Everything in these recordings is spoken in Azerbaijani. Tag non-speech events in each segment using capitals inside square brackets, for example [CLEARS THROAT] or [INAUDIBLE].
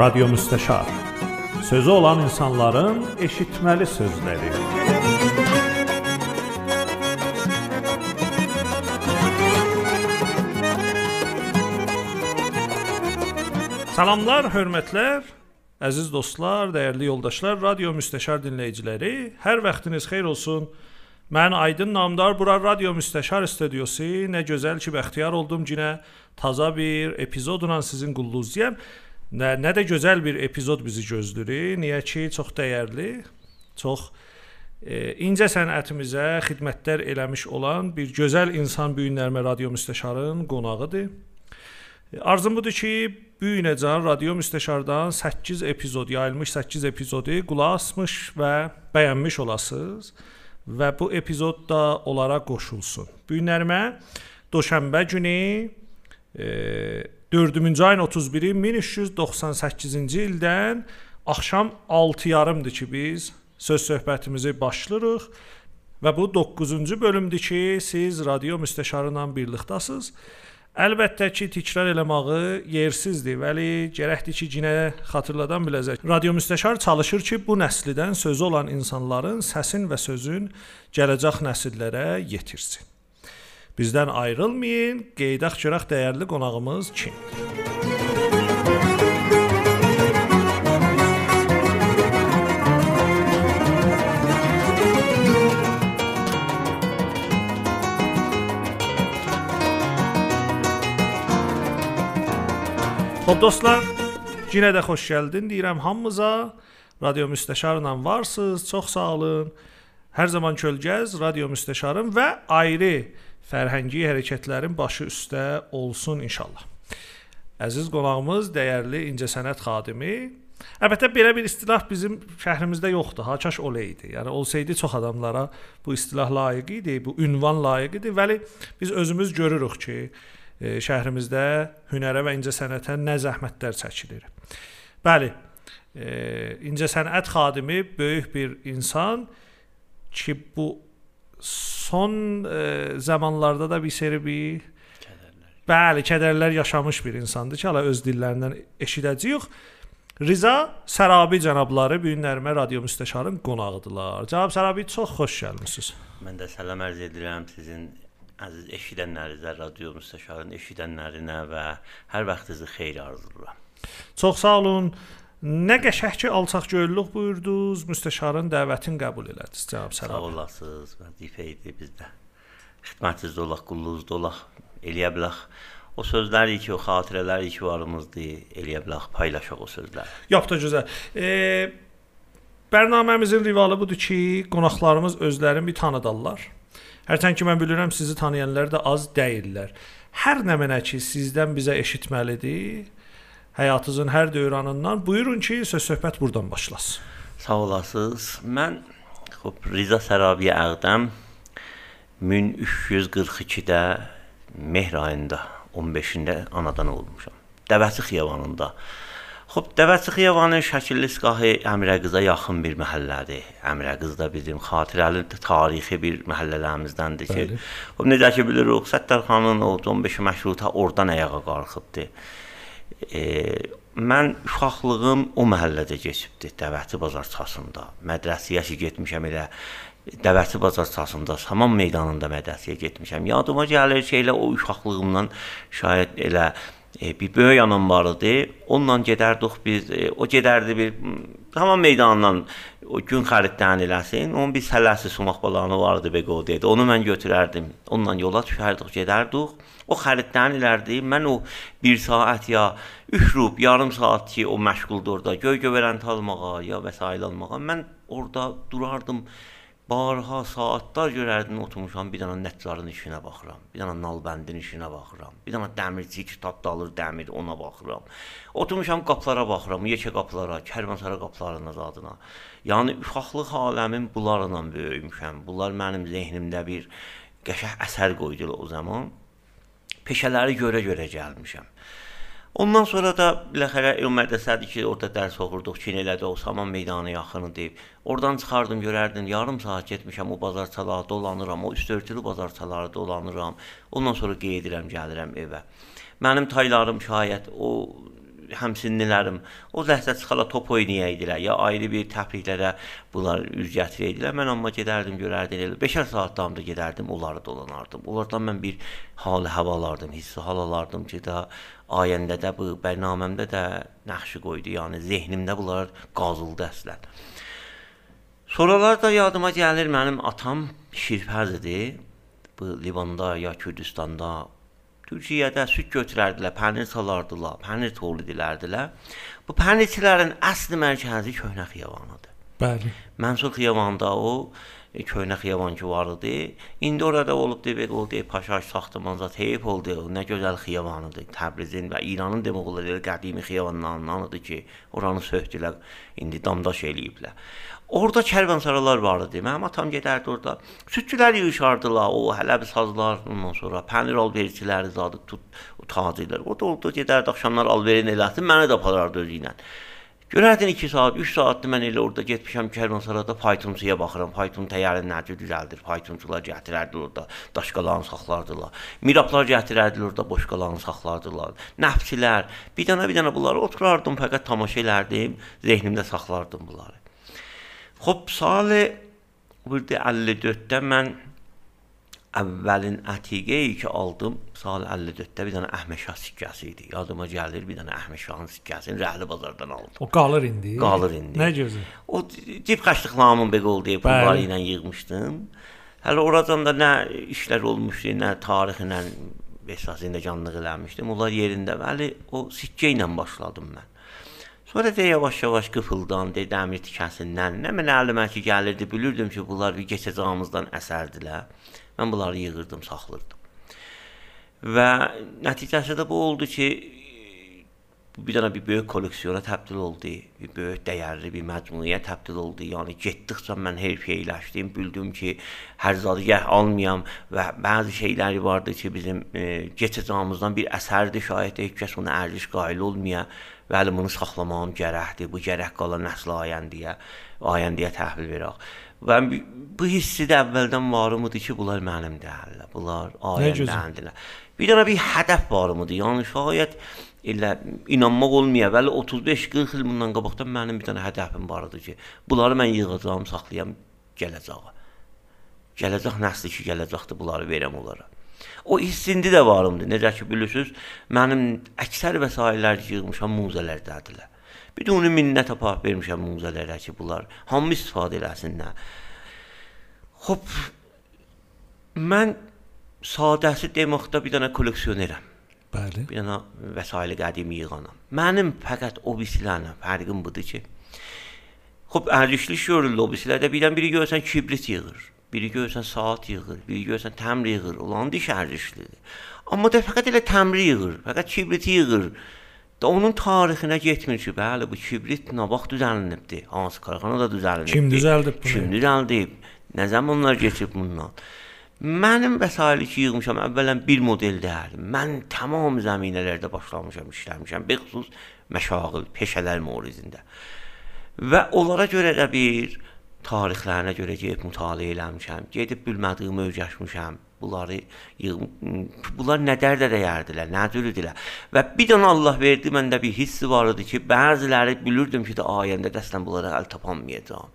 Radyo Müstəşar. Sözü olan insanların eşitməli sözləri. Salamlar, hörmətlər. Əziz dostlar, dəyərli yoldaşlar, Radio Müstəşar dinləyiciləri, hər vaxtınız xeyir olsun. Mən Aydın Namdar, bura Radio Müstəşar studiosu. Nə gözəl ki, bəxtiyar oldum yenə taza bir epizodla sizin qulluğuzdayam. Nə, nə də gözəl bir epizod bizi gözləyir. Niyə ki, çox dəyərli, çox e, incə sənətimizə xidmətlər eləmiş olan bir gözəl insan bu günlərmə Radio Müstəşarın qonağıdır. Arzum budur ki, bu günəcən Radio Müstəşardan 8 epizod yayılmış 8 epizodu qulaq asmış və bəyənmiş olasınız və bu epizod da onlara qoşulsun. Bu günlərimə Doşənbə günü e, 4-cü ayın 31-i 1398-ci ildən axşam 6:30-dır ki, biz söz söhbətimizi başlayırıq və bu 9-cu bölümdür ki, siz Radio Müstəşarı ilə birlikdəsiniz. Əlbəttə ki, təkrar eləməyi yersizdir, vəli gərəkdir ki, yenə xatırladan biləcək. Radio müstəşar çalışır ki, bu nəsildən sözü olan insanların səsin və sözün gələcək nəsillərə yetirsin. Bizdən ayrılmayın, qeydaq görək dəyərli qonağımız kimdir. Xoş dostlar, yenə də xoş gəldin deyirəm hamımıza. Radio Müstəşarla varsınız. Çox sağ olun. Hər zaman kölgəz Radio Müstəşarın və ayrı fərhəngi hərəkətlərin başı üstə olsun inşallah. Əziz qonağımız, dəyərli incəsənət xadimi. Əlbəttə belə bir istilah bizim şəhrimizdə yoxdur. Haçaş olaydı. Yəni olsaydı çox adamlara bu istilah layiq idi, bu ünvan layiq idi. Vəli biz özümüz görürük ki, e, şəhrimizdə hünərə və incəsənətə nə zəhmətlər çəkilir. Bəli, e, incəsənət xadimi böyük bir insan ki, bu son e, zamanlarda da bir seri bir Kədərlər. Bəli, kədərlər yaşamış bir insandır ki, hələ öz dillərindən eşidəcəyik. Riza Sərabi cənabları bu günlərimə radio müstəşarın qonağıdılar. Cənab Sərabi çox xoş gəlmisiniz. Mən də salam ərz edirəm sizin əziz eşidənlərinizə, radio müstəşarın eşidənlərinə və hər vaxtınızı xeyir arzulayıram. Çox sağ olun. Nə qəşəng ki, alçaq göylülük buyurdunuz, müstəşarın dəvətini qəbul elədiniz, cənab Sağ Sərabi. olasınız, vəzifə idi bizdə. Xidmətinizdə olaq, qulluğunuzda olaq, eləyə bilək. O sözləri ki, o xatirələri ki varımızdır, eləyə bilək, paylaşaq o sözləri. Yox da gözəl. E, bərnaməmizin rivalı budur ki, qonaqlarımız özlərini bir tanıdarlar. Hərçənd ki mən bilirəm sizi tanıyanlar da az deyillər. Hər nə mənə ki sizdən bizə eşitməlidir həyatınızın hər dövranından. Buyurun ki, söz söhbət burdan başlasın. Sağ olasınız. Mən xop Riza Sərabi Ağdam 1342-də Mehr ayında 15-də anadan olmuşam. Dəvəçi xiyabanında. Xop, Dəvəçi xiyabanı Şəkilli iskahı Əmirəqıza yaxın bir məhəllədir. Əmirəqız da bizim xatirəli tarixi bir məhəllələrimizdəndir ki, xop necə ki bilirik, Səttarxanın o 15 məşruta oradan ayağa qalxıbdı. E, mən uşaqlığım o məhəllədə keçibdi, Dəvəti bazarçasında. Mədrəsəyə getmişəm elə Dəvəti bazarçasında, Saman meydanında mədrəsəyə getmişəm. Yadıma gəlir elə o uşaqlığımdan şayad elə e, bir böyük anam var idi. Onunla gedərdik biz. E, o gedərdi bir m, Saman meydanından o gün xəritdən eləsin. Onun bir sələsi sumaq balanı vardı Bego dedi. Onu mən götürərdim. Onunla yola düşərdik, gedərdik. O xəritdən ilərdi. Mən o 1 saat ya 3 rub, yarım saat ki o məşğuldur orada. Göy gövərən almağa ya vəsait almağa. Mən orada durardım. Barha saatlar görərdim oturmuşam bir dənə nətcarın işinə baxıram. Bir dənə nalbəndin işinə baxıram. Bir dənə dəmirçi kitab da alır dəmir ona baxıram. Oturmuşam qapılara baxıram, yekə qapılara, kərvansara qapılarının zadına. Yəni uşaqlıq aləmim bunlarla böyümüşəm. Bunlar mənim zehnimdə bir qəşəng əsər qoydular o zaman. Peşələri görə-görə gəlmişəm. Ondan sonra da biləxərə el mədrəsədir ki, orada dərs oxurduq, kin elədi o Saman meydanı yaxını deyib. Oradan çıxardım, görərdim, yarım saat getmişəm o bazarçalarda dolanıram, o üstörtülü bazarçalarda dolanıram. Ondan sonra qeyd edirəm, gəlirəm evə. Mənim taylarım şayət o həmsinlilərim o ləhzə çıxala top oynayaydılar, ya ayrı bir təfriqlərə bunlar üz gətirəydilər. Mən amma gedərdim, görərdim elə 5 saat damda gedərdim, onları dolanardım. Onlardan mən bir hal hava alardım, hissi hal alardım ki, da ayəndə də bu bərnaməmdə də nəqşi qoydu. Yəni zehnimdə bunlar qazıldı əslən. Sonralar da yadıma gəlir mənim atam Şirpəz idi. Bu Livanda ya Kürdistanda Türkiyədə süd götürərdilər, pənir salardılar, pənir tolu dilərdilər. Bu pənirçilərin əsl mərkəzi Köhnə Xiyavanıdır. Bəli. Mənsur Xiyavanında o e, Köhnə Xiyavan ki var idi. İndi orada olub demək oldu, Paşaş saxtamanzat heyf oldu. Nə gözəl xiyavanıdır. Təbrizin və İranın demək olar elə qədimi xiyavanlarındandır ki, oranı söhdülər, indi damdaş eləyiblər. Orada kərvansaralar var idi. Mənim atam gedərdi orada. Südçülər yığışardılar. O hələbi sazlar, ondan sonra pənir alverçiləri zadı tut tacirlər. O da orada gedərdi axşamlar alverin eləsin, məni də aparardı özü ilə. Görərdin 2 saat, 3 saatdır mən elə orada getmişəm kərvansarada faytonçuya baxıram. Fayton təyyarəni necə düzəldir? Faytonçular gətirərdi orada, daşqalanı saxlardılar. Mirablar gətirərdi orada, boşqalanı saxlardılar. Nəfçilər, bir dənə bir dənə bunları oturardım, fəqət tamaşa elərdim, zehnimdə saxlardım bunları. Xob, sal 54-də mən əvvəlin ətiqəyi ki aldım, sal 54-də bir dənə Əhməşah sikkəsi idi. Yadıma gəlir, bir dənə Əhməşahın sikkəsini Rəhli bazardan aldım. O qalır indi. Qalır indi. Nə gözəl. O cib xərcliqlamın belə oldu, pulları ilə yığmışdım. Hələ oradan da nə işlər olmuşdu, nə tarixlə əsasında canlıq eləmişdim. Onlar yerində, bəli, o sikkə ilə başladım mən. Sonra da yavaş-yavaş qıfıldandı, dəmir tikəsindən. Nə mənə əlimə ki gəlirdi, bilirdim ki, bunlar bir keçəcəyimizdən əsərdilər. Mən bunları yığırdım, saxlırdım. Və nəticəsi də bu oldu ki, bir dənə bir böyük kolleksiyona təbdil oldu, bir böyük dəyərli bir məcmuəyə təbdil oldu. Yəni getdikcə mən hərfiyələşdim, bildim ki, hər zadı gəh almayam və bəzi şeyləri vardı ki, bizim e, keçəcəyimizdən bir əsərdir, şayət heç kəs ona ərziş qail olmaya Bəli, bunu saxlamağım gərəkdir. Bu gərək qala nəsl ayəndiyə, ayəndiyə təhvil verək. Və bu hissi də əvvəldən varım idi ki, bunlar mənim deyirlər. Bunlar ayəndəndirlər. Bir dənə bir hədəf varım idi. Yəni şayət elə inanmaq olmaya, bəli 35-40 il bundan qabaqdan mənim bir dənə hədəfim var idi ki, bunları mən yığacağam, saxlayam gələcəyə. Gələcək nəsli ki, gələcəkdir, bunları verəm onlara. O hissindi də varımdır. Necə ki bilirsiniz, mənim əksər vəsaitlər yığmışam də onu minnət apaq vermişəm muzələrə ki, bunlar hamı istifadə eləsinlər. Hop mən sadəsi deməkdə bir dənə kolleksionerəm. Bəli. Bir dənə vəsait qədimi yığanam. Mənim fəqət o bisilərlə fərqim budur ki, Xop ərzişli görürlər o bisilərdə birdən biri görsən kibrit yığır. Biri görsən saat yığır, biri görsən təmr yığır. Olan diş ərzişlidir. Amma da fəqət elə təmri yığır, fəqət kibriti yığır. Da onun tarixinə getmir ki, bəli bu kibrit nə vaxt düzəlinibdi? Hansı karxanada düzəlinibdi? Kim düzəldib bunu? Kim düzəldib? Nə zamanlar keçib bundan? Mənim vəsaiti ki yığmışam, əvvələn bir model deyil. Mən tamam zəminələrdə başlamışam, işləmişəm, bexüsus məşağil, peşələr morizində. Və onlara görə də bir tarixlərinə görə gedib mütaliə eləmişəm, gedib bilmədiyimi öyrəşmişəm. Bunları bunlar nə dərdə dəyərdilər, nə cürdülər. Və bir dənə Allah verdi, məndə bir hissi var idi ki, bəziləri bilirdim ki, də ayəndə dəstən bunlara əl tapamayacağam.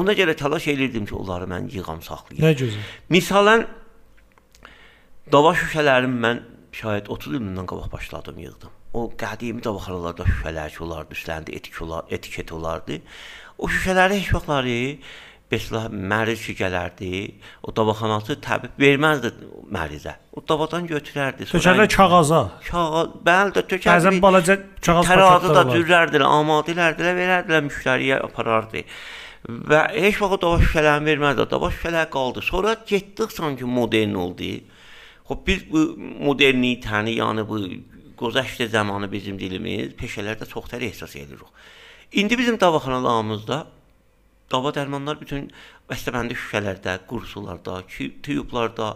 Ona görə təlaş edirdim ki, onları mən yığam, saxlayım. Nə gözəl. Misalən dava şüşələrim mən şayət 30 ildən qabaq başladım, yığdım. O qədimi davaxanalarda şüşələr olardı, üstlərində etik olar, etiket olardı. O şüşələri heç vaxtları Beslah məriz ki gələrdi, o davaxanası təbib verməzdi mərizə. O davadan götürərdi. Tökərlər kağaza. Kağız, bəli də tökərdi. Bəzən balaca kağaz tərazı da düzərdilər, amadə edərdilər, verərdilər müştəriyə aparardı. Və heç vaxt dava şüşələrini verməzdi. Dava şüşələr qaldı. Sonra getdik sanki modern oldu. Xop biz bu modernitəni, yəni bu gözəştə zamanı bizim dilimiz peşələrdə çox tər ehsas edirik. İndi bizim davaxanalarımızda dava dərmanlar bütün bəstəbəndi şüşələrdə, qursularda, tüyublarda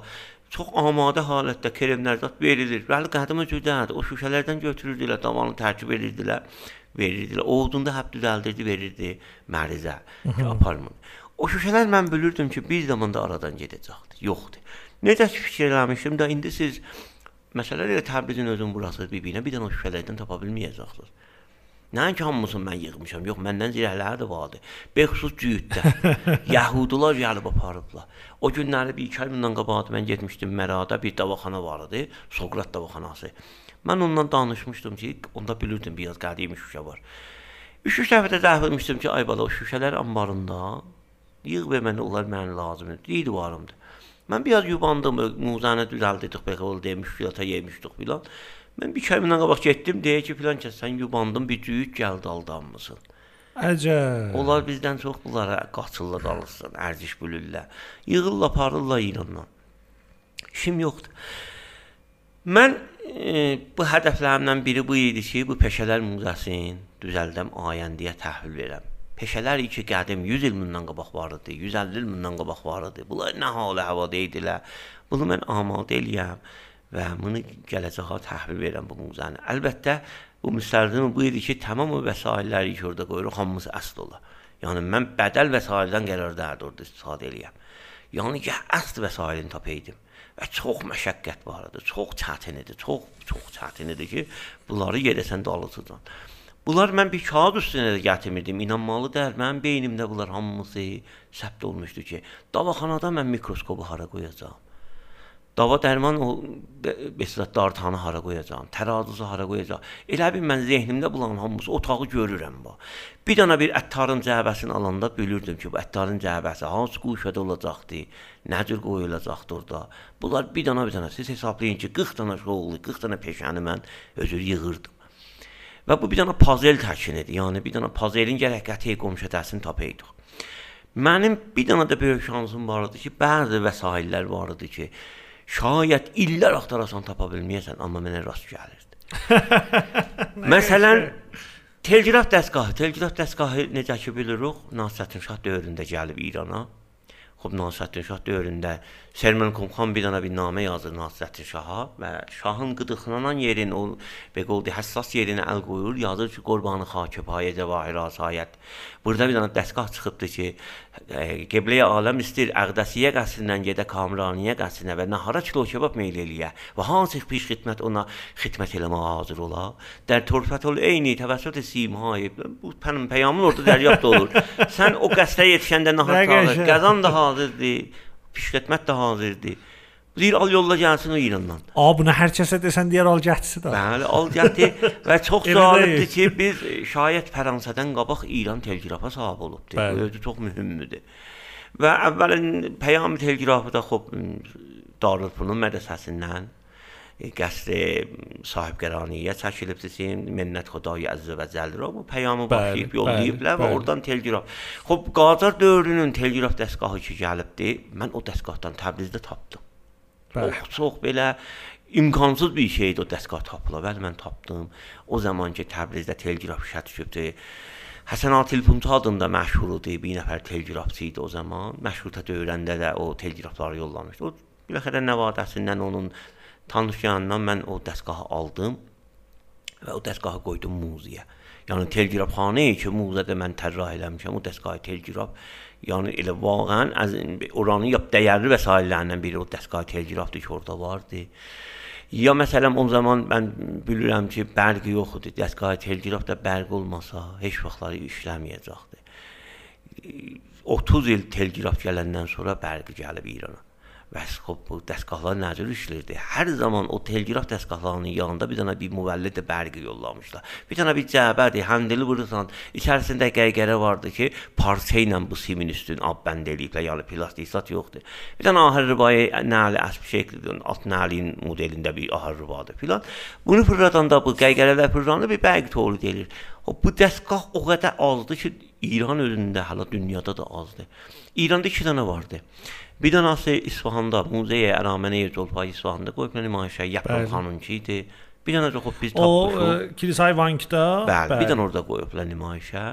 çox amadə halətdə kremlər zət verilir. Bəli, qədim cürdədir. O şüşələrdən götürürdülər, davanı tərkib edirdilər, verirdilər. Oğudunda həb düzəldirdi, verirdi mərizə, ki, aparmın. O şüşələr mən bilirdim ki, bir zamanda aradan gedəcəkdir. Yoxdur. Necə ki fikir eləmişdim də indi siz məsələ elə Təbrizin özün burası bir-birinə bir dənə o şüşələrdən tapa bilməyəcəksiniz. Nəinki hamısını mən yığmışam. Yox, məndən zirəhləri də vardı. Bexsus cüyüddə. [LAUGHS] Yahudular gəlib aparıblar. O günləri bir iki ay bundan qabaq mən getmişdim Mərada bir davaxana var idi, Sokrat davaxanası. Mən ondan danışmışdım ki, onda bilirdim biraz qədim şüşə var. Üç-üç dəfə də zəhv etmişdim ki, ay bala o şüşələr anbarında yığ və mənə onlar mənə lazımdır. Deyildi varımdı. Mən biraz yubandım, muzanı düzəldirdik, belə ol demiş, filata yemişdik filan. Mən bir bundan qabaq getdim, deyə ki, filan kəs sən yubandın, bir cüyük gəldi aldanmısın. Əcəb. Onlar bizdən çox bunlara qaçırlar alırsın, ərziş bülürlər. Yığırlar, aparırlar İrandan. İşim yoxdur. Mən e, bu hədəflərimdən biri bu idi ki, bu peşələr muzəsini düzəldəm, ayəndəyə təhvil verəm. Peşələr ki, qədim 100 il bundan qabaq var idi, 150 il bundan qabaq var idi. Bunlar nə halı havada idilər. Bunu mən amadə eləyəm və bunu gələcəyə təhvil verəm bu muzəni. Əlbəttə bu müstəlzim bu idi ki, tamam o vəsaitləri ki, orada qoyuruq, hamısı əsl ola. Yəni mən bədəl vəsaitdən qərarda orada istifadə eləyəm. Yəni ki, əsl vəsaitini tapaydım. Və çox məşəqqət var idi, çox çətin idi, çox çox çətin idi ki, bunları gedəsən dalıcıdan. Bunlar mən bir kağız üstünə də gətirmirdim. İnanmalı deyil. Mənim beynimdə bunlar hamısı səbt olmuşdu ki, davaxanada mən mikroskopu hara qoyacağam? Dava dərman o mesela dartanı hara qoyacağam, tərazisi hara qoyacağam. Elə bil mən zehnimdə bulan hamısı otağı görürəm bax. Bir dana bir əttarın cəbəsini alanda bilirdim ki, bu əttarın cəbəsi hansı quşada olacaqdı, nə cür qoyulacaqdı orada. Bunlar bir dana bir dana siz hesablayın ki, 40 dana şoğlu, 40 dana peşəni mən özür yığırdım. Və bu bir dənə pazel təkinidir. Yəni bir dənə pazelin gərək qəti qomşədəsini tapaydıq. Mənim bir dənə də böyük şansım var idi ki, bəzi vəsaitlər var idi ki, şayət illər axtarasan tapa bilməyəsən, amma mənə rast gəlirdi. [LAUGHS] Məsələn, telgraf dəstgahı, telgraf dəstgahı necə ki bilirik, Nasrəddin Şah dövründə gəlib İrana. Xub Nasrəddin Şah dövründə Sermen Kumxan bir dənə bir namə yazır Nasrəddin Şaha və şahın qıdıqlanan yerin o beqoldi həssas yerinə əl qoyur, yazır ki, qurbanı xakib hayə cəvahir asayət. Burada bir dənə dəstgah çıxıbdı ki, e, Qibləyə aləm istir Əqdəsiyə qəsrindən gedə Kamraniyə qəsrinə və nahara kilo kebab meyl eləyə və hansı piş xidmət ona xidmət eləməyə hazır ola. Dər torfətül eyni təvəssüt simhayı bu peyamın orada dəryaft olur. [LAUGHS] Sən o qəsrə yetişəndə nahar çalır, qəzan da hazırdır, pişxidmət də hazırdır. Deyir al yolla gəlsin o İrandan. A bunu hər kəsə desən deyər al gətirsin də. Bəli, al gətir və çox [LAUGHS] zalibdir ki, biz şayət Fransədən qabaq İran teleqrafa sahib olubdu. Bu özü çox mühümdür. Və əvvəlin peyam teleqrafı da xop Darülfünun mədrəsəsindən qəsri sahibqəraniyə çəkilibdir. Minnət Xudayı əzzə və cəllə bu peyamı başlayıb yollayıblar və oradan teleqraf. Xop Qacar dövrünün teleqraf dəstgahı ki gəlibdi. Mən o dəstgahdan Təbrizdə tapdım. Bəli. Çox, çox belə imkansız bir şeydir o dəstgah tapıla. Bəli mən tapdım. O zaman ki Təbrizdə teleqraf işə düşübdü. Həsən Atilpunçu adında məşhur idi. Bir nəfər teleqrafçı idi o zaman. Məşruta dövrəndə də o teleqrafları yollamışdı. O biləxərə nəvadəsindən onun tanış yanından mən o dəstgahı aldım və o dəstgahı qoydum muzeyə. Yəni teleqrafxana ki, muzədə mən tərrah eləmişəm, o dəstgahı teleqraf. Yəni elə vaqəən az oranın yap dəyərli vəsaitlərindən biri o dəstgahı teleqrafdır ki, orada vardı. Ya məsələn o zaman mən bilirəm ki, bərq yox idi. Dəstgahı teleqraf da bərq olmasa heç vaxtları işləməyəcəkdi. 30 il teleqraf gələndən sonra bərq gəlib İrana. Və xop bu dəstgahlar necə işləyirdi? Hər zaman o teleqraf dəstgahlarının yanında bir dənə bir müvəllid bərqi yollamışlar. Bir dənə bir cəbədir, həndili vurursan, içərisində qəygərə vardı ki, parça ilə bu simin üstün ab bənd eləyiblər, yəni plastikisat yoxdur. Bir dənə ahır rıbayı nəli əsb şəklidir, alt nəlin modelində bir ahır rıbadır filan. Bunu fırladanda bu qəygərələr fırlanır, bir bərq tolid edir. O bu dəstgah o qədər azdır ki, İran özündə, hələ dünyada da azdır. İranda 2 dənə vardı. Bir dənəsi İsfahanda, Muzeyə Əraməniyə Zolfay İsfahanda qoyublar nümayişə, Yapon xanımki idi. Bir dənə də biz tapmışıq. O Kilisay Vankda. Bəli, bəli, bir dənə orada qoyublar nümayişə.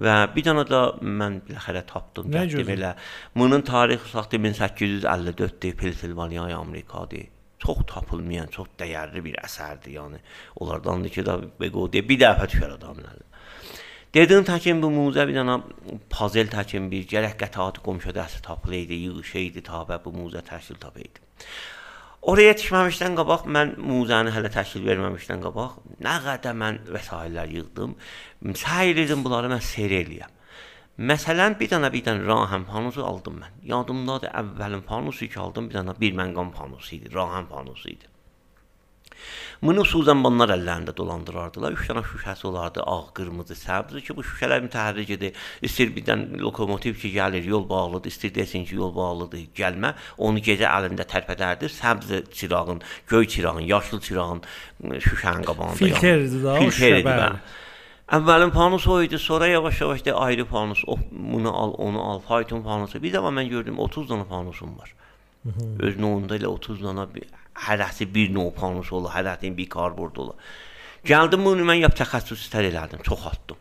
Və bir dənə də mən biləxərə tapdım, getdim elə. Bunun tarixi saxtı 1854-dür, Pensilvaniya, Amerikadır. Çox tapılmayan, çox dəyərli bir əsərdir, yəni. Onlardandır ki, da Beqodiyə bir dəfə düşər adamlar. Dedim təkin bu muzə bir dənə pazel təkin bir gərək qətaat qomşu dəsti tapılaydı, yığışıydı tabə bu muzə təşkil tapaydı. Oraya yetişməmişdən qabaq mən muzəni hələ təşkil verməmişdən qabaq nə qədər mən vəsaitlər yığdım. Səy edirdim bunları mən seyr eləyəm. Məsələn, bir dənə bir dənə rahəm panosu aldım mən. Yadımdadır, əvvəlin panosu ki aldım, bir dənə bir məngam panosu idi, rahəm panosu idi. Bunu suzanbanlar əllərində dolandırardılar. 3 dənə şüşəsi olardı, ağ, qırmızı, səbz ki, bu şüşələr mütəhərrik idi. İstir birdən lokomotiv ki, gəlir, yol bağlıdır, istir desin ki, yol bağlıdır, gəlmə. Onu gecə əlində tərpədərdi. Səbz çırağın, göy çırağın, yaşıl çırağın şüşənin qabağında. Filtrdir da, şüşə bəli. Əvvəlin panos o idi, sonra yavaş-yavaş da ayrı panos, o bunu al, onu al, fayton panosu. Bir dəfə mən gördüm 30 dənə panosum var. Öz növündə elə 30 dənə bir hərəsi bir növ panos olur, hərəsinin bir karbord olur. Gəldim bunu mən yap təxəssüslər elədim, çox atdım.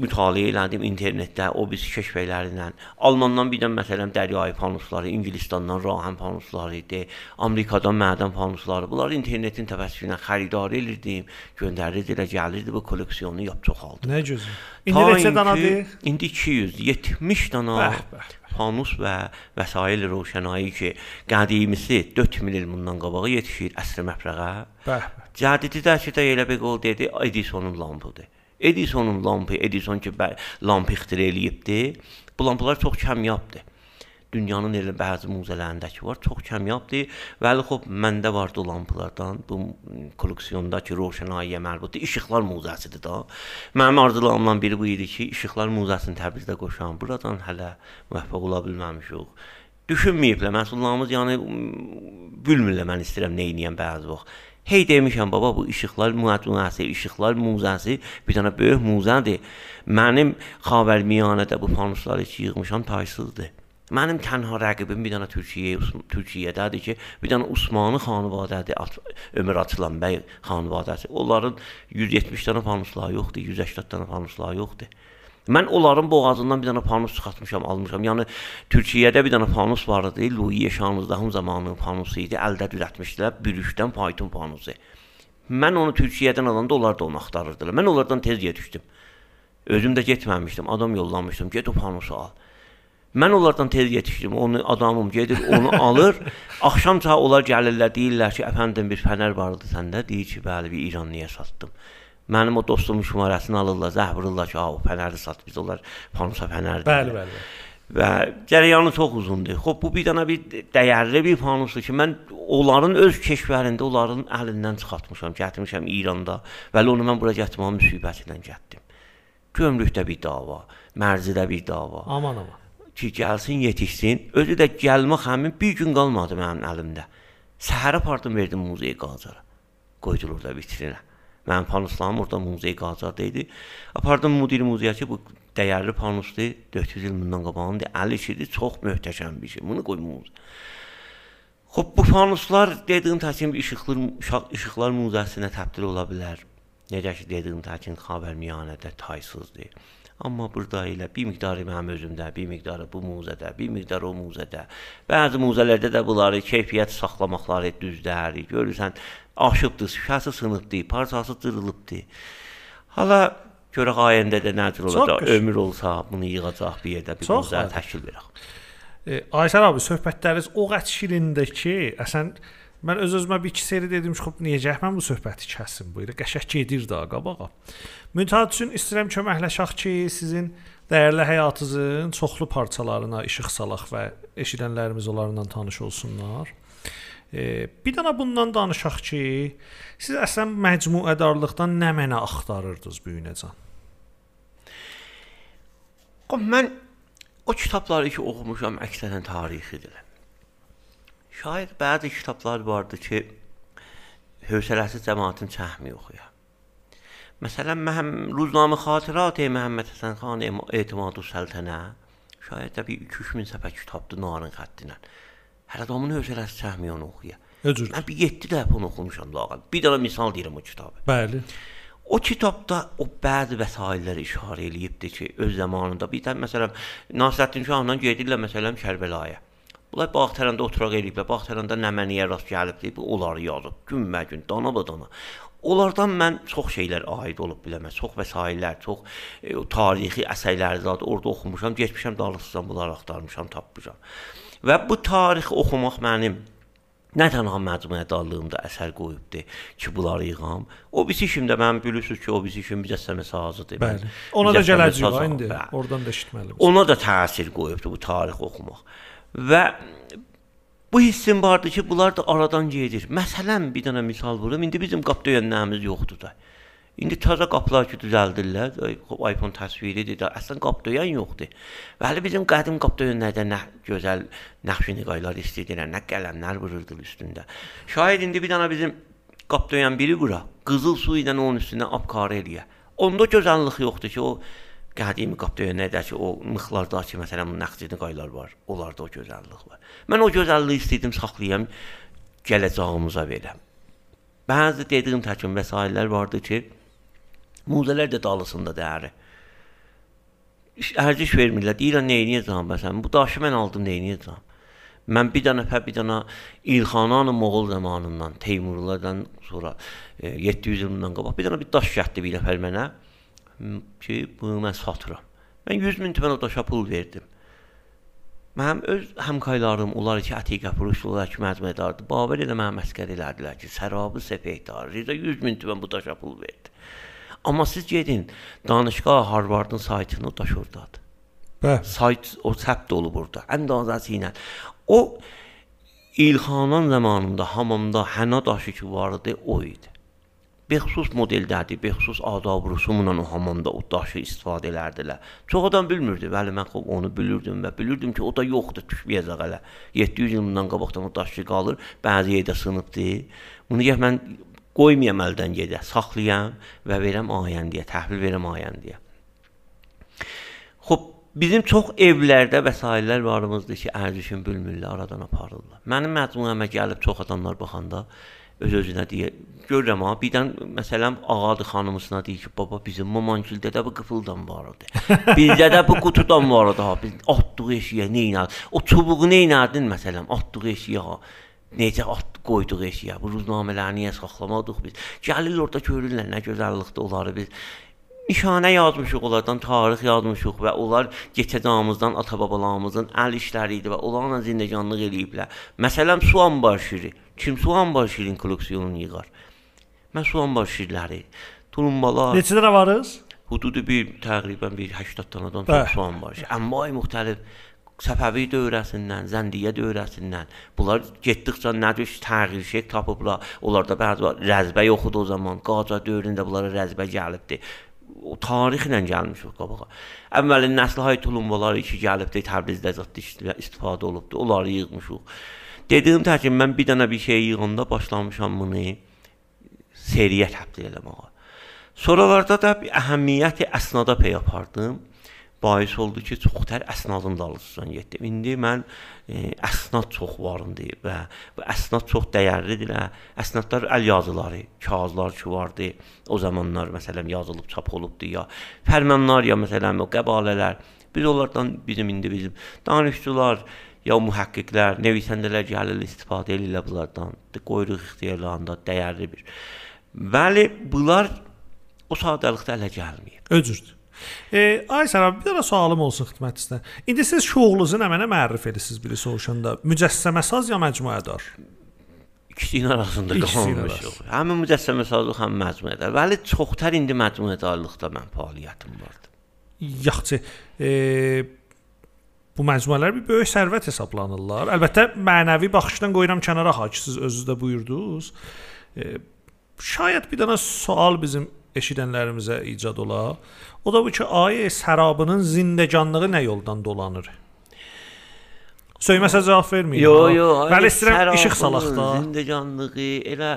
Mütaliə elədim internetdə, o biz keşfləri ilə. Almandan bir də məsələn dəryayı panosları, İngilistandan rahən panosları idi, Amerikadan mədən panosları. Bunları internetin təvəssüsü ilə xəridar edirdim, göndərirdi, elə gəlirdi bu kolleksiyonu yap çox aldım. Nə gözəl. İndi neçə danadır? İndi 270 dana. Bəh, bəh fanus və vəsail roşənayi ki, qədimisi 4000 il bundan qabağa yetişir əsr məfrəğə. Bəh. Cədidi də ki, də elə bir qol dedi, Edisonun lampıdır. Edisonun lampı, Edison ki, lamp ixtira eləyibdi. Bu lampalar çox kəmyabdır dünyanın elə bəzi muzələrindəki var, çox kəmyabdır. Vəli xop məndə vardı o lampalardan. Bu kolleksiyondakı roşənayiyə mərbutdur. İşıqlar muzəsidir da. Mənim arzularımdan biri bu idi ki, İşıqlar muzəsini Təbrizdə qoşam. Buradan hələ müvəffəq ola bilməmişik. Düşünməyiblər. Məsullarımız yəni bilmirlər mən istəyirəm nə edəyəm bəzi vaxt. Hey demişəm baba bu işıqlar müəccəsi, işıqlar muzəsi bir dənə böyük muzədir. Mənim Xavərmiyanədə bu panosları yığmışam taysızdır. Mənim tənha rəqibim bir dənə Türkiyə Türkiyədədir ki, bir dənə Osmanlı xanvadədir, Ömür Açılan bəy xanvadəsi. Onların 170 dənə fanusları yoxdur, 180 dənə fanusları yoxdur. Mən onların boğazından bir dənə fanus çıxartmışam, almışam. Yəni Türkiyədə bir dənə fanus var idi, Louis Şanlızdahın zamanının fanusu idi. Əldə düzəltmişdilər, bürüşdən payton fanusu. Mən onu Türkiyədən alanda onlar da onu axtarırdılar. Mən onlardan tez yetişdim. Özüm də getməmişdim, adam yollamışdım, get o fanusu al. Mən onlardan tez yetişdim. Onu adamım gedir, onu alır. [LAUGHS] Axşam çağı onlar gəlirlər, deyirlər ki, əfəndim bir fənər vardı səndə. Deyir ki, bəli, bir İranlıya satdım. Mənim o dostumun şumarəsini alırlar, zəh vururlar ki, o fənəri sat, biz onlar panusa fənərdir. Bəli, bəli. Və cərəyanı çox uzundur. Xoş bu bir dənə bir dəyərli bir fanusdur ki, mən onların öz keşfərində onların əlindən çıxartmışam, gətirmişəm İranda. Bəli, onu mən bura gətirməyə müsibətindən gətirdim. Gömrükdə bir dava, mərzidə bir dava. Aman aman ki, gəlsin, yetişsin. Özü də gəlmək həmin bir gün qalmadı mənim əlimdə. Səhərə apardım, verdim muzey Qacara. Qoydular da vitrinə. Mənim panuslarım orada muzey Qacarda idi. Apardım müdir muzeyə ki, bu dəyərli panusdur. 400 il bundan qabağındır. 50 kişidir. Çox möhtəşəm bir şey. Bunu qoy muzey. Xoş bu fanuslar dediyim təkin işıqlar işıqlar muzeysinə təbdil ola bilər. Necə ki dediyim təkin xəbərmiyanədə taysızdır. Amma burada elə bir miqdarı mənim özümdə, bir miqdarı bu muzədə, bir miqdarı o muzədə. Bəzi muzələrdə də bunları keyfiyyət saxlamaqları düzdür. Görürsən, aşıbdır, şüşəsi sınıbdır, parçası cırılıbdır. Hala görə ayəndə də nədir olacaq? Ömür olsa bunu yığacaq bir yerdə bir muzə təşkil verək. E, Ayşər abi, söhbətləriniz o qədər şirindir ki, əsən Mən öz-özümə bir iki seri dedim, xop niyə mən bu söhbəti kəsim bu ilə qəşəng gedir də qabağa. Müntəha üçün istəyirəm köməkləşək ki, sizin dəyərli həyatınızın çoxlu parçalarına işıq salaq və eşidənlərimiz onlarla tanış olsunlar. E, bir dənə bundan danışaq ki, siz əslən məcmuədarlıqdan nə mənə axtarırdınız bu günəcən? Mən o kitabları ki oxumuşam əksərən tarixidir. Şayət bəzi kitablar vardı ki, hövsələsi cəmaətin çəhmi oxuya. Məsələn, mənim Ruznamə Xatirət Məhəmməd Həsən xan Etimadu Səltənə şayət də bir 2-3000 səfər kitabdır narın xəttinə. Hər adamın hövsələsi çəhmi onu oxuya. Özür. Mən bir 7 dəfə onu oxumuşam lağal. Bir dənə misal deyirəm o kitabı. Bəli. O kitabda o bəzi vəsailləri işarə eləyibdi ki, öz zamanında bir də məsələn Nasrəddin Şahla gedirlər məsələn Kərbəlaya. Bunlar Bağtərəndə oturaq eləyiblər. Bağtərəndə Nəməniyə rast gəlibdi. Bu onları yazıb günmə-gün, dana-badana. Onlardan mən çox şeylər aid olub biləmə. Çox vəsaitlər, çox e, tarixi əsərləri zad orada oxumuşam, getmişəm dalısızam bunları axtarmışam, tapmışam. Və bu tarix oxumaq mənim Nə tənha məcmuə dallığımda əsər qoyubdu ki, bunları yığam. O birisi işimdə mən bilirsiniz ki, o birisi işim mücəssəmə sazıdır. Bəli. Ona da gələcəyik indi. Oradan da eşitməliyik. Ona da təsir qoyubdu bu tarix oxumaq. Və bu hissim vardı ki, bunlar da aradan gedir. Məsələn, bir dənə misal vurum. İndi bizim qap döyənlərimiz yoxdur da. İndi təzə qapılar ki düzəldillər. iPhone təsviridir də. Əslən qap döyən yoxdur. Bəli bizim qədim qap döyənlərdə nə gözəl nəqş niqaylar istədilər, nə qələmlər vururdu üstündə. Şayad indi bir dənə bizim qap döyən biri qura, qızıl su ilə onun üstünə apkar eləyə. Onda gözəllik yoxdur ki, o qədim qap döyənlərdəki o mıxlardakı məsələn nəqş niqaylar var. Onlarda o gözəllik var. Mən o gözəlliyi istədim saxlayam, gələcəyimizə verəm. Bəzi dediyim təkin vəsaitlər vardı ki, Muzələr də dalısında dəyəri. Ərciş vermirlər. Deyirəm nə edəcəm məsələn. Bu daşı mən aldım nə edəcəm? Mən bir dənə fə bir dənə İlxananı Moğol zamanından, Teymurlardan sonra e, 700 ildən qabaq bir dənə bir daş gətirdi bir nəfər mənə ki, bunu mən satıram. Mən 100 min tümən o daşa pul verdim. Mənim öz həmkaylarım, onlar ki, Atiqə Furuşlular ki, məcmuədardı. Babər elə mənə məskər elədilər ki, sərabı səfehdar, 100 min tümən bu daşa pul verdi. Amma siz gedin danışqa Harvardın saytını daş ordadır. Bəli. Sayt o çəp olub burada. Əndazəsi ilə. O İlxanan zamanında hamamda həna daşı ki vardı o idi. Bexsus modeldədir, bexsus adab rüsumla o hamamda o daşı istifadə edərdilər. Çox adam bilmirdi, bəli mən xop onu bilirdim və bilirdim ki, o da yoxdur, düşməyəcək hələ. 700 ildən qabaqdan o daşı qalır, bəzi yerdə sınıbdı. Bunu gəh mən qoymayam əldən gedə, saxlayam və verəm ayəndiyə, təhvil verəm ayəndiyə. Xoş, bizim çox evlərdə vəsaitlər varımızdır ki, ərzişin bülmürlər, aradan aparırlar. Mənim məcmuəmə gəlib çox adamlar baxanda öz-özünə deyə görürəm ha, birdən məsələn ağadır xanımısına deyir ki, baba bizim mamankildə də bu qıfıldan vardı. [LAUGHS] Bizdə də bu qutudan vardı ha. Biz atdıq eşiyə nə ilə? O çubuğu nə elədin məsələn? Atdıq eşiyə ha necə at qoyduq eşiyə. Bu ruznamələrini niyə saxlamadıq biz? Gəlir orada görürlər nə gözəllikdə onları biz nişanə yazmışıq onlardan, tarix yazmışıq və onlar keçəcəyimizdən ata-babalarımızın əl işləri idi və onlarla zindəganlıq eləyiblər. Məsələn, Suan Başiri. Kim Suan Başirin kolleksiyonunu yığar? Mən Suan Başirləri, tulumbalar. Neçə dənə varız? Hududu bir təqribən bir 80 danadan çox Suan Başiri. Amma müxtəlif Səfəvi dövrəsindən, Zəndiyə dövrəsindən bunlar getdikcə nədir təğyir şey tapıblar. Onlarda bəzi rəzbə yox idi o zaman. Qacar dövründə bunlara rəzbə gəlibdi. O tarixlə gəlmişik qabağa. Əvvəlin nəsl-hay tulumbaları ki gəlibdi Təbrizdə zət istifadə olubdu. Onları yığmışıq. Dediyim təki mən bir dənə bir şey yığanda başlamışam bunu seriyə təbdil eləməyə. Sonralarda da bir əhəmiyyəti əsnada pey apardım bais oldu ki, çoxtər əsnadın dalısından getdim. İndi mən e, əsnad çox varındı və bu əsnad çox dəyərlidir. Əsnadlar əl yazıları, kağızlar ki vardı. O zamanlar məsələn yazılıb çap olubdu ya. Fərmanlar ya məsələn o qəbalələr. Biz onlardan bizim indi bizim danışçılar ya mühəqqiqlər, nevisəndələr gəlir istifadə edirlər bunlardan. Qoyuruq ixtiyarlarında dəyərli bir. Bəli, bunlar o sadəlikdə ələ gəlməyib. Öcürdür. E, ay Sərab, bir dənə sualım olsun xidmətinizdə. İndi siz şoğlunuzu nə mənə mərif edirsiniz biri soruşanda. Mücəssəməsaz ya məcmuədar? İkisinin arasında qalmışıq. Həm mücəssəməsazlıq, həm məcmuədar. Bəli, çoxtər indi məcmuədarlıqda mən fəaliyyətim vardı. Yaxşı. E, bu məcmuələr bir böyük sərvət hesablanırlar. Əlbəttə mənəvi baxışdan qoyuram kənara ha ki, siz özünüz də buyurdunuz. E, şayət bir dənə sual bizim eşidənlərimizə icad ola. O da bu ki, ayə sərabının zindəganlığı nə yoldan dolanır? Söyməsə cavab verməyin. Yo, yo. Bəli, istəyirəm işıq salaq da. Zindəganlığı elə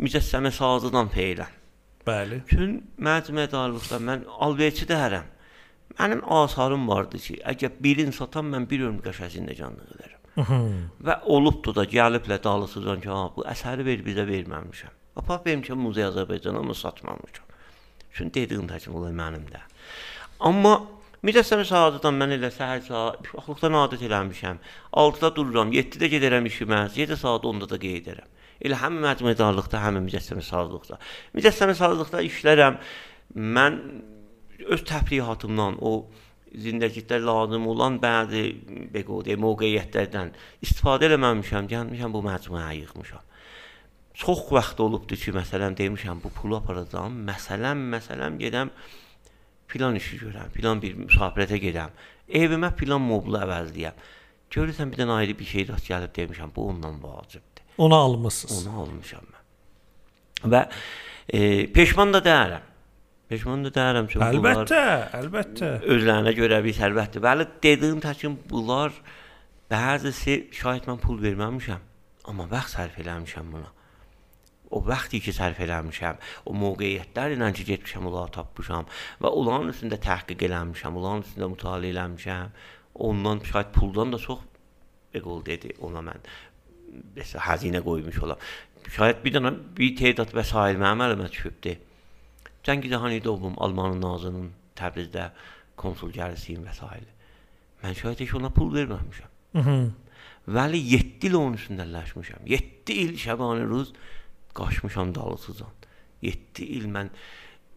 mücəssəmə sazıdan feylə. Bəli. Çün məcmuədarlıqda mən alverçi dərəm. Mənim asarım vardı ki, əgər birini satan mən bir ömür qəşə zindəganlıq edərəm. Və olubdu da gəliblə dalısıcan ki, ha, bu əsəri ver bizə verməmişəm. Apar verim ki, Muzeyə Azərbaycana amma satmamışam. Çünki dediyim təkim olay mənim də. Amma Mücəssəmə saatından mən elə səhər saat uşaqlıqdan adət eləmişəm. 6-da dururam, 7-də gedərəm işimə, 7 saat 10-da da qeyd edirəm. Elə həm məcmuədarlıqda, həm mücəssəmə sazlıqda. Mücəssəmə sazlıqda işlərəm. Mən öz təfrihatımdan o zindəlikdə lazım olan bəzi beqodə mövqeyyətlərdən istifadə eləməmişəm, gəlmişəm bu məcmuəyə yığmışam. Çox vaxt olubdu ki, məsələn demişəm bu pulu aparacağam, məsələn, məsələn gedəm filan işi görəm, filan bir müsafirətə gedəm. Evimə filan moblu əvəzləyəm. Görürsən bir dənə ayrı bir şey rast gəlib demişəm, bu ondan vacibdir. Onu almısınız. Onu almışam mən. Və e, peşman da deyirəm. Peşman da deyirəm çünki əlbəttə, əlbəttə. Özlərinə görə bir sərvətdir. Bəli, dediyim təkin bunlar bəzisi şahid mən pul verməmişəm, amma vaxt sərf eləmişəm buna. O vaxtı ki sərf eləmişəm, o mövqeyyətlərlə ki getmişəm, onları tapmışam və onların üstündə təhqiq eləmişəm, onların üstündə mütaliə eləmişəm. Ondan şahid puldan da çox eqol dedi ona mən xəzinə qoymuş olam. Şayət bir dənə bir tədad vəsail mənim əlimə düşübdür. Cəngiz Hanidovum Almanın nazının Təbrizdə konsulgərisiyim və s. Mən şayət heç ona pul verməmişəm. Mhm. Vəli 7 il onun üstündələşmişəm. 7 il şəbanı ruz qaçmışam dalısızam. 7 il mən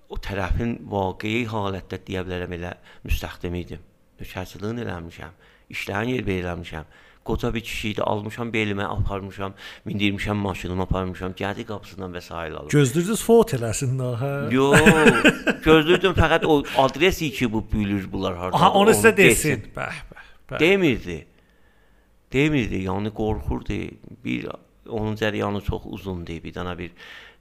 o tərəfin vaqei halətdə deyə bilərəm elə müstəxdim idim. Nökərçiliyin eləmişəm, işlərin yer verilmişəm. Qoca bir kişi idi, almışam belimə, aparmışam, mindirmişəm maşınıma, aparmışam, gəldi qapısından və s. alıb. Gözləyirdiniz fot eləsin də, hə? Yox, [LAUGHS] gözləyirdim fəqət o adresi ki, bu bilir bunlar harda. Aha, onu sizə desin. Bəh, bəh, bəh. Demirdi. Demirdi, yəni qorxurdu. Bir onun cəryanı çox uzundur, bir dənə bir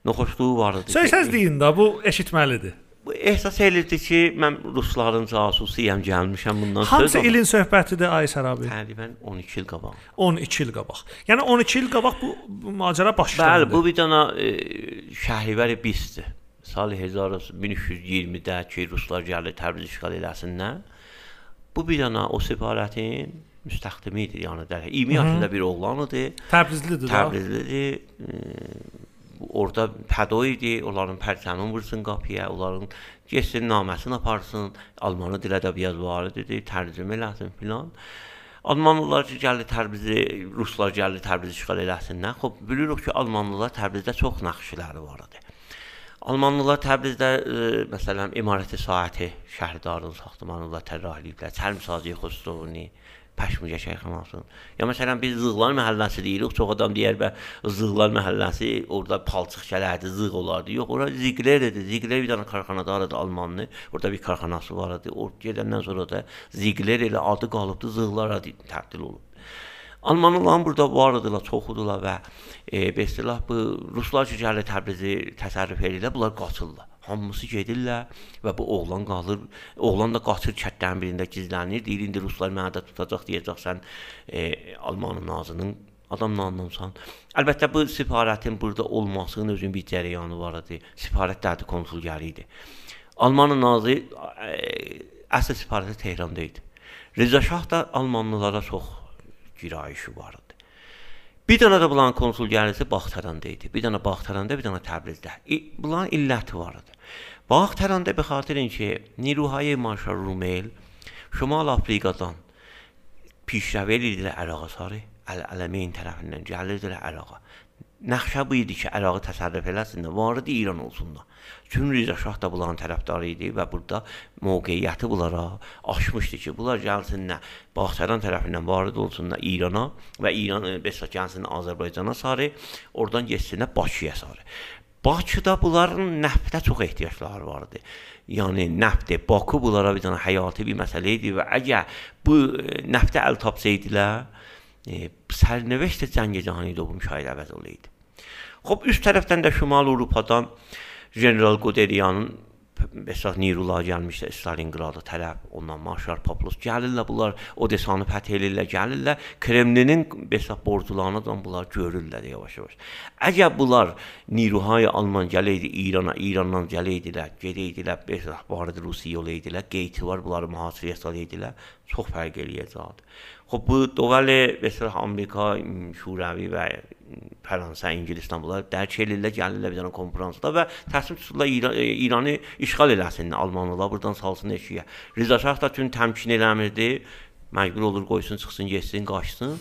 noxoşluğu var idi. Söz deyin də, bu eşitməlidir. Bu ehsas elirdi ki, mən rusların casusuyam, gəlmişəm bundan Hansı söz ilin söhbətidir Aysər abi? Təqribən 12 il qabaq. 12 il qabaq. Yəni 12 il qabaq bu, bu macəra başlandı. Bəli, bu bir dənə e, Şəhrivar Bisdir. Sal 1320-də ki, ruslar gəldi Təbriz işğal eləsinlər. Bu bir dənə o səfarətin müstəxdimi idi, yəni də 20 yaşında bir oğlan idi. Təbrizlidir. Təbrizlidir. Orada pədo idi, onların pərçəmin vursun qapıya, onların getsin naməsini aparsın, almanı dil ədəbiyyat var idi, tərcümə eləsin filan. Almanlılar ki, gəldi Təbrizi, ruslar gəldi Təbrizi işğal eləsinlər. Xoş, bilirik ki, Almanlılar Təbrizdə çox naxşiləri var idi. Almanlılar Təbrizdə e, məsələn imarəti saati şəhərdarın saxtamanlılar tərəhliyiblər, çərm sazı xüsusunu Pəşmücə şeyxanasının. Ya məsələn biz Zığlar məhəlləsi deyirik, çox adam deyər və Zığlar məhəlləsi orada palçıq gələrdi, zığ olardı. Yox, ora Ziqler idi. Ziqler bir dənə karxanadar idi Almanlı. Orada bir karxanası var idi. O gedəndən sonra da Ziqler elə adı qalıbdı, Zığlara təbdil olub. Almanlıların burada var idilər, çox idilər və e, bəstilah bu ruslar ki gəlir Təbrizi təsərrüf edirlər, bunlar qaçırlar. Hamısı gedirlər və bu oğlan qalır. Oğlan da qaçır kətlərin birində gizlənir. Deyir indi ruslar məni də tutacaq deyəcəksən e, Almanın nazının adamla anlamsan. Əlbəttə bu səfarətin burada olmasının özünün bir cərəyanı var idi. Səfarət dədi konsulgəri idi. Almanın nazı e, əsl səfarəti Tehranda idi. Rza Şah da Almanlılara çox girayişi var idi. Bir dənə də bulan konsulgərisi Baxtaranda idi. Bir dənə Baxtaranda, bir dənə Təbrizdə. Bunların illəti var idi. Baxtaranda به خاطر اینکه نیروهای مارشال رومل شمال آفریقاdan پیشروی edirdilər Əraqa sarı, Əl-Ələmeyn tərəfindən gəlirdilər Əraqa. Nəxşə bu idi ki, Ərağı təsərrüf eləsinlər, varid İran olsunlar. Çünki Rza Şah da bunların tərəfdarı idi və burada mövqeyiyyəti bunlara aşmışdı ki, bunlar gəlsinlər, Baxçaran tərəfindən varid olsunlar İrana və İran bəs gəlsinlər Azərbaycana sarı, oradan getsinlər Bakıya sarı. Bakıda bunların nəftə çox ehtiyacları vardı. Yəni nəftə, Bakı bunlara bir dənə həyati bir məsələ idi və əgər bu nəftə əl tapsaydilər, e, sərnəveşt Cəngiz Hanidovun şair əvəz olaydı. Xop üst tərəfdən də Şimal Avropadan General Quderiyanın Əsas Nirular gəlmişlər Stalingrada tərəf, ondan Marşal Poplos gəlirlər bunlar Odesanı fəth eləyirlər, gəlirlər Kremlinin hesab borcularını da bunlar görürlər yavaş-yavaş. Əgər bunlar Niruhay Alman gələydi İrana, İrandan gələydilər, gedəydilər, hesab vardı Rusiya olaydilər, qeyti var, bunları mühasirəyə salaydilər, çox fərq eləyəcəkdi. خب bu dövəl mesela Amerika, Şuravi və Fransa, İngilistan bunlar dərk elirlər, gəlirlər bir dənə konfransda və təslim tuturlar İran, İranı işğal eləsin Almanlılar, buradan salsın eşiyə. Rza Şah da tüm təmkin eləmirdi. Məcbur olur qoysun, çıxsın, getsin, qaçsın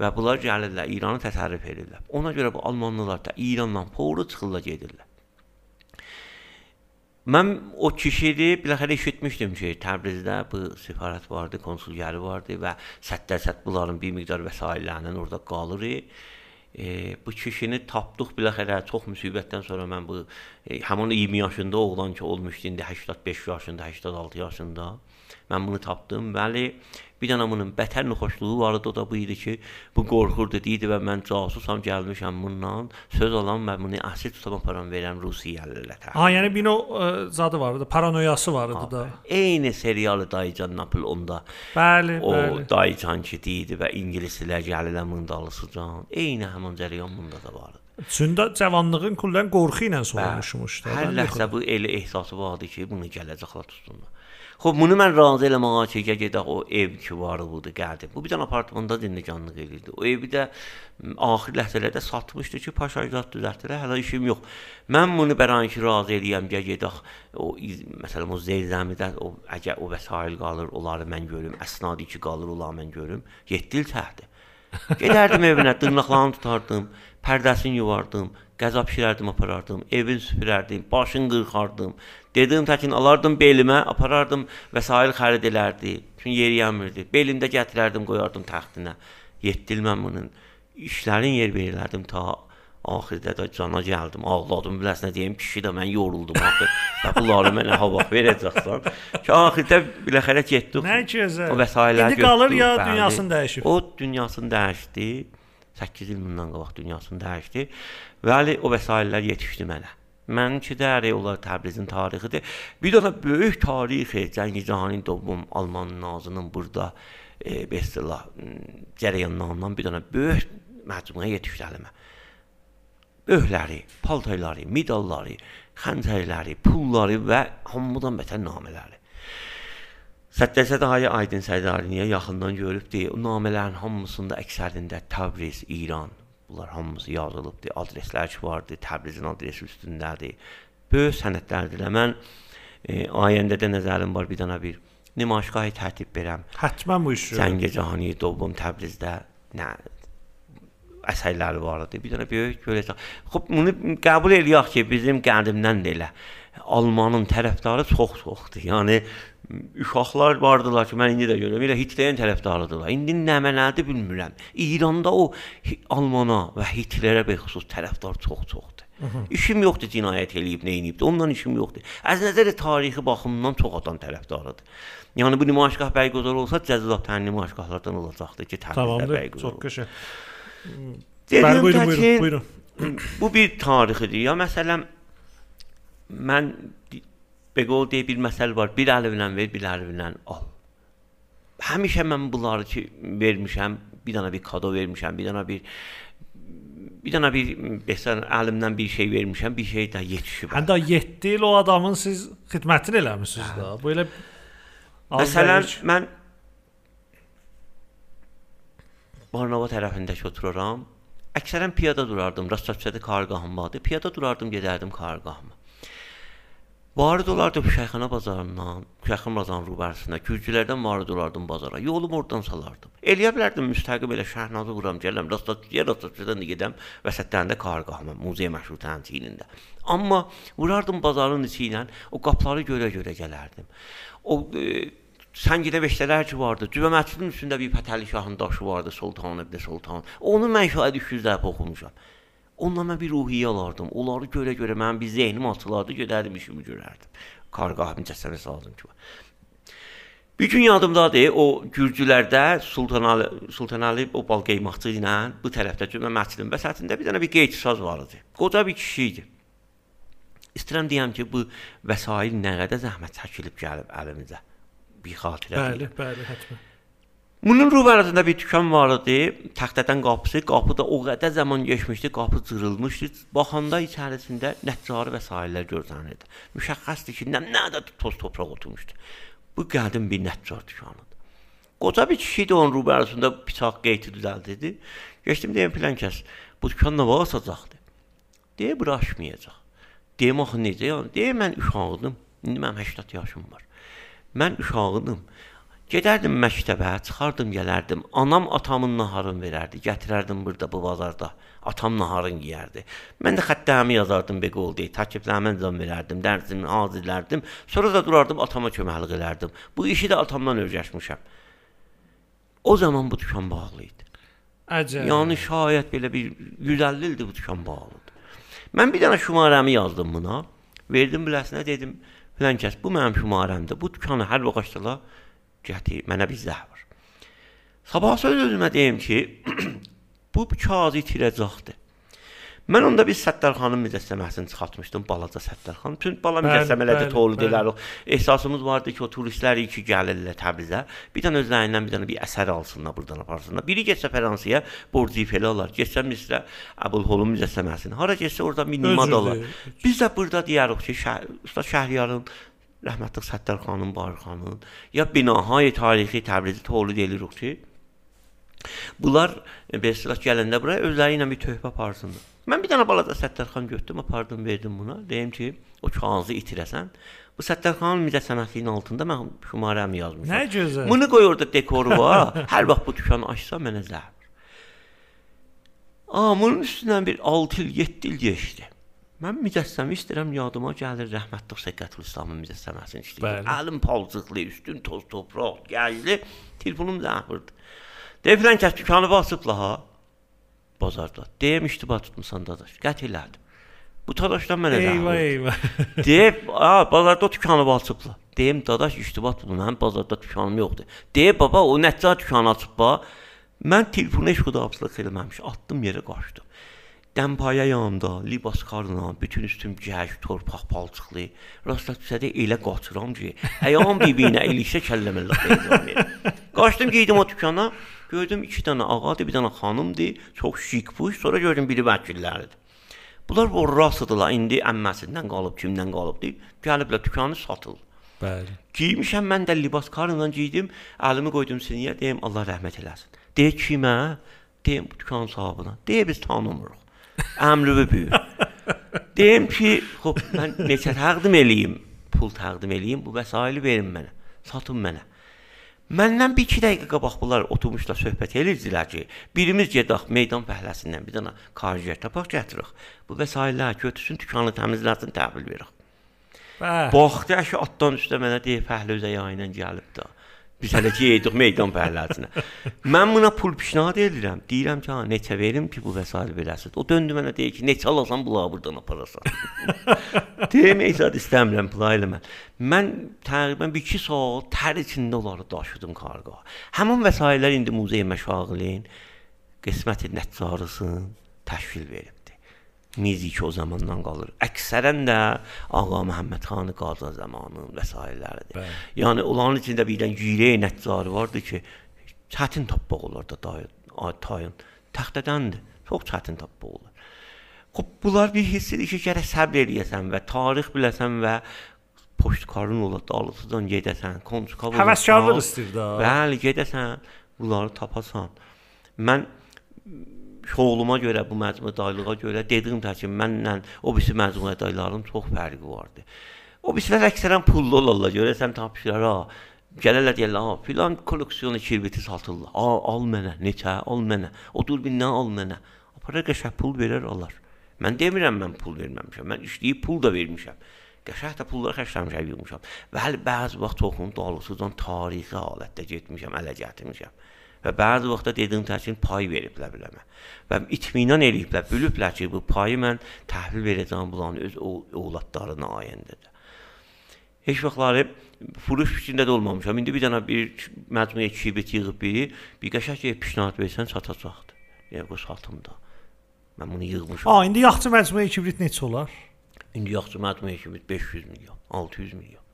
və bunlar gəlirlər, İranı təsərrüf edirlər. Ona görə bu Almanlılar da İrandan fəvri çıxırlar gedirlər. Mən o kişini biləxərə eşitmişdim ki, Təbrizdə bu səfarət vardı, konsulgəri vardı və sətdə-sətt bunların bir miqdar vəsaitlərinin orada qalır. E, bu kişini tapdıq biləxərə çox müsibətdən sonra mən bu e, həmin 20 yaşında oğlan ki olmuşdu indi 85 yaşında, 86 yaşında. Mən bunu tapdım. Bəli, Bir dənə bunun bətər nüxoşluğu var idi, o da bu idi ki, bu qorxurdu, deyirdi və mən casusam, gəlmişəm bundan, söz alan mən bunu əsir tutam aparam verəm Rusiyalılara. Ha, yəni bir o ə, zadı var idi, paranoyası var idi da. Eyni serialı Dayıcan Napoleonda. Bəli, o bəli. O Dayıcan ki deyirdi və ingilislər gəlirlər mındalısıcan. Eyni həmin cərəyan bunda da var idi. Çünki cavanlığın kullan qorxu ilə soruşmuşdu. Hər ləhzə bu elə ehsası vardı ki, bunu gələcəklər tutsunlar. Xub bunu mən razı eləməyə ki, gedək o ev ki var budur, gəldim. Bu bir dənə apartmanda dinləganlıq elirdi. O evi də axir ləhzələrdə satmışdı ki, paşajat düzəltdirə, hələ işim yox. Mən bunu bəran ki, razı eləyəm, gəl gedək o məsələn o zeyzəmidə o əgər o vəsail qalır, onları mən görüm, əsnadi ki qalır, onları mən görüm. 7 il çəkdi. Gedərdim evinə, dırnaqlarını tutardım, pərdəsini yuvardım, qəzab bişirərdim, aparardım, evin süpürərdim, başını qırxardım. Dedim təkin alardım belimə, aparardım, vəsail xərid elərdi. Çünki yeri yanmırdı. Belimdə gətirərdim, qoyardım təxtinə. 7 il mən bunun işlərin yer verirdim ta axirdə də cana gəldim, ağladım. Biləsən deyim, kişi də mən yoruldum axı. Və bunları mənə hava verəcəksən. Ki axirdə biləxərə getdik. Nə gözəl. O vəsaitlər İndi qalır ya dünyasını dəyişib. O dünyasını dəyişdi. 8 il bundan qabaq dünyasını dəyişdi. Bəli, o vəsaitlər yetişdi mənə. Mənimki də əri olar Təbrizin tarixidir. Bir dənə böyük tarixi Cəngi Cahani Dovum Alman nazının burada e, bestela cərəyanlarından bir dənə böyük məcmuə yetişdi əlimə. Böyükləri, paltayları, medalları, xəncərləri, pulları və hamıdan bətər namələri. Səddəsə daha Aydın Səydariyə yaxından görübdü. O namələrin hamısında əksərində Təbriz, İran, bunlar hamısı yazılıbdı. Adreslər ki vardı, Təbrizin adresi üstündədir. Böyük sənədlərdir. Mən e, ayəndə də nəzərim var bir dənə bir nümayişgahı tərtib verəm. Həttəmən bu iş. Cəngə Cahani Dobum Təbrizdə nə əsərləri var idi. Bir dənə böyük görəcək. Xub bunu qəbul eləyək ki, bizim qədimdən də elə Almanın tərəfdarı çox-çoxdur. Yəni uşaqlar vardılar ki, mən indi də görürəm, elə Hitlerin tərəfdarıdırlar. İndi nə mənadır bilmirəm. İranda o Almana və Hitlerə bəxüsus tərəfdar çox-çoxdur. İşim yoxdur cinayət eləyib, nə edib. Ondan işim yoxdur. Az nəzər tarixi baxımından çox adam tərəfdarıdır. Yəni bu nümayişgah bəyqozar olsa, cəzalət tən nümayişgahlardan olacaqdı ki, Təbrizdə bəyqozar. Çox qəşəng. Buyurun, buyurun, buyurun. Bu bir tarixidir. Ya məsələn mən Begol deyə bir məsəl var. Bir əlivlə ver, bir əlivlə al. Həmişə mən bunları ki vermişəm, bir dənə bir kado vermişəm, bir dənə bir bir dənə bir məsələn əlimdən bir şey vermişəm, bir şey də yetişib. Hətta 7 il o adamın siz xidmətini eləmisiniz də. Bu elə Məsələn, mən Barnava tərəfindəki otururam. Əksərən piyada durardım. Rastasiyada kargahım vardı. Piyada durardım, gedərdim kargahıma. Varid olardım Şəyxana bazarından, Şəyxan bazarının rübərisində, Gürcülərdən varid olardım bazara. Yolumu oradan salardım. Eləyə bilərdim müstəqil belə Şəhnadı vuram, gələm, Rastasiyaya, Rastasiyadan da gedəm, vəsətlərində kargahıma, muzey məşhur çiyinində. Amma vurardım bazarın içi ilə, o qapıları görə-görə gələrdim. O e, Səngidə veştələr ki vardı. Cübə məscidin üstündə bir Fətəli şahın daşı vardı, Sultan ibn Sultan. Onu mən şahid 200 dəfə oxumuşam. Ondan mən bir ruhiyyə alardım. Onları görə-görə mənim bir zehnim açılardı, gedərdim işimi görərdim. Qarqah mücəssəməsi aldım ki. Bir gün yadımdadır, o Gürcülərdə Sultan Ali, Sultan Ali o bal qeymaqçı ilə bu tərəfdə cümlə məscidin vəsətində bir dənə bir qeyd saz var idi. Qoca bir kişi idi. İstəyirəm deyəm ki, bu vəsail nə qədər zəhmət çəkilib gəlib əlimizə bir xatirə. Bəli, bəli, həttəm. Bunun rübərəsində bir dükan var idi. Taxtadan qapısı, qapı da o qədər zaman keçmişdi, qapı cırılmışdı. Baxanda içərisində nəccari və sahillər görsənirdi. Müşəxxəsdir ki, nə də toz torpaq oturmuşdu. Bu qədim bir nəccar dükanıdır. Qoca bir kişi də onun rübərəsində bıçaq qeyti düzəldirdi. Keçdim deyim filan kəs, bu dükan nə vaxt açacaqdı? Deyə buraşmayacaq. Deyim axı necə? Yəni deyim mən uşağıdım. İndi mənim 80 yaşım var. Mən uşağıdım. Gedərdim məktəbə, çıxardım, gələrdim. Anam atamın naharını verərdi. Gətirərdim burada bu bazarda. Atam naharını yeyərdi. Mən də xəttəmi yazardım Beqol deyə. Təkliflərimi nizam verərdim, dərsimi hazırlardım. Sonra da durardım atama köməklik edərdim. Bu işi də atamdan öyrəşmişəm. O zaman bu dükan bağlı idi. Əcəb. Yəni şayət belə bir 150 ildir bu dükan bağlıdır. Mən bir dənə şumarəmi yazdım buna. Verdim biləsinə dedim, filan kəs bu mənim şumarəmdir. Bu dükanı hər vaxt açdılar, gətir, mənə bir zəhv. Sabah söz özümə deyim ki, [CLEARS THROAT] bu kağızı itirəcəkdir. Mən onda bir Səttarxanın mücəssəməsini çıxartmışdım, balaca Səttarxan. Bütün bala mücəssəmələrdə bəli, tolu bəli. deyirlər. o Ehsasımız vardı ki, o turistlər iki gəlirlər Təbrizə, bir dənə özlərindən bir dənə bir əsər alsınlar, burdan aparsınlar. Biri getsə Fransaya, borcu ifəli alar. Getsə Misrə, Əbulholun mücəssəməsini. Hara getsə orada minimad alar. Biz də burada deyərik ki, şəh, Usta Şəhriyarın rəhmətli Səttarxanın, Barxanın ya binahay tarixi Təbrizi tolu deyirik ki, Bunlar e, Besrat gələndə bura özləri ilə bir töhfə aparsınlar. Mən bir dənə balaca Səttarxan götürdüm, apardım, verdim buna. Deyim ki, o kağızı itirəsən. Bu Səttarxanın mücəssəməsinin altında mən şumarəmi yazmışam. Nə gözəl. Bunu qoy orada dekoru var. [LAUGHS] Hər vaxt bu dükanı açsa mənə zəhmət. Aa, bunun üstündən bir 6 il, 7 il keçdi. Mən mücəssəmi istəyirəm, yadıma gəlir rəhmətli Səkkətül İslamın mücəssəməsini işləyir. Bəli. Əlim palçıqlı, üstün toz torpaq, gəzli, telefonum zəhmırdı. Deyirəm ki, dükanı basıbla ha bazarda. Deyim iştiba tutmusan dadaş. Qət elədim. Bu dadaşdan mənə Eyvah, eyvah. [LAUGHS] Deyib, a, bazarda dükanı açıblar. Deyim, dadaş iştibat bunu, mənim bazarda dükanım yoxdur. Deyib, baba, o nətcə dükanı açıb ba. Mən telefonu heç xudafizlik eləməmiş, atdım yerə qaçdım. Dəmpaya yanımda, libas qarla, bütün üstüm gəş, torpaq palçıqlı. Rastla düşədə elə qaçıram ki, ayağım bir-birinə ilişə kəlləməllə qeydim. Qaçdım geydim o dükana, gördüm iki dənə ağadır, bir dənə xanımdır, çox şik puş, sonra gördüm biri vəkilləridir. Bunlar o rasıdılar, indi əmməsindən qalıb, kimdən qalıb deyib, gəliblər dükanı satıl. Bəli. Giymişəm mən də libas karla giydim, əlimi qoydum sinəyə, deyim Allah rəhmət eləsin. Deyir kimə? Deyim dükan sahibinə. Deyir biz tanımırıq. Əmri böyük. deyim ki, xop mən neçə təqdim eləyim? Pul təqdim eləyim, bu vəsaili verin mənə. Satın mənə. Məndən bir 2 dəqiqə qabaq bunlar oturmuşlar söhbət edirdilər ki, birimiz gedək meydan fəhləsindən bir dənə karjer tapaq gətiririk. Bu vəsaitlər götürsün, dükanı təmizləsin, təhvil veririk. Baxdı ki, atdan üstə mənə deyir fəhlə özə yayla gəlib də. Biz hələ ki yeydik meydan fəhləsinə. Mən buna pul pişnahad edirəm. Deyirəm ki, ha, neçə verim ki, bu vəsait verəsiz. O döndü mənə deyir ki, neçə alasan bula burdan aparasan. [LAUGHS] Deyim, zət istəmirəm pul eləmə. Mən təqribən 2 saat tər içində onları daşıdım qarqa. Həmin vəsaitlər indi muzey məşağilin qisməti nəticərısın təşkil veribdi. Mizik o zamandan qalır. Əksərən də Ağa Məhəmməd xan Qaza zamanının vəsaitləridir. Bəli. Yəni onların içində birdən girə nəticəri vardı ki, çətin tapmaq olar da tayın təxtədəndir. Çox çətin tapmaq olar. Xub bunlar bir hissidir ki, gərək səbr eləyəsən və tarix biləsən və poçtkarın ola dalısıdan gedəsən, konçkal Həvəskarlıq istəyir də. Bəli, gedəsən, bunları tapasan. Mən şoğluma görə, bu məcmua dayılığa görə dedim də ki, mənlə o birisi məcmua dayıların çox fərqi vardı. O birisilər əksərən pullu olurlar, görəsən tapışırlar, ha. Gələrlər deyirlər, ha, filan kolleksiyonu kirbiti satırlar. A, al mənə, neçə, al mənə. O durbindən al mənə. Apara qəşəng pul verər alar. Mən demirəm mən pul verməmişəm. Mən işləyib pul da vermişəm. Qəşəng də pulları xərcləmişəm, yığmışam. Bəli, bəzi vaxt toxunun dalısıdan tarixi halətdə getmişəm, ələ gətirmişəm. Və bəzi vaxtda dediyim təkin pay veriblər biləmə. Və itminan eləyiblər, biliblər ki, bu payı mən təhvil verəcəm bulanın öz övladlarına ayəndədir. Heç vaxtları furuş fikrində də olmamışam. İndi bir dənə bir məcmuə kibrit yığıb biri, bir qəşəng ev pişnahad versən çatacaqdı. Yəni bu satımda. Mən bunu yığmışam. A, indi yaxçı məcmuə kibrit neçə olar? İndi yaxşı məcmuə kibrit 500 milyon, 600 milyon.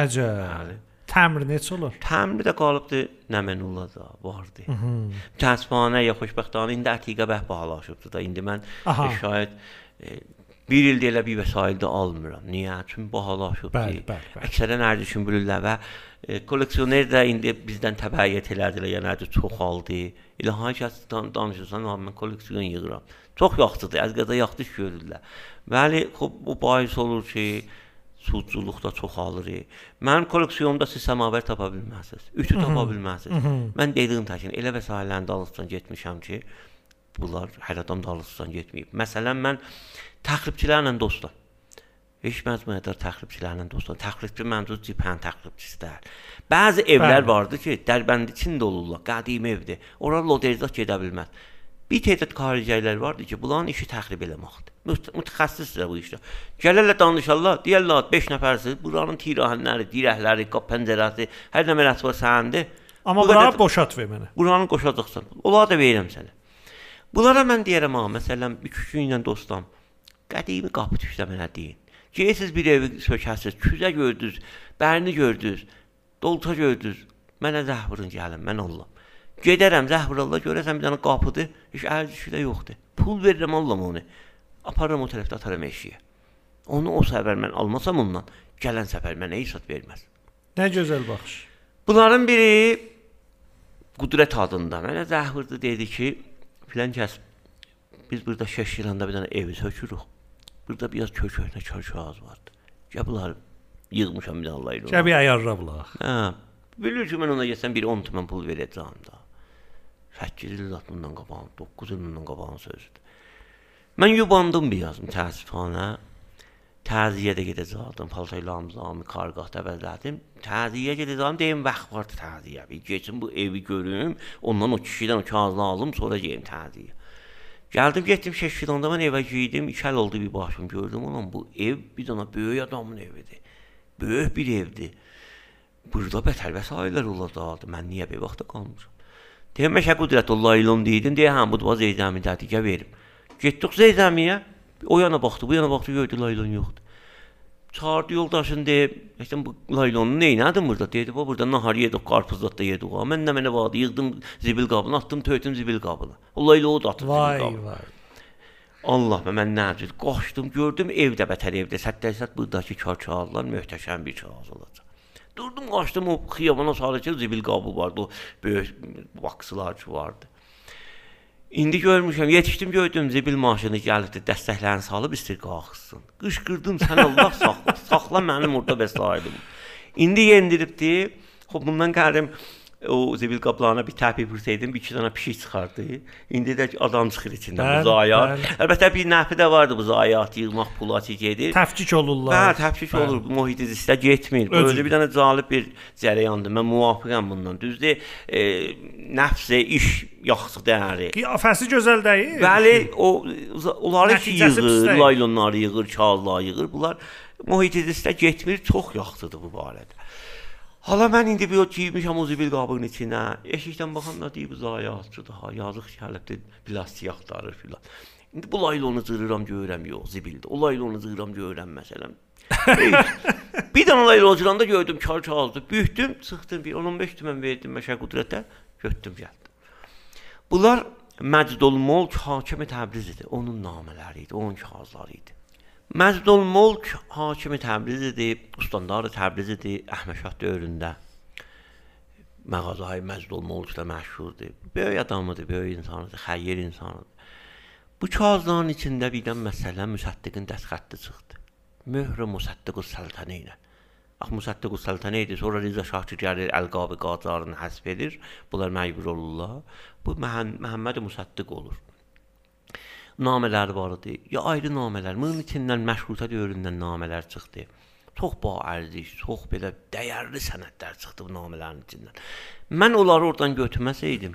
Əcəb. Bəli. Təmri necə olur? Təmri də qalıbdı Nəmənulla da vardı. Mhm. Təəssüfənə ya xoşbəxtənə indi Ətiqə bəh bağlaşıbdı da. İndi mən Aha. E, şayad e, bir ildə elə bir vəsaitdə almıram. Niyə? Çünki bahalaşıbdı. Əksərən ərdüşün bilirlər və e, koleksiyoner də indi bizdən təbəiyyət elədilər, yəni ərdə çoxaldı. Elə hansı kəsdən danışırsan, mən koleksiyon yığıram. Çox yaxşıdır, əzqədə yaxşı görürlər. Bəli, xop bu bahis olur ki, şey, da çoxalır. Mənim kolleksiyonumda siz səmavər tapa bilməzsiniz. Ütü tapa bilməzsiniz. Mən dediyim təkin elə vəsaitlərində alışdan getmişəm ki, bunlar hər adam da alışdan getməyib. Məsələn mən təxribçilərlə dostam. Heç məcmuədə təxribçilərlə dostam. Təxribçi məncə cibhən təxribçisidir. Bəzi evlər Bəli. vardı ki, Dərbənd içində olurlar. Qədim evdir. Ora loderzat gedə bilməz. Bir tədad xaricilər vardı ki, bunların işi təxrib eləməkdir. Müt- Mütəxəssisdir bu işdə. Gələrlər danışarlar, deyirlər 5 nəfərsiz, buranın tirahənləri, dirəkləri, pəncərəsi, hər nə mərəsi var sənindir. Amma Bu bura qədər- boşalt ver mənə. Buranı qoşacaqsan. Onları da verirəm sənə. Bunlara mən deyirəm ha, məsələn, bir kişi ilə dostam. Qədimi qapı düşdə mənə deyin. Geysiz bir evi sökəsiz, küzə gördünüz, bərini gördünüz, dolça gördünüz. Mənə zəhvırın gəlin, mən ollam. Gedərəm zəhvıralla görəsən bir dənə qapıdır, heç ərzişi də yoxdur. Pul verirəm allam onu. Aparıram o tərəfdə ataram eşiyə. Onu o səfər mən almasam ondan, gələn səfər mənə zat verməz. Nə gözəl baxış. Bunların biri Qudrət adında mənə zəh vurdu dedi ki, filan kəs biz burada Şəşiranda bir dənə evi sökürük. Burada biraz kököhnə kərkaz vardı. Gəl bunları yığmışam bir dənə Allah ilə. Gəl bir ayarlablar. Hə. Bilir ki, mən ona gəlsəm bir 10 tümən pul verəcəm da. 8 il bundan qabaq, 9 il bundan qabaq sözdür. Mən yubandım bir yazım təəssüfənə. Təziyə də gedəcəkdim, paltoylarımı qarqaqda bəzədim. Təziyə gedəcəm, deyim vaxt var təziyə. Bir keçim bu evi görüm, ondan o kişidən o kağızını alım, sonra gedim təziyə. Gəldim, getdim Şəşilanda mən evə girdim, 2 il oldu bir başım gördüm, ulan bu ev bir dənə böyük adamın evidir. Böyük bir evdir. Burada bətər vəsaitlər olacaqdı. Mən niyə bir vaxta qalmışam? Deyəm, məşə qudrətullah ilon dedim, deyə həm bu da Zeydəmi dədiyə verim. Getdik Zeydəmiyə, o yana baxdı, bu yana baxdı, gördü laylon yoxdur. Çağırdı yoldaşın deyib, "Əkdən bu laylonu nə etdin burada?" Dedi, "Bu burada nahar yedik, qarpız da yedik." ha." Mən də mənə vardı, yığdım zibil qabına, atdım töytüm zibil qabına. O laylonu da atdım zibil Vay qabına. vay. Allah mən nəcid qaçdım, gördüm evdə bətər evdə. Səttəsət burdakı kağızlar möhtəşəm bir kağız olacaq. Durdum, qaçdım o xiyabana sarı ki, zibil qabı vardı, o böyük vaksılar ki vardı. İndi görmüşəm, yetişdim gördüm zibil maşını gəlibdi, dəstəklərini salıb istir qalxsın. Qışqırdım, sən Allah saxla, saxla mənim orada vəsaitim. İndi yendiribdi. Xoş bundan gəldim o zibil qaplarına bir təpi vursaydım, bir iki dənə pişik çıxardı. İndi də adam çıxır içindən Bəli, bu zayiat. bəli. Əlbəttə bir nəfi də vardı bu zayiat yığmaq pulu gedir. Təfkik olurlar. Hə, təfkik olur. Mühit istə getmir. Özü. Özü bir dənə cəlib bir cərəyandır. Mən muvafiqəm bundan. Düzdür? E, nəfsə iş yaxşı dəyəri. Qiyafəsi gözəl deyil. Bəli, o onları ki yığır, laylonları yığır, kağızlar yığır. Bunlar mühit istə getmir. Çox yaxşıdır bu barədə. Hala mən indi bir o giymişəm o zibil qabının içinə. Eşikdən baxanda deyib zayiatçıdır ha, yazıq gəlibdi plastik axtarır filan. İndi bu laylonu cırıram görürəm yox, zibildir. O laylonu cırıram görürəm məsələn. [LAUGHS] Bir dənə laylon cıranda gördüm kar kağızdı. Büyütdüm, çıxdım bir 10-15 tümən verdim məşə qudrətə, götdüm gəldim. Bunlar Məcdul Mulk hakimi Təbriz idi. Onun namələri idi, onun kağızları idi. Məzdul Mulk hakimi Təbriz idi, Ustandar Təbriz idi Əhməd Şah dövründə. Məğazayı Məzdul Mulk da məşhurdur. Böyük adamıdır, böyük insanıdır, xeyir insanıdır. Bu kağızların içində birdən məsələn Müsəddiqin dəstxətti çıxdı. Möhrü Müsəddiqus Səltənə ilə. Bax Müsəddiqus Səltənə idi, sonra Riza Şah ki gəlir Əlqabı Qacarını həsb edir. Bunlar məcbur olurlar. Bu Məhəm Məhəmməd Müsəddiq olur namələr var idi. Ya ayrı namələr. Bunun içindən məşrutə dövründən namələr çıxdı. Çox baərziş, çox belə dəyərli sənədlər çıxdı bu namələrin içindən. Mən onları oradan götürməsəydim,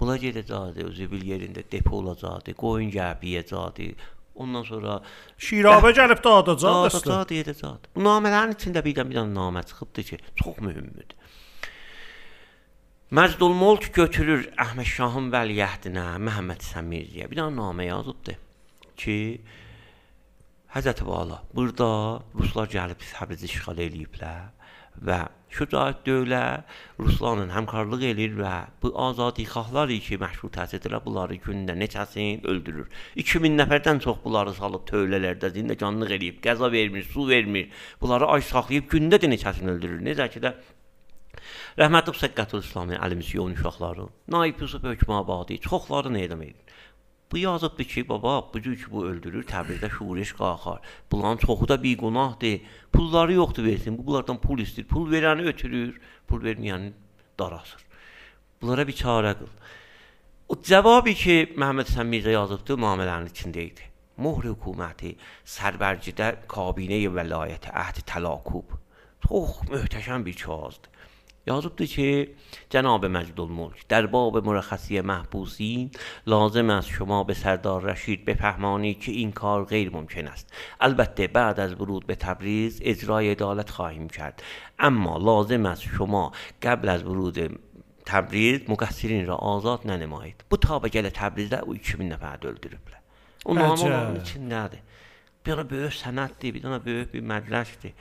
bula gedəcəkdi, özü bil yerində depo olacaqdı, qoyun gəlib yeyəcəkdi. Ondan sonra Şirabə gəlib dağıdacaq dəstə. Dağıtacaqdı, yeyəcəkdi. Bu namələrin içində birdən bir dənə namə çıxıbdı ki, çox mühümdür. Məzdul Mulk götürür Əhməd Şahın vəliəhdinə, Məhəmməd Səmirziyə bir dənə namə yazıbdı ki, Həzrət Vala, burada ruslar gəlib Təbrizi işğal eləyiblər və Şücaət dövlə Ruslarla həmkarlıq eləyir və bu azadixahlar ki, məşrutəsidirlər, bunları gündə neçəsini öldürür. 2000 nəfərdən çox bunları salıb tövlələrdə zindəcanlıq eləyib, qəza vermir, su vermir. Bunları ay saxlayıb gündə də neçəsini öldürür. Necə ki də Rəhmətli Səqqətul İslami Əli Misyon uşaqları, Naib Yusuf Hökmabadi çoxlarını edam edir. Bu yazıbdı ki, baba, bu cür ki bu öldürür, Təbrizdə şuriş qalxar. Bunların çoxu da bir günahdır. Pulları yoxdur versin. Bu bunlardan pul istəyir. Pul verəni ötürür, pul verməyəni darasır. Bunlara bir çarə qıl. O cavabı ki, Məhəmməd Həsən Mirzə yazıbdı, müamilənin içində idi. Mohr hökuməti sərvərcidə kabinə vəlayəti əhd təlakub. Çox möhtəşəm bir kağızdır. Yazıbdır ki جناب مجدالملک در باب مرخصی محبوسین لازم است شما به سردار رشید بفهمانید که این کار غیر ممکن است البته بعد از ورود به تبریز اجرای عدالت خواهیم کرد اما لازم است شما قبل از ورود Təbriz müqəssirin را azad nənəmayid. Bu taba gələ Təbrizdə o 2000 nəfər öldürüblər. O namanın içindədir. Bir dənə böyük sənətdir, bir dənə böyük bir mədrəsdir.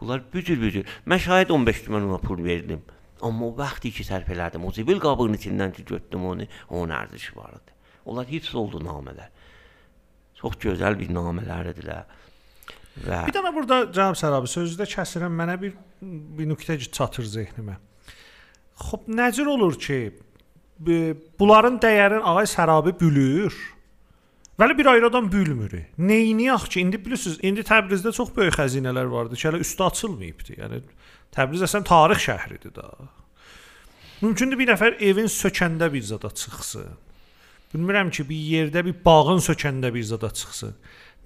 Bunlar bücür-bücür. Mən şahid 15 tümən ona pul verdim. Amma o vaxtı ki sərf elədim, o zibil qabığının içindən ki götürdüm onu, onun ərzishi var idi. Onlar hifz oldu namələr. Çox gözəl bir namələrdir. Və bir dənə burada cənab Sərabi sözünüzdə kəsirəm, mənə bir bir nöqtə çatır zehnimə. Xoş, necə olur ki, bunların dəyərin ağay Sərabi bülür. Vəli bir ayradan bölmür. Neyniyək ki, indi bilirsiniz, indi Təbrizdə çox böyük xəzinələr vardı ki, hələ üstü açılmayıbdı. Yəni Təbriz əsən tarix şəhridir da. Mümkündür bir nəfər evin sökəndə bir zada çıxsın. Bilmirəm ki, bir yerdə bir bağın sökəndə bir zada çıxsın.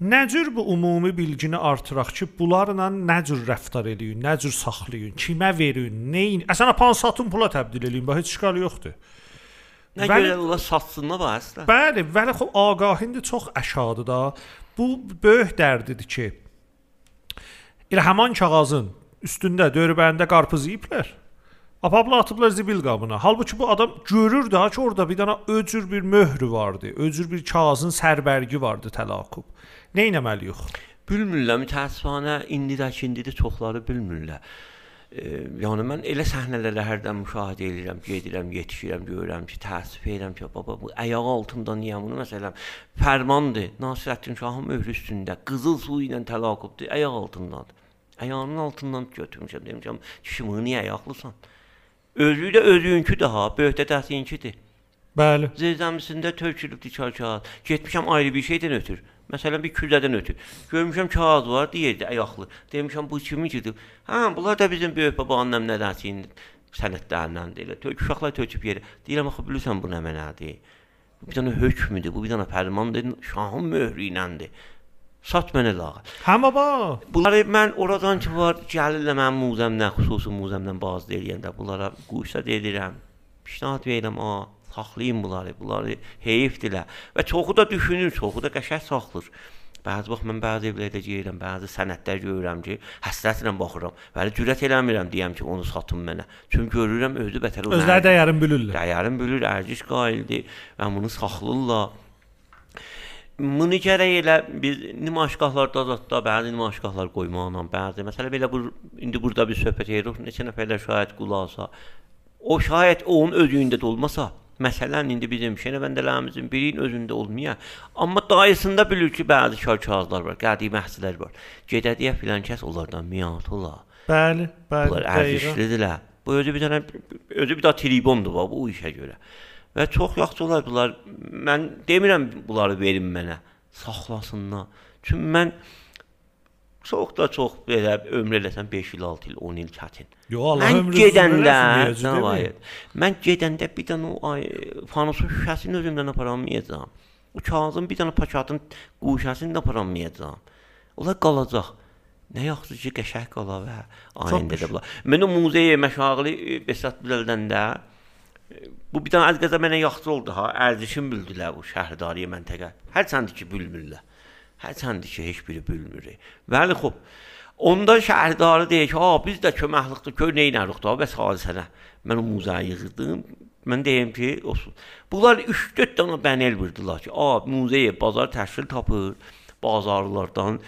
Nə cür bu ümumi bilgini artıraq ki, bunlarla nə cür rəftar eləyin, nə cür saxlayın, kimə verin, nəyin? Əsən apan satın pula təbdil eləyin, bax heç işgal yoxdur. Nə vəli, görə onlar satsınlar əslində. Bəli, vəli xo ağahindi çox əşadır da. Bu böyük dərdidir ki, elə həmin kağızın üstündə dörbərində qarpız yeyiblər. Apabla atıblar zibil qabına. Halbuki bu adam görür daha ki orada bir dənə öcür bir möhrü vardı. Öcür bir kağızın sərbərgi vardı təlaqub. Nə etməliyik? Bilmirlər, mütəəssifanə indidəki indidə çoxları bilmirlər yəni mən elə səhnələrə hərdən müşahidə edirəm, gedirəm, yetişirəm, görürəm ki, təəssüf edirəm ki, baba bu ayaq altında niyə bunu məsələn fərmandır. Nasirəddin Şahın möhrü üstündə qızıl su ilə təlaqubdur, ayaq altındadır. Ayağının altından götürmüşəm, demişəm, kişi bunu niyə ayaqlısan? Özü də özünkü daha, böyükdə dəsinkidir. Bəli. Zirzəmisində tökülübdü çarçat. Getmişəm ayrı bir şeydən ötür. Məsələn bir küllədən ötür. Görmüşəm kağız var, deyirdi ayaqlı. Demişəm bu kiminkidir? Hə, bunlar da bizim böyük babanın nəmnədəsinin sənədlərindəndir. Elə tök uşaqlar töküb yerə. Deyirəm axı bilirsən bu nə mənadır? Bu bir dənə hökmüdür, bu bir dənə fərmandır, şahın möhrü iləndir. Sat mənə lağa. Hə baba. Bunları mən oradan ki var, gəlirlər mənim muzəmdən, xüsusi muzəmdən bazı deyəndə bunlara quşda deyirəm. Pişnahad verirəm, a, saxlayın bunları, bunları heyfdirlər. Və çoxu da düşünür, çoxu da qəşəng saxlayır. Bəzi vaxt mən bəzi evlərdə gedirəm, bəzi sənədlər görürəm ki, həsrətlə baxıram. Bəli, cürət eləmirəm deyəm ki, onu satın mənə. Çünki görürəm özü bətər olur. Özləri dəyərin bilirlər. Dəyərin bilir, ərciş qaildir və bunu saxlayırlar. Bunu gərək elə biz nümayişgahlarda zətdə bəzi nümayişgahlar qoymaqla, bəzi məsələ belə bu indi burada bir söhbət edirik, neçə nəfərlər şahid qulasa, o şayət onun özündə də olmasa, Məsələn, indi bizim şənəvəndələrimizin birinin özündə olmaya, amma dayısında bilir ki, bəzi şarkazlar var, qədim məhsillər var. Gedədiyə filan kəs onlardan miat ola. Bəli, bəli. Bunlar ərzişlidirlər. Bu özü bir dənə özü bir də tribondur bu, bu işə görə. Və çox yaxşı olar bunlar. Mən demirəm bunları verin mənə, saxlasınlar. Çünki mən çox da çox belə ömrə eləsən 5 il, 6 il, 10 il çətin. Yo, Allah mən gedəndə, nə var? Mən gedəndə bir dənə o fanusun şüşəsini özümdən aparamayacağam. O kağızın bir dənə paketin quşəsini də aparamayacağam. Onlar qalacaq. Nə yaxşı ki, qəşəng qala və ayində də bunlar. Mən o muzeyə məşağili Besat Biləldəndə bu bir dənə az qəza mənə yaxşı oldu ha. Ərzişim bildilər bu şəhrdariyə məntəqə. Hər çəndi ki, bilmirlər. Hərçəndi ki, heç biri bilmirik. Bəli, xub. Onda şəhərdarı deyir ki, "Ha, biz də köməklikdə gör nə edirik da və sənə." Mən o muzeyi yığdım. Mən deyim ki, olsun. Bunlar 3-4 dənə bənel vurdular ki, "A, muzeyə bazar təşkil tapır, bazarlardan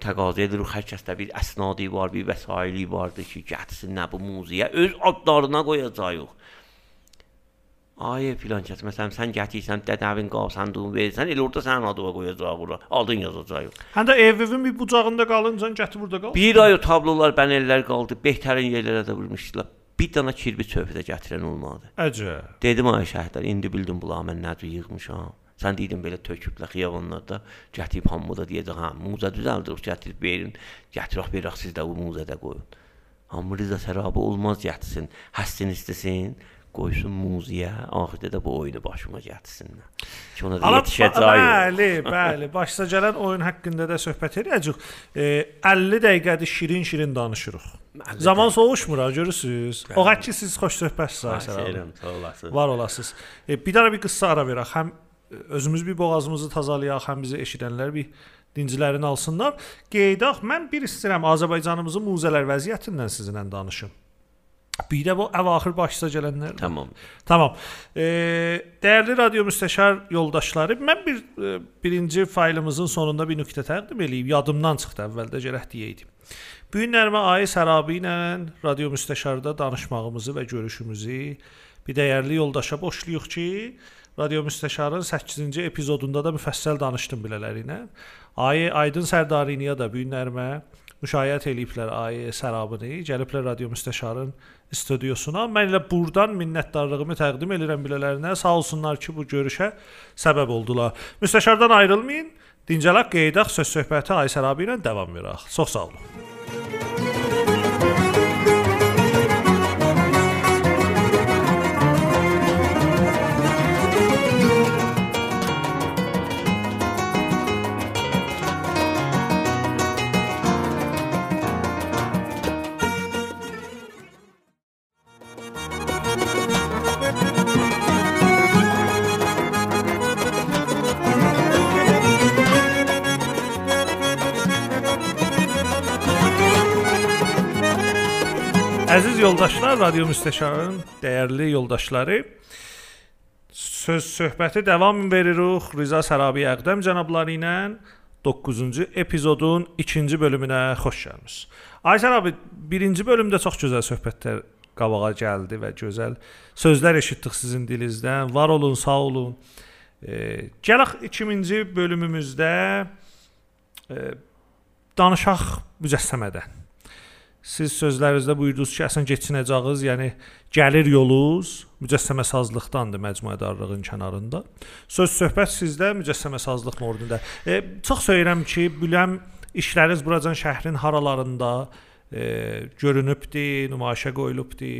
təqaza edirik, hər kəsdə bir əsnadi var, bir vəsaili vardı ki, gətirsin nə bu muzeyə öz adlarına qoyacağıq." Ay filan kəs, məsələn, sən gətirsən dədəvin qalsandığını verirsən, elə orada sənin adına qoyacaq ora. Adın yazacaq. Həm də evin bir bucağında qalınca gətir burada qal. Bir ay o tablolar, bənəllər qaldı. Behtərin yerlərə də vurmuşdular. Bir dənə kirbi çöpü də gətirən olmadı. Əcə. Dedim ay şəhidlər, indi bildim bunlar mən nə yığmışam. Sən deydin belə töküblər xiyabanlarda, gətirib hamıda deyəcək, hə, muza düzəldir, gətirib verin, gətirək verək siz də bu muzada qoyun. Amma Riza sərabı olmaz gətirsin, həssin istəsin, qoysun muziyə, axirdə də bu oyunu başıma gətirsinlər. Ki ona da yetişəcək. Bəli, bəli. Başsa gələn oyun haqqında da söhbət edəcəyik. E, 50 dəqiqədir şirin-şirin danışırıq. Zaman soğuşmur ha, görürsüz. O qədər ki siz xoş söhbətsiz Seyrəm, sağ olasınız. Var olasınız. E, bir dənə bir qıssa ara verək. Həm özümüz bir boğazımızı tazalayaq, həm bizi eşidənlər bir dincilərini alsınlar. Qeydaq, mən bir istəyirəm Azərbaycanımızın muzələr vəziyyətindən sizinlə danışım. Bir də bu əvaxir başsa gələnlər. Tamam. Tamam. E, dəyərli radio müstəşar yoldaşları, mən bir e, birinci faylımızın sonunda bir nöqtə təqdim eləyim. Yadımdan çıxdı əvvəldə gərək deyəydim. Bu gün Nərmə Ayı Sərabi ilə radio müstəşarda danışmağımızı və görüşümüzü bir dəyərli yoldaşa boşluyuq ki, radio müstəşarın 8-ci epizodunda da müfəssəl danışdım belələri ilə. Ayı Aydın Sərdariniyə də bu gün Nərmə müşayiət eləyiblər Ayı Sərabını, gəliblər radio müstəşarın studiosuna. Mən elə burdan minnətdarlığımı təqdim edirəm bilələrinə. Sağ olsunlar ki, bu görüşə səbəb oldular. Müstəşardan ayrılmayın. Dincəlaq qeydaq söz söhbəti Ayı Sərabi ilə davam verək. Çox sağ olun. Yoldaşlar, radio müstəşarın dəyərli yoldaşları, söz söhbəti davam veririk Riza Sərabi Əqdəm cənabları ilə 9-cu epizodun 2-ci bölümünə xoş gəlmisiniz. Ayşər abi, 1-ci bölümdə çox gözəl söhbətlər qabağa gəldi və gözəl sözlər eşitdik sizin dilinizdən. Var olun, sağ olun. E, gələk 2-ci bölümümüzdə e, danışaq mücəssəmədən. Siz sözlərinizdə buyurdunuz ki, əsən keçinəcəyiniz, yəni gəlir yolunuz mücəssəmə sazlıqdandır məcmuədarlığın kənarında. Söz söhbət sizdə mücəssəmə sazlıq mövzusunda. E, çox söyürəm ki, biləm işləriniz buracan şəhrin haralarında e, görünübdü, nümayişə qoyulubdu.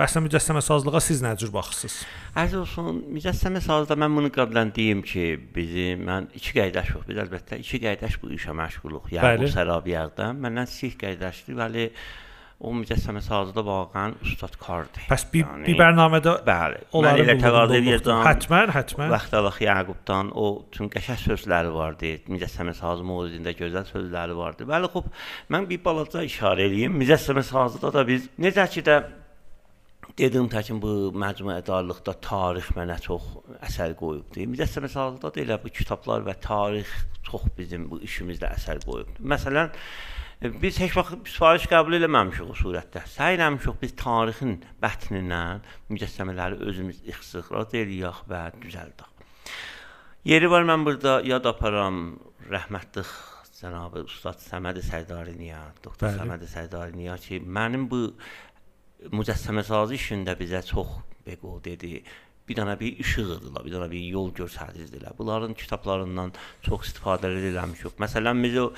Və əslində mücəssəmə sazlığa siz nə cür baxırsınız? Ərz olsun, mücəssəmə sazda mən bunu qəbulən deyim ki, bizi mən iki qaydaşıq, biz əlbəttə iki qaydaş bu işə məşğuluq. Yəni bu Sərabiyərdən məndən sih qaydaşdır, bəli o mücəssəmə sazda vaqəən ustad kardır. Pəs bir, yəni, bir bərnamədə bəli, mən elə təqaüd edirəm. Hətmən, hətmən. Vaxtalıq Yaqubdan o tüm qəşəng sözləri vardı. Mücəssəmə sazı mövzusunda gözəl sözləri vardı. Bəli, xop, mən bir balaca işarə eləyim. Mücəssəmə sazda da biz necə ki də Dedim təkin bu məcmuədarlıqda tarix mənə çox əsər qoyubdu. Mücəssəmə sahəsində də elə bu kitablar və tarix çox bizim bu işimizdə əsər qoyubdu. Məsələn, biz heç vaxt sifariş qəbul eləməmişik o surətdə. Səy eləmişik biz tarixin bətnindən mücəssəmələri özümüz ixtisas eləyək və düzəldək. Yeri var mən burada yad aparam rəhmətli cənab ustad Səməd Sərdariniya, doktor Səməd Sərdariniya ki, mənim bu mücəssəməsazı işində bizə çox beqo dedi. Bir dənə bir işıq idilər, bir dənə bir yol göstərirdilər. Bunların kitablarından çox istifadə edilmişik. Məsələn, biz o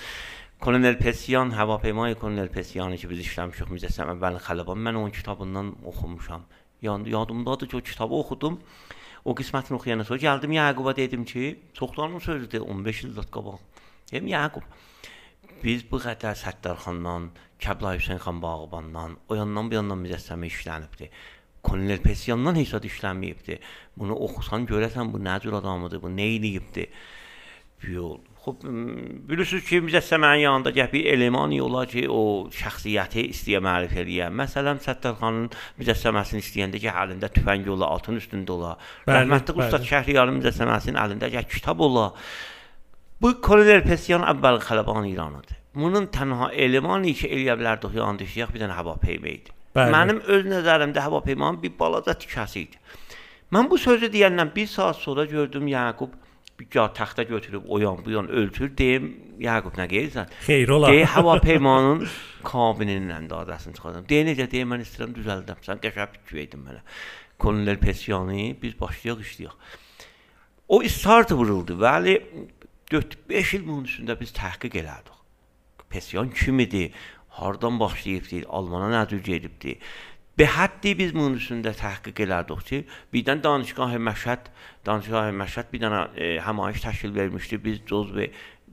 Kolonel Pesyan, Həvapeyma Kolonel Pesyanı ki biz işləmişik mücəssəmə bəli Xələban. Mən onun kitabından oxumuşam. Yəni yadımdadır ki, o kitabı oxudum. O qismətini oxuyandan sonra gəldim Yaquba dedim ki, çoxlarının sözüdür 15 il qabaq. Dedim Yaqub, biz bu qədər Səttarxandan, Kəbla Hüseyn xan Bağbandan, o yandan bu yandan mücəssəmə işlənibdi. Kolonel Pesyandan heç zad işlənməyibdi. Bunu oxusan görəsən bu nə cür adamıdır, bu nə eləyibdi. Yol. Xub bilirsiniz ki, mücəssəmənin yanında gəl bir eleman yola ki, o şəxsiyyəti istəyə mərif eləyə. Məsələn, Səttarxanın mücəssəməsini istəyəndə ki, əlində tüfəng ola, atın üstündə ola. Rəhmətli Ustad Şəhriyarın mücəssəməsinin əlində gəl kitab ola. Bu Kolonel Pesyan əvvəl Xələban İranıdır. Bunun tənha elemanı ki, eləyə bilərdik yandı işləyək bir dənə hava peyma idi. Bəli. Mənim öz nəzərimdə hava peymanın bir balaca tikəsi idi. Mən bu sözü deyəndən bir saat sonra gördüm Yaqub gah taxta götürüb o yan bu yan ölçür. Deyim Yaqub nə gəlirsən? Xeyr ola. Deyə hava [LAUGHS] peymanın kabinindən də adresini çıxardım. Deyə necə deyə mən istəyirəm düzəldim. Sən qəşəng fikir edin mənə. Kolonel Pesyanı biz başlayaq işləyək. o start vuruldu. Bəli 4-5 il bunun üstündə biz təhqiq elədik. Pesyan kimidir? Hardan başlayıbdı? Almana nə cür gedibdi? Be həddi biz bunun üstündə təhqiq elədik ki, birdən danışgah Məşhəd, danışgah Məşhəd bir dənə e, həmayiş təşkil vermişdi. Biz cüz və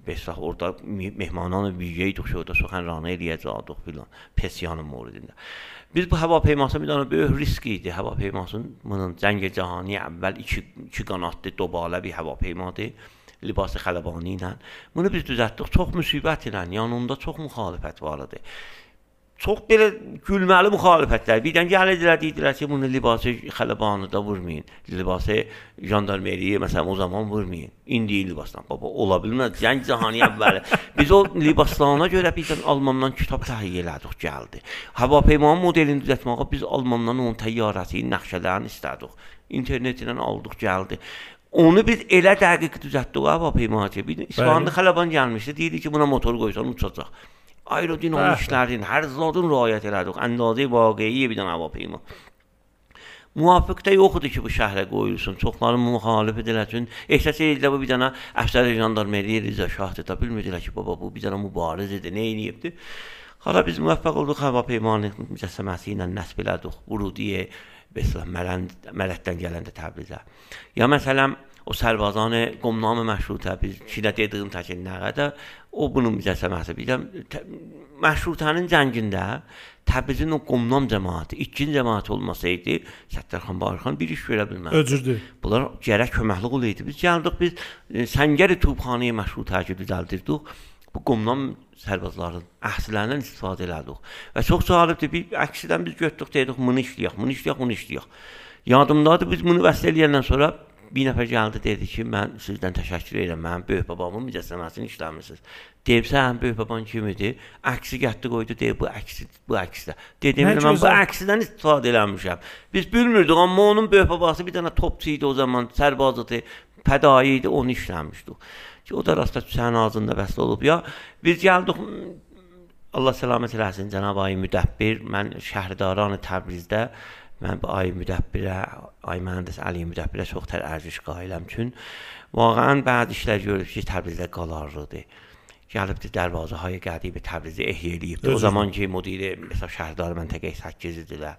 Bəsəx orada mehmanlarla birgə idik ki, orada suxənranə eləyəcəkdik filan Pesyanın moridində. Biz bu hava peyması bir dənə böyük risk idi. Hava peymasının cəng cahani əvvəl 2 2 qanadlı dobalə bir hava peymadır libası xələbani ilə. Bunu biz düzəltdik. Çox müsibət ilə, yanında çox müxalifət var idi çox belə gülməli müxalifətlər. Birdən gəldilər, dedilər ki, bunu libası xələbanıda vurmayın. Libası jandarmeriyə məsələn o zaman vurmayın. İndi libasdan. Baba, ola bilməz. Cəng cahani əvvəli. Biz o libaslarına görə birdən Almandan kitab təhiyyə elədik, gəldi. Hava peymanın modelini düzəltməyə biz Almandan onun təyyarəsinin nəqşələrini istədik. İnternetindən aldıq, gəldi. Onu biz elə dəqiq düzəltdilər bu peymaçebi. İsfahanlı Xələban gəlmişdi. Deyirdi ki, buna motor qoysan uçacaq. Aerodinamik işlərin hər zadın riayət elədik. Əndazə vaqiəyi bir dənə havapeymə. Muvafiq də yox idi ki, bu şəhərə qoyulsun. Çoxları müxalif edilər üçün ehsas edilər bu bir dənə əfsər jandarmeriya Rıza Şahdı da bilmirdilər ki, baba bu bir dənə mübariz idi, nə eləyibdi. Hala biz müvəffəq olduq hava peymanı mücəssəməsi ilə nəsb elədik. Vurudiyə Beslah Mələtdən gələndə Təbrizə. Ya məsələn o Sərbazan qomnamə məşrutə biz Şilə dediyim təkin nə qədər o bunun mücəssəməsi. Bilirəm məşrutənin cəngində Təbrizin o qomnam cəmaəti, ikinci cəmaət olmasaydı, Səttarxan Barxan bir iş görə bilməzdi. Öcürdü. Bunlar gərək köməkli olaydı. Biz gəldik biz Səngəri Tubxanəyə məşrutə düzəldirdik. Bu qomdan sərbazların əhslərindən istifadə elədik. Və çox cəlibdir. Bir əksidən biz götürdük, dedik, bunu işləyək, bunu işləyək, bunu işləyək. Yadımdadır biz bunu vəsl eləyəndən sonra bir nəfər gəldi dedi ki, mən sizdən təşəkkür edirəm. Mənim böyük babamın mücəssəməsini işləmisiniz. Deyib sən böyük baban kimidir? Əksi gətdi qoydu, deyib bu əksi, bu əksdə. Dedim mən bu əksidən istifadə eləmişəm. Biz bilmirdik, amma onun böyük babası bir dənə topçu idi o zaman, sərbaz idi, pədai idi, onu işləmişdi ki, o da rastda sənin ağzında vəsl olub. Ya biz gəldik Allah səlamət eləsin cənab ay müdəbbir, mən şəhridaran Təbrizdə mən bu ay müdəbbirə, ay mühəndis Əli müdəbbirə çox tərəzüş qailəm üçün vaqəən bəzi işlər görüb ki, Təbrizdə qalarlıdır. Gəlibdi dərvazəyə qədimi Təbrizi ehya eləyib. O zaman ki, müdiri məsəl şəhərdar məntəqə 8 idilər.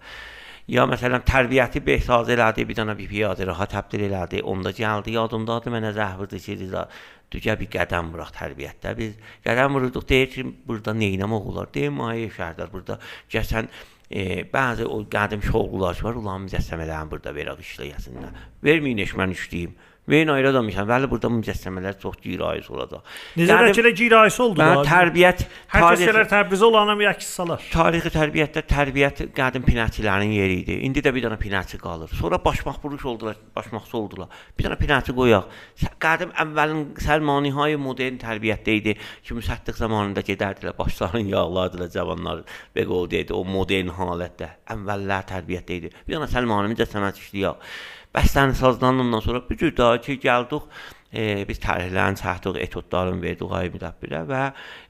Ya məsələn tərbiyəti behsaz elədi, bir dənə bir piyadə rahat təbdil elədi. Onda gəldi yadımdadır mənə zəhvir keçirdi. Düzə bir qədəm vuraq tərbiyyətdə. Biz qədəm vuruduq, deyir ki, burada neynəmək olar? Deyir, mayə şəhərdar burada gəsən e, bəzi o qədim şoğullar var, onların mücəssəmələrini burada verək işləyəsinlər. Verməyin eş mən işləyim. Verin ayrı adammışam. Bəli, burada mücəssəmələr çox girayət olacaq. Necə bəlkə girayət oldu da. Tərbiyyət hər kəslər Təbrizə olanı bir əks salar. Tarixi tərbiyyətdə tərbiyyət qədim pinəçilərin yeri idi. İndi də bir dənə pinəçi qalır. Sonra başmaq buruş oldular, başmaqçı oldular. Bir dənə pinəçi qoyaq. Qədim əvvəlin Səlmanihay modern tərbiyyətdə idi ki, müsəddiq zamanında gedərdilər, başlarını yağlardılar cavanlar və qol deyildi o modern halətdə. Əvvəllər tərbiyyətdə idi. Bir dənə Səlmani mücəssəməsi işləyək. Bəstəni sazdan ondan sonra bu cür daha ki gəldik e, biz tərihlərin çəkdik, etodların verdik ay müdəbbirə və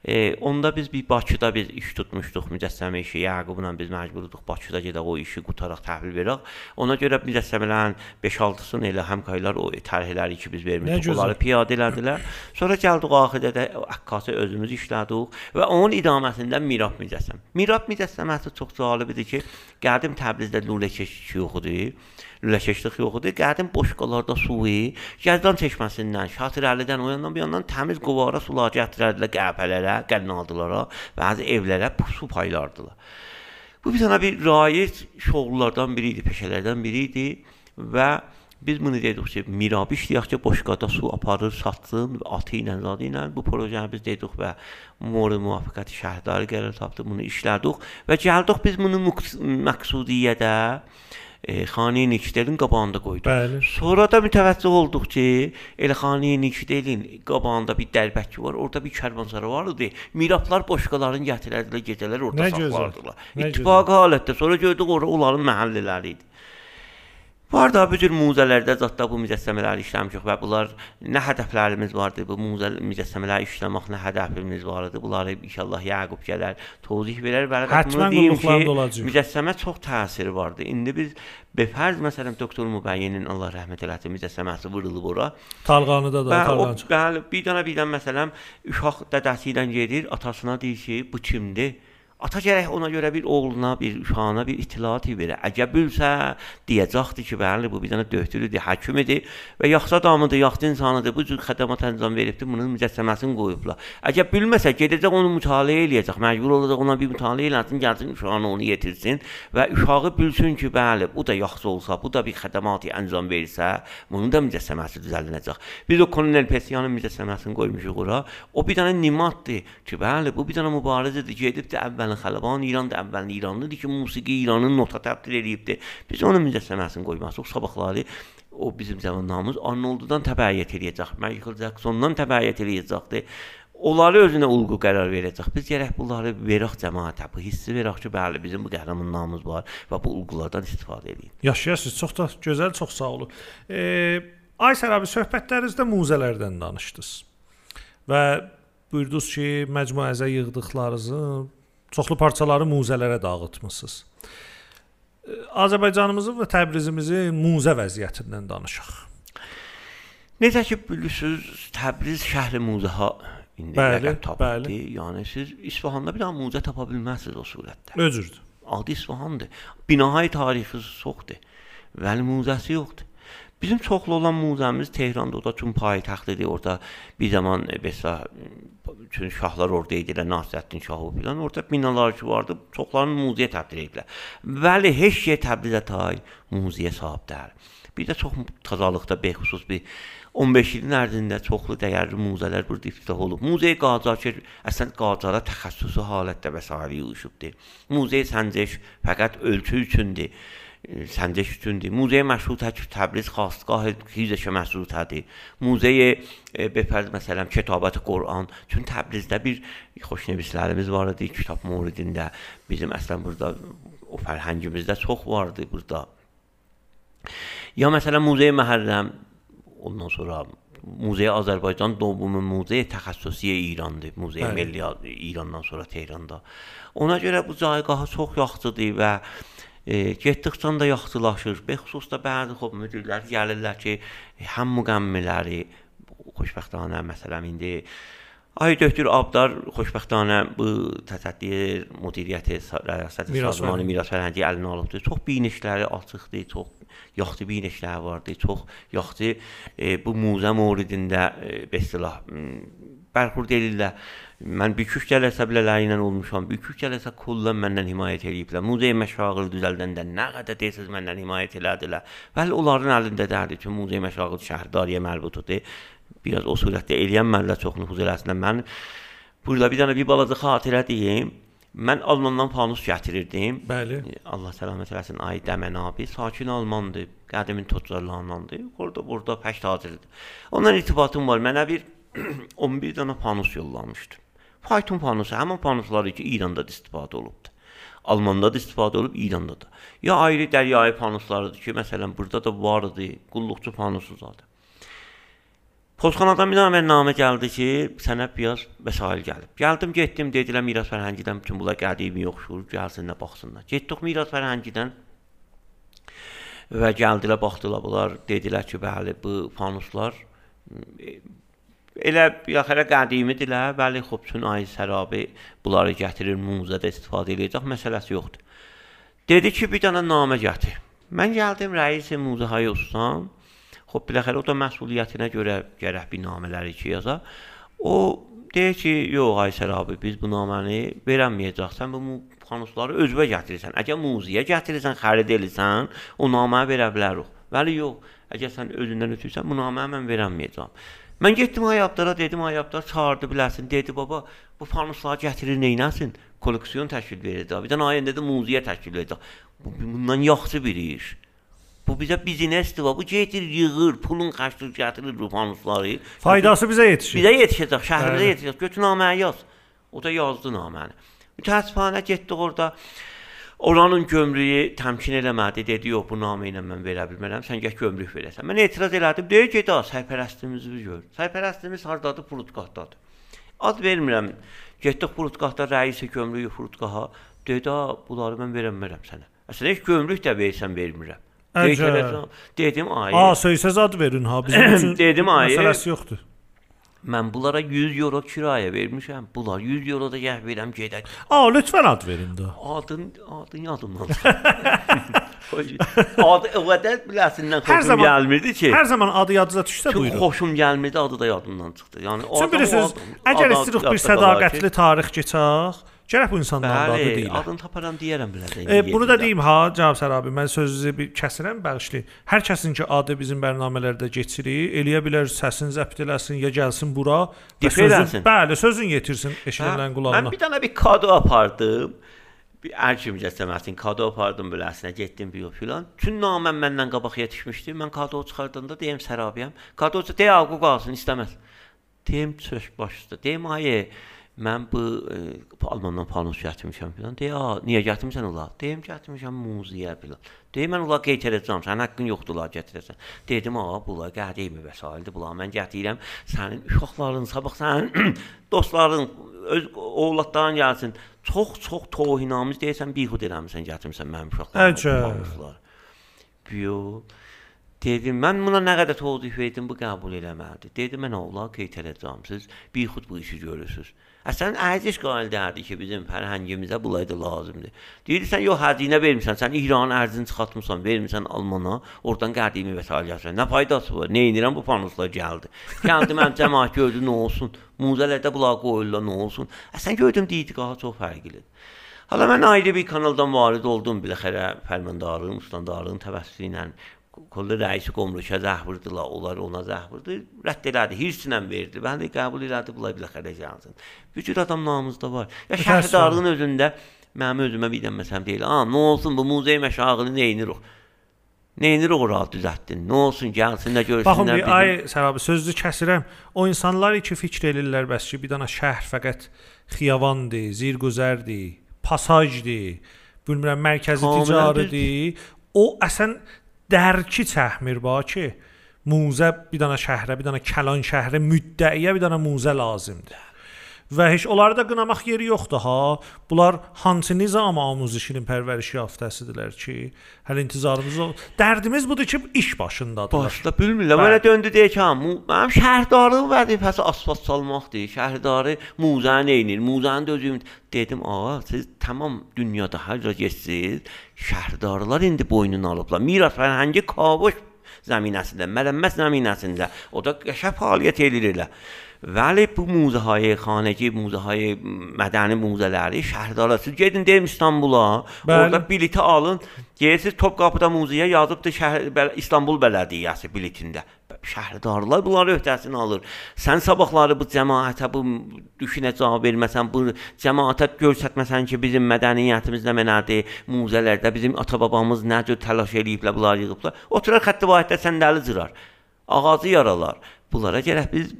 e, onda biz bir Bakıda biz iş tutmuşduq mücəssəmə işi. Yaqubla biz məcburduq Bakıda gedək o işi qutaraq təhvil verək. Ona görə mücəssəmələrin 5-6-sını elə həmkaylar o tərihləri ki biz vermişdik, onları piyadə elədilər. Sonra gəldik axirdə də əkkası özümüz işlədik və onun idaməsində Mirab mücəssəm. Mirab mücəssəməsi çox cəlb idi ki, qədim Təbrizdə lülə keşişi lüləkeşlik yox idi. Qədim boşqalarda suyu, Gəzdan çeşməsindən, Şatırəlidən, o yandan bu yandan təmiz qovara sular gətirərdilər qəpələrə, qənnadılara, bəzi evlərə su paylardılar. Bu bir dənə bir raic şoğullardan biri idi, peşələrdən biri idi və Biz bunu dedik ki, mirabı işləyək ki, boşqada su aparır, satsın atı ilə, zadı ilə. Bu projeyi biz dedik və mor müvafiqəti şəhərdarı qərar tapdı, bunu işlədik və gəldik biz bunu məqsudiyyədə e, xanəyə Nikdelin qabağında qoydu. Bəli. Sonra da mütəvəccüh olduq ki, elə xanəyə Nikdelin qabağında bir dərbəki var, orada bir kərvansara var idi. Mirablar boşqaların gətirərdilər, gecələr orada saxlardılar. İttifaqı halətdə. Sonra gördük ora onların məhəllələri idi. Var da bu cür muzələrdə zətdə bu mücəssəmələri işləmişik və bunlar nə hədəflərimiz vardı? Bu muzə mücəssəmələri işləmək nə hədəfimiz var idi? Bunları inşallah Yaqub gələr, tozih verər və Həttəmən qulluqlarında olacaq. Mücəssəmə çox təsiri vardı. İndi biz befərz məsələn doktor Mübəyyinin Allah rəhmət eləsin mücəssəməsi vurulub ora. Talğanıda da, Talğanca. Bəli, bir dənə bir dənə məsələn uşaq dədəsi ilə gedir, atasına deyir ki, bu kimdir? Ata gərək ona görə bir oğluna, bir uşağına bir itilat verə. Əgər bilsə, deyəcəkdi ki, bəli, bu bir dənə döktürüdür, həkim idi və yaxşı adamıdır, yaxşı insanıdır, bu cür xədəmat əncam veribdi, bunun mücəssəməsini qoyublar. Əgər bilməsə, gedəcək onu mütaliə eləyəcək, məcbur olacaq ona bir mütaliə eləsin, gəlsin uşağını onu yetirsin və uşağı bilsin ki, bəli, bu da yaxşı olsa, bu da bir xədəmatı əncam versə, bunun da mücəssəməsi düzəldiləcək. Biz o Kolonel Pesyanın mücəssəməsini qoymuşuq ora. O bir dənə nimatdır ki, bəli, bu bir dənə mübarizədir, gedibdi əvvəl əvvəlin xəlqan İran da əvvəlin İranlıdır ki, musiqi İranın nota təbdil edibdi. Biz onun mücəssəməsini qoymasıq, sabahları o bizim zamanlarımız Arnolddan təbəyyət eləyəcək, Michael Jacksondan təbəyyət eləyəcəkdi. Onları özünə uyğun qərar verəcək. Biz gərək bunları verək cəmaətə, bu hissi verək ki, bəli, bizim bu qəhrəmanlarımız var və bu uyğulardan istifadə edin. Yaşayasınız. Çox da gözəl, çox sağ olun. E, Aysər abi söhbətlərinizdə muzələrdən danışdınız. Və buyurdunuz ki, məcmuəzə yığdıqlarınızı çoxlu parçaları muzələrə dağıtmısınız. Azərbaycanımızın və Təbrizimizin muzə vəziyyətindən danışaq. Necə ki bilirsiniz, Təbriz şəhri muzəha indi bəli, bəli. Yəni siz İsfahanda bir dənə muzə tapa bilməzsiniz o surətdə. Özürdür. Adi İsfahandır. Binahı tarixi çoxdur. Vəli muzəsi yoxdur. Bizim çoxlu olan muzəmiz Tehranda, o da tüm paytaxtıdır. Orada bir zaman mesela bütün şahlar orada idilər, Nasirəddin şahı filan. Orada binalar ki vardı, çoxlarını muzeyə təbdil ediblər. Bəli, heç şey Təbrizə tay muzeyə sahib deyil. Bir də çox tazalıqda bexüsus bir 15 ilin ərzində çoxlu dəyərli muzələr burada iftitah olub. Muzey Qacar əslən Qacara təxəssüsü halətdə vəsait yığışıbdı. Muzey Səncəş fəqət ölçü üçündür. Səncəş üçündür. Muzey Məşrutə ki, Təbriz xastgah Xizəşə Məşrutədir. Muzey befərz məsələn Kitabət Quran. Çünki Təbrizdə bir xoşnəvislərimiz var idi kitab mövridində. Bizim əslən burada o fərhəngimizdə çox vardı burada. Ya məsələn Muzey Məhərrəm ondan sonra Muzey Azərbaycan Doğumun Muzey təxəssüsi İrandır. Muzey Milli İrandan sonra Tehranda. Ona görə bu caygahı çox yaxşıdır və e, getdikcə də yaxşılaşır. Bəxüsusda bəzi xob müdirlər gəlirlər ki, e, həm müqəmmiləri xoşbəxtanə məsələn indi Ay Döktür Abdar xoşbəxtanə bu təsəddi müdiriyyəti rəyasət Sazmanı Miras Fərhəngi əlinə alıbdı. Çox binişləri açıqdı, çox yaxşı binişləri vardı, çox yaxşı e, bu muzə müridində e, belə bərxurd edirlər. Mən bükük cələsə bilələri ilə olmuşam. Bükük cələsə kullan məndən himayət eləyiblər. Muzey məşağıl düzəldəndə nə qədər deyirsiz məndən himayət elədilər. Bəli, onların əlində dərdi ki, muzey məşağıl şəhərdariyə mərbutudur. Biraz o surətdə eləyən mənlə çox nüfuz eləsinlər. Mən burada bir dənə bir balaca xatirə deyim. Mən Almandan fanus gətirirdim. Bəli. Allah səlamət eləsin. Ay Dəmən abi, sakin Almandır. Qədimin toccarlarındandır. Orada burada pəş tacirdir. Ondan irtibatım var. Mənə bir [CLEARS THROAT] 11 dənə fanus yollamışdı. Fayton panusu həmin panusları ki, İranda da istifadə olubdu. Almanda da istifadə olub, İranda da. Ya ayrı dəryayı panuslarıdır ki, məsələn, burada da vardı, qulluqçu panusu zadı. Pozxanadan bir dənə namə gəldi ki, sənə biraz vəsait gəlib. Gəldim, getdim, dedilər miras fərhəngidən bütün bunlar qədimi yoxşur, gəlsinlər, baxsınlar. Getdik miras fərhəngidən və gəldilər, baxdılar bunlar, dedilər ki, bəli, bu panuslar Elə yaxəra qədimidirlər, bəli, xub üçün ay sərabi bunları gətirir, muzədə istifadə edəcək, məsələsi yoxdur. Dedi ki, bir dənə namə gətir. Mən gəldim rəis muzəhayı ustam. Xub biləxərə o da məsuliyyətinə görə gərək bir namələri ki yaza. O deyir ki, yox ay sərabi, biz bu naməni verəməyəcəksən, bu fanusları özünə gətirirsən. Əgər muziyə gətirirsən, xərid edirsən, o naməni verə bilərik. Bəli, yox. Əgər sən özündən ötürsən, bu naməni mən verəməyəcəm. Mən getdim Ayabdara, dedim Ayabdar çağırdı biləsin. Dedi baba, bu fanusları gətirir neynəsin? Kolleksiyon təşkil verir. Bir dənə ayın dedi muzeyə təşkil edəcək. Bu bundan yaxşı bir iş. Bu bizə biznesdir. Bu gedir, yığır, pulun xərcləyir, gətirir bu fanusları. Faydası bizə yetişir. Bizə yetişəcək, şəhərdə yetişəcək. Götür naməyə yaz. O da yazdı naməni. Mütəəssifanə getdik orada. Oranın gömrüyü təmkin eləmədi, dedi, yox, bu namə ilə mən verə bilmərəm, sən gəl gömrük verəsən. Mən etiraz elədim, deyir ki, da sərpərəstimizi gör. Sərpərəstimiz hardadır? Furutqahdadır. Ad vermirəm. Getdik Furutqahda rəisi gömrüyü Furutqaha. Dedi, bunları mən verəmərəm sənə. Əslində heç gömrük də versən vermirəm. Əcəb. Dedim, ay. A, söysəz ad verin ha, bizim [CLEARS THROAT] üçün Dedim, ay. məsələsi yoxdur. Mən bunlara 100 euro kirayə vermişəm. Bunlar 100 euro da gəl verəm gedək. A, lütfən ad verin də. Adın adın yadımdan adı o qədər biləsindən xoşum zaman- gəlmirdi ki. Hər zaman adı yadınıza düşsə buyurun. xoşum gəlmirdi, adı da yadımdan çıxdı. Yəni Çünki bilirsiniz, əgər istəyirik bir sədaqətli tarix keçək, gərək bu insanların adı Bəli, deyilək. adını taparam deyərəm belə. E, bunu da deyim ha, cavab Sər abi, mən sözünüzü bir kəsirəm, bağışlayın. Hər kəsin ki adı bizim bərnamələrdə keçirik, eləyə bilər səsini zəbt eləsin, ya gəlsin bura sözün, bəli, sözün yetirsin eşidilən Mən qulağına. bir dənə bir kado apardım. Bir ərki mücəssəməsin kado apardım beləsinə, getdim bir filan. Tün naməm məndən qabaq yetişmişdi. Mən kado çıxardanda deyim Sərabiyəm. Kado deyə qalsın istəməz. Deyim çöş başdı. Deyim ay mən bu e, Almandan panos gətirmişəm filan. Deyə, "A, niyə gətirmisən ola?" Deyim, "Gətirmişəm muzeyə filan." Deyim, "Mən ola qeyd edəcəm, sənin haqqın yoxdur la gətirəsən." Dedim, "A, bunlar qədimi vəsaitdir, bunlar mən gətirirəm. Sənin uşaqların, sabah sənin [CLEARS THROAT] dostların, öz ovladların gəlsin. Çox-çox tohinamiz deyirsən, bihud eləmisən, gətirmisən mənim panoslar." Biyo. Dedim, mən buna nə qədər təvəccüh verdim, bu qəbul eləmədi. Dedim, mən oğlan qeyd edəcəm. Siz bixud bu işi görürsüz. Əslən ərziş qaydədir ki, bizim fərhəngimizə bunlar da lazımdır. Deyirsən, yox, həzinə vermisən, sən İranın ərzini çıxartmısan, vermisən Almana, oradan qədimi vəsait gəlsən. Nə faydası var? Nə edirəm bu panoslar gəldi. Gəldi mənim cəmaət gördü, nə olsun? Muzələrdə bunlar qoyurlar, nə olsun? Əslən gördüm deyidqahı çox fərqlidir. Hala mən ayrı bir kanaldan varid oldum biləxərə fərmandarlığın, ustandarlığın təvəssüsü ilə kollu rəisi qomruşa zəhvırdılar, onlar ona zəhvırdı. Rədd elədi, hirslə verdi. Bəli, qəbul elədi, bunlar biləxərə gəlsin. Vücud adam namızda var. Ya şəhərdarlığın özündə mənim özümə bir dənə məsələn deyil. "A, nə olsun bu muzey məşağını neyinirik?" Neyinirik ora düzəltdin? Nə olsun, gəlsin də Baxın, görsünlər bir, ay Sər abi, sözünüzü kəsirəm. O insanlar ki fikr elirlər bəs ki, bir dənə şəhər fəqət xiyavandır, zirgüzərdir, pasajdır, bilmirəm mərkəzi ticaridir. O əsən dərki çəkmir ba ki, muzə bir dənə şəhrə, bir dənə kəlan şəhrə müddəiyə bir dənə muzə lazımdır. Və heç onları da qınamaq yeri yoxdur ha. Bunlar hansı nizam amuzişinin pərvərişi yaftəsidirlər ki, hələ intizarımız o. Dərdimiz budur ki, iş başındadılar. Başda bilmirlər. Mənə döndü deyir ki, ha, mənim şəhərdarlığın vəzifəsi asfalt salmaqdır. Şəhərdarı muzəni eynir. Muzəni də özüm dedim, ağa, siz tamam dünyada hər yerə getsiniz, şəhərdarlar indi boynunu alıblar. Miras fərhəngi kavuş zəminəsində, mələmməs zəminəsində. O da qəşəng fəaliyyət eləyirlər. Vəli bu muzəhay xanəgi, muzəhay mədəni muzələri şəhərdarlar siz gedin deyim İstanbula, Bəli. orada bileti alın. Gedirsiniz Topqapıda muzeyə yazıbdı şəhər bəl İstanbul bələdiyyəsi biletində. Şəhərdarlar bunları öhdəsini alır. Sən sabahları bu cəmaətə bu düşünə cavab verməsən, bu cəmaətə göstərməsən ki, bizim mədəniyyətimiz nə mənadır, muzələrdə bizim ata-babamız nə cür təlaş eləyiblər, bunlar yığıblar. Oturur xətti vahiddə səndəli cırar. Ağacı yaralar. Bunlara gərək biz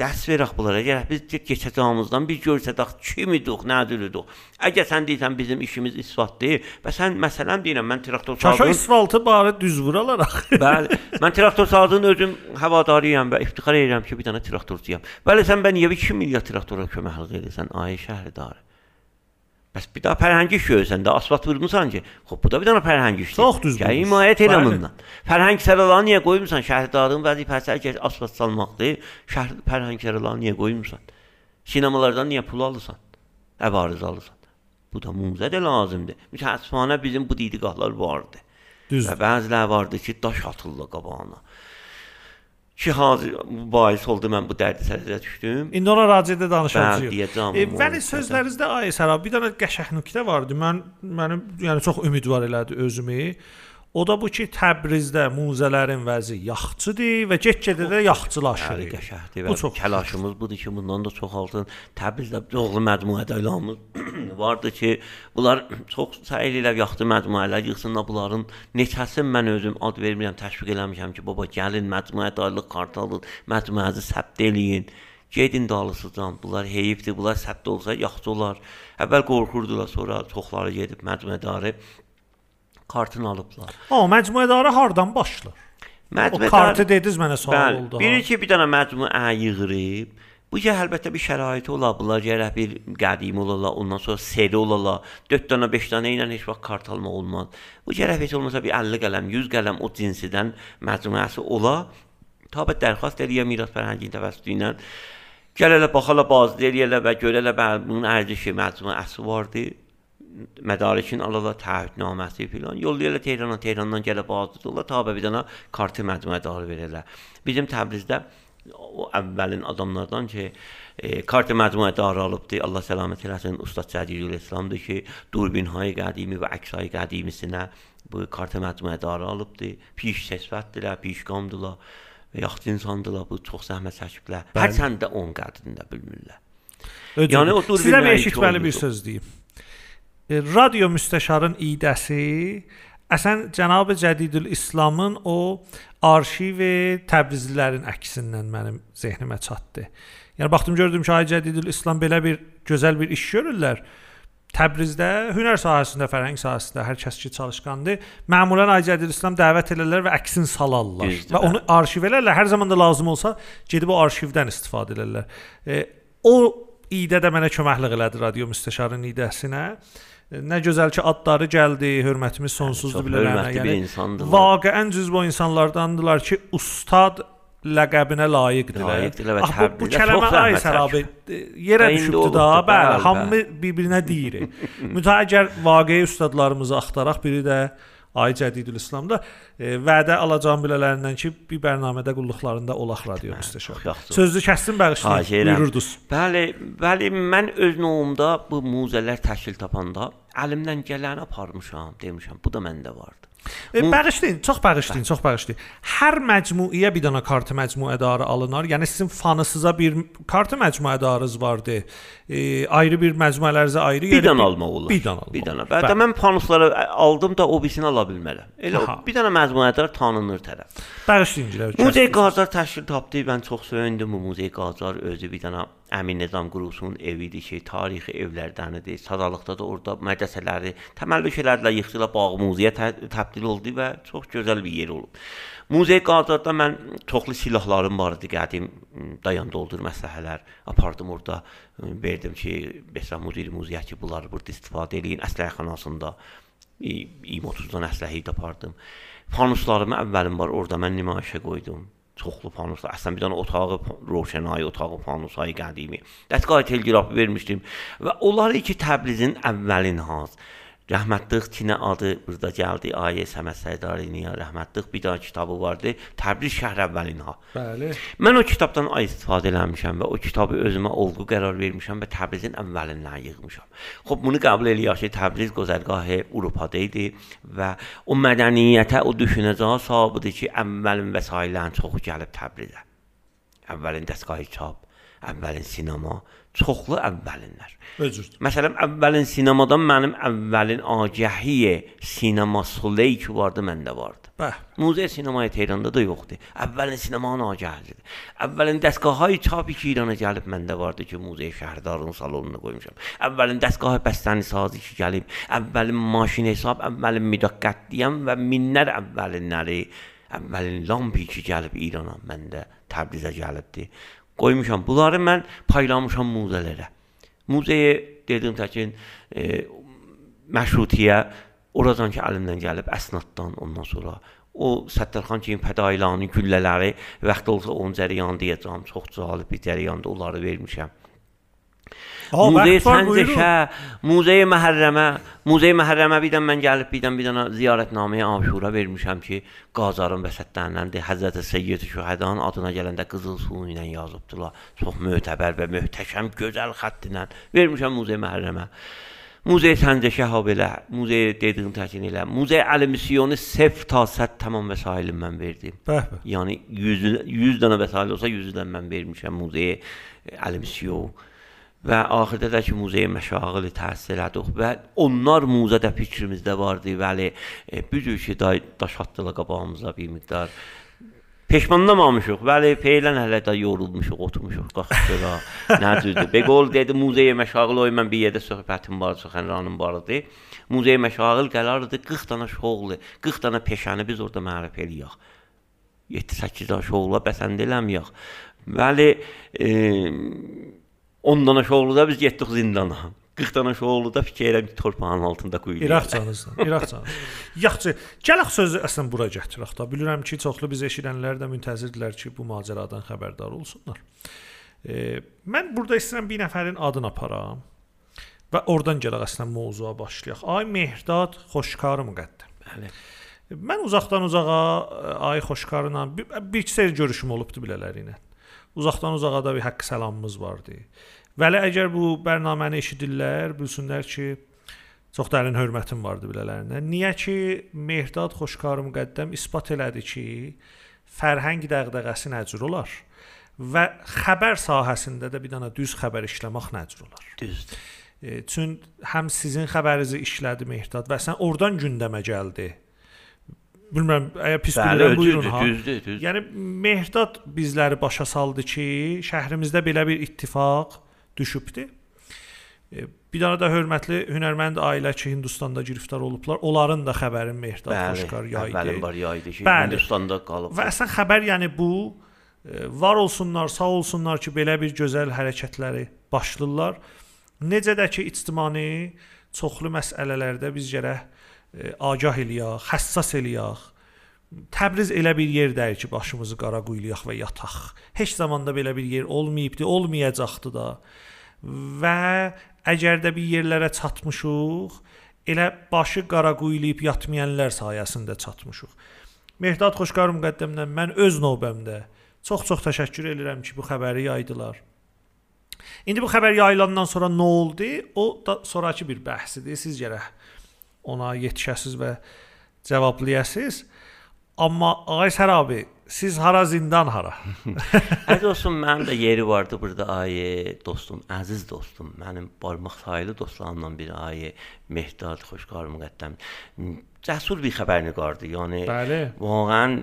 dərs verək bunlara. Gərək biz keçəcəyimizdən bir görsədək kimidik, nədirdik. Əgər sən deyirsən bizim işimiz isfatdır və sən məsələn deyirəm mən traktor Kaşa saldım. isfaltı barı düz vuralar [LAUGHS] axı. Bəli. Mən traktor saldığın özüm həvadarıyam və iftixar edirəm ki, bir dənə traktorçuyam. Bəli, sən bən niyə 2 milyard traktora köməklik edirsən, ay şəhərdarı? Bəs bir daha fərhəngi işləyirsən də, asfalt vurmusan ki, xop bu da bir dənə fərhəngi işləyir. Çox düzdür. Gəl himayət elə bundan. Fərhəng sərəlanı niyə qoymusan? Şəhərdarın vəzifəsi əgər asfalt salmaqdır, şəhər fərhəng sərəlanı niyə qoymusan? Sinemalardan niyə pul alırsan? Əvariz alırsan. Bu da mumzə də lazımdır. Mütəəssifanə bizim bu didiqahlar vardı. Düzdür. Və bəziləri vardı ki, daş atırlar qabağına. Ki hazır bahis oldu mən bu dərdi sərdə düşdüm. İndi ona racədə Bəli, danışacağıq. deyəcəm. E, Vəli sözlərinizdə ay Sərab bir dənə qəşəng nöqtə vardı. Mən mənim yəni çox ümidvar elədi özümü. O da bu ki Təbrizdə muzələrin vəzi yaxçıdır və get-gedə də yaxçılaşır. Qəşəngdir. Bu çox təlaşımız budur ki, bundan da çoxaltın. Təbrizdə çoxlu məcmuədə ilanımız [CLEARS THROAT] vardı ki, bunlar [CLEARS THROAT] çox səy eləyirlər yaxdı məcmuələr yığsınlar bunların neçəsini mən özüm ad vermirəm, təşviq eləmişəm ki, baba gəlin məcmuə dairlik kart alın, məcmuənizi səbt eləyin. Gedin dalısıcan. Bunlar heyifdir. Bunlar sədd olsa yaxşı olar. Əvvəl qorxurdular, sonra çoxları gedib məcmuədarı kartını alıblar. O məcmuədarı hardan başlar? O kartı dediniz mənə sual Bəli, oldu. Biri ki, bir dənə məcmuə yığırıb. Bu ki, əlbəttə bir şəraiti ola, bunlar gərək bir qədim olarlar, ondan sonra seri olarlar. 4 dənə, 5 dənə ilə heç vaxt kart almaq olmaz. Bu gərək heç olmasa bir 50 qələm, 100 qələm o cinsidən məcmuəsi ola. Tabi dərxast eləyə miras fərhəngi təvəssütü ilə Gəlirlər, baxarlar, bazı eləyirlər və görərlər, bəli, bunun ərcişi, məcmuəsi vardır. Mədarikin alırlar, təahhüdnaməsi filan. Yollayırlar Tehrana, Tehrandan gəlib bazıdırlar, tabi bir dənə kartı məcmuədarı verirlər. Bizim Təbrizdə o əvvəlin adamlardan ki, e, kartı məcmuədarı alıbdı. Allah səlamət eləsin. Ustad Cədidül İslamdır ki, Durbinhay qədimi və əksay qədimisinə bu kartı məcmuədarı alıbdı. Piş səsvətdirlər, pişqamdırlar və yaxşı insandılar, bu çox zəhmət çəkiblər. Hər səndə 10 qədində bilmirlər. Ödül. Yəni o dur Sizə eşitməli bir söz deyim. E, Radio müstəşarın idəsi əsən cənab Cədidül İslamın o arşiv Təbrizlilərin əksindən mənim zehnimə çatdı. Yəni baxdım gördüm ki, Ay Cədidül İslam belə bir gözəl bir iş görürlər. Təbrizdə hünər sahəsində, fərhəng sahəsində hər kəs ki çalışqandır, məmulən Ay Cədidül İslam dəvət edirlər və əksini salarlar Düzdür, və onu arşivlərlə hər zaman da lazım olsa gedib o arşivdən istifadə edirlər. E, o idə də mənə köməklik elədi radio müstəşarın idəsinə. E, Nə gözəl ki adları gəldi, hörmətimiz sonsuzdur bilərəm. hörmətli bir insandılar. Vaqəən cüz bu insanlardandılar ki, ustad ləqəbinə layiqdirlər. Layiqdirlər və Ah, bu, kəlmə ay sərabə e, yerə düşübdü da, bəli, hamı bir-birinə deyir. [LAUGHS] Mütəəggər vaqeyi ustadlarımızı axtaraq biri də Ay Cədidül İslamda e, vədə alacağım bilələrindən ki, bir bərnamədə qulluqlarında olaq radio müstəşar. çox yaxşı. Sözlü kəsdim bağışlayın. Buyururdunuz. Bəli, bəli, mən öz novumda bu muzələr təşkil tapanda əlimdən gələni aparmışam, demişəm. Bu da məndə vardı. Bağışlayın, çox bağışlayın, çox bağışlayın. Hər məcmuəyə bir dənə kartı məcmuədarı alınar. Yəni sizin fanısıza bir kartı məcmuədarınız vardı. E, ayrı bir məcmuələrinizə ayrı Bir yəni dənə almaq olar. Bir dənə. Bir dənə. Bəli, mən panusları aldım da o birisini ala bilmərəm. Elə Aha. bir dənə məcmuədar tanınır tərəf. Bağışlayın. Muzey Qazar təşkil tapdı. Mən çox söyündüm bu Muzey Qazar özü bir dənə Əmin Nizam Qurusunun evidir ki, tarixi evlərdənidir. Sadalıqda da orada mədrəsələri təməllüq elədilər, yıxdılar, bağ muzeyə tə- təbdil oldu və çox gözəl bir yer olub. Muzey Qazarda mən çoxlu silahlarım var idi, qədim dayan doldur məsələlər apardım orada. Verdim ki, Besra Muzey Muzeyə ki, bunları burada istifadə eləyin əsləhəxanasında. 20-30-dan əsləhə apardım. Fanuslarımı əvvəlim var orada mən nümayişə qoydum. Çoxlu fanuslar. Əslən bir dənə otağı roşənayı, otağı fanusayı qədimi. Dəstgah telqrafı vermişdim və onları ki Təbrizin əvvəlin haz. Rəhmətlik Çinə adı burada gəldi. Ayə Səməd Səydariniya rəhmətlik bir daha kitabı vardı. Təbriz şəhər əvvəlinə. Bəli. Mən o kitabdan ay istifadə eləmişəm və o kitabı özümə olğu qərar vermişəm və Təbrizin əvvəlindən yığmışam. Xoş bunu qəbul eləyək ki, Təbriz gözəlgahı Avropada idi və o mədəniyyətə, o düşünəcəyə sahibidir ki, əvvəlin vəsaitlərin çoxu gəlib Təbrizə. Əvvəlin dəstgahı çap, əvvəlin sinema, çoxlu əvvəlinlər. Özür. Məsələn, əvvəlin sinemadan mənim əvvəlin agəhi sinema Soleil ki vardı, məndə vardı. Bəh. Muzey sinemaya Tehranda da yoxdur. Əvvəlin sinemanın agəhidir. Əvvəlin dəstgahı çapı ki İrana gəlib məndə vardı ki, muzey şəhərdarının salonuna qoymuşam. Əvvəlin dəstgahı bəstəni sazı ki gəlib, əvvəlin maşın hesab, əvvəlin müdaqqətliyəm və minlər əvvəlinləri, əvvəlin lampi ki gəlib İrana məndə Təbrizə gəlibdi. Qoymuşam. Bunları mən paylamışam muzeylərə. Muzeyə dedim təkin e, məşrutiyyə oradan ki əlimdən gəlib əsnaddan ondan sonra o Səttarxan kimi fədailanın güllələri vaxt olsa onun cərəyanı deyəcəm. Çox cəlib bir cərəyanda onları vermişəm. Ha, Muzey vaxt var, buyurun. Səncəşə, Muzey Məhərrəmə, Muzey Məhərrəmə birdən mən gəlib birdən bir dənə ziyarətnaməyə Aşura vermişəm ki, Qazarın vəsətlərindəndir. Həzrət Seyyid Şühədanın adına gələndə qızıl sulu ilə yazıbdılar. Çox mötəbər və möhtəşəm gözəl xətt ilə vermişəm Muzey Məhərrəmə. Muzey Səncəşə ha belə, muzey dediyim təkin elə. Muzey Əli Misyonu sef ta sət tamam vəsailin mən verdim. Bəh. Yəni 100 100 dənə vəsait olsa 100-dən mən vermişəm muzeyə Əli Misyon və axirdə də ki muzeyə məşağılı təhsil elədik və onlar muzədə fikrimizdə vardı. Bəli, e, bu cür ki day daş atdılar qabağımıza bir miqdar Peşmanlamamışıq. Bəli, feylən hələ də yorulmuşuq, oturmuşuq, qalxmışıq. Nə düzdür? Beqol dedi, muzeyə məşağıl oy mən bir yerdə söhbətim var, Sıxanranın barıdı. Muzeyə məşağıl gələrdi 40 dənə şoğlu, 40 dənə peşəni biz orada mərif eləyək. 7-8 dənə şoğla bəsənd eləməyək. Bəli, e, 10 dənə şoğlu da biz getdik zindana. 40 dənə şoğlu da fikirəm torpağın altında qoyulur. İraqcanızdan, İraqcanız. Yaxşı, gələk sözü əslən bura gətirək də. Bilirəm ki, çoxlu biz eşidənlər də müntəzirdirlər ki, bu macəradan xəbərdar olsunlar. E, mən burada istəyirəm bir nəfərin adını aparam və oradan gələk əslən mövzuya başlayaq. Ay Mehdad Xoşkarı müqəddəm. Bəli. Mən uzaqdan uzağa e, ay Xoşkarla bir, bir sər görüşüm olubdu belələri ilə. Uzaqdan uzağa da bir haqq salamımız vardı. Vəli əgər bu bərnaməni eşidirlər, bilsinlər ki, çox dərin hörmətim vardı belələrinə. Niyə ki, Mehdad Xoşkarı müqəddəm isbat elədi ki, fərhəng dəğdəğəsi nə cür olar və xəbər sahəsində də bir dənə düz xəbər işləmək nə cür olar. Düzdür. E, çün həm sizin xəbərinizi işlədi Mehdad və sən oradan gündəmə gəldi. Bilmirəm, əgər pis Bəli, bilirəm, buyurun ha. düzdür, düzdür. Yəni Mehdad bizləri başa saldı ki, şəhrimizdə belə bir ittifaq düşübdü. E, Bir dənə də hörmətli hünərmənd ailə ki, Hindistanda giriftar olublar. Onların da xəbərin Mehdad Bəli, Xoşkar yaydı. əvvəlin var yaydı ki, Bəli. Hindistanda qalıb. Və əslən xəbər yəni bu e, var olsunlar, sağ olsunlar ki, belə bir gözəl hərəkətləri başlayırlar. Necə də ki, ictimai çoxlu məsələlərdə biz gərək agah eləyək, həssas eləyək. Təbriz elə bir yerdəyir ki, başımızı qara quyulayaq və yataq. Heç zamanda belə bir yer olmayıbdı, olmayacaqdı da. Və əgər də bir yerlərə çatmışıq, elə başı qara quyulayıb yatmayanlar sayəsində çatmışıq. Mehdad Xoşqar müqəddəmdən mən öz növbəmdə çox-çox təşəkkür edirəm ki, bu xəbəri yaydılar. İndi bu xəbər yayılandan sonra nə oldu? O da sonrakı bir bəhsdir. Siz gərək ona yetişəsiz və cavablayasınız. Amma Ağay Sərabi, siz hara zindan hara? [LAUGHS] Əziz dostum, mənim də yeri vardı burada ayə dostum, əziz dostum, mənim barmaq sayılı dostlarımdan biri ayə Mehdad Xoşqar müqəddəm. Cəsur bir xəbərnigardı. Yəni Bəli. Vaqəən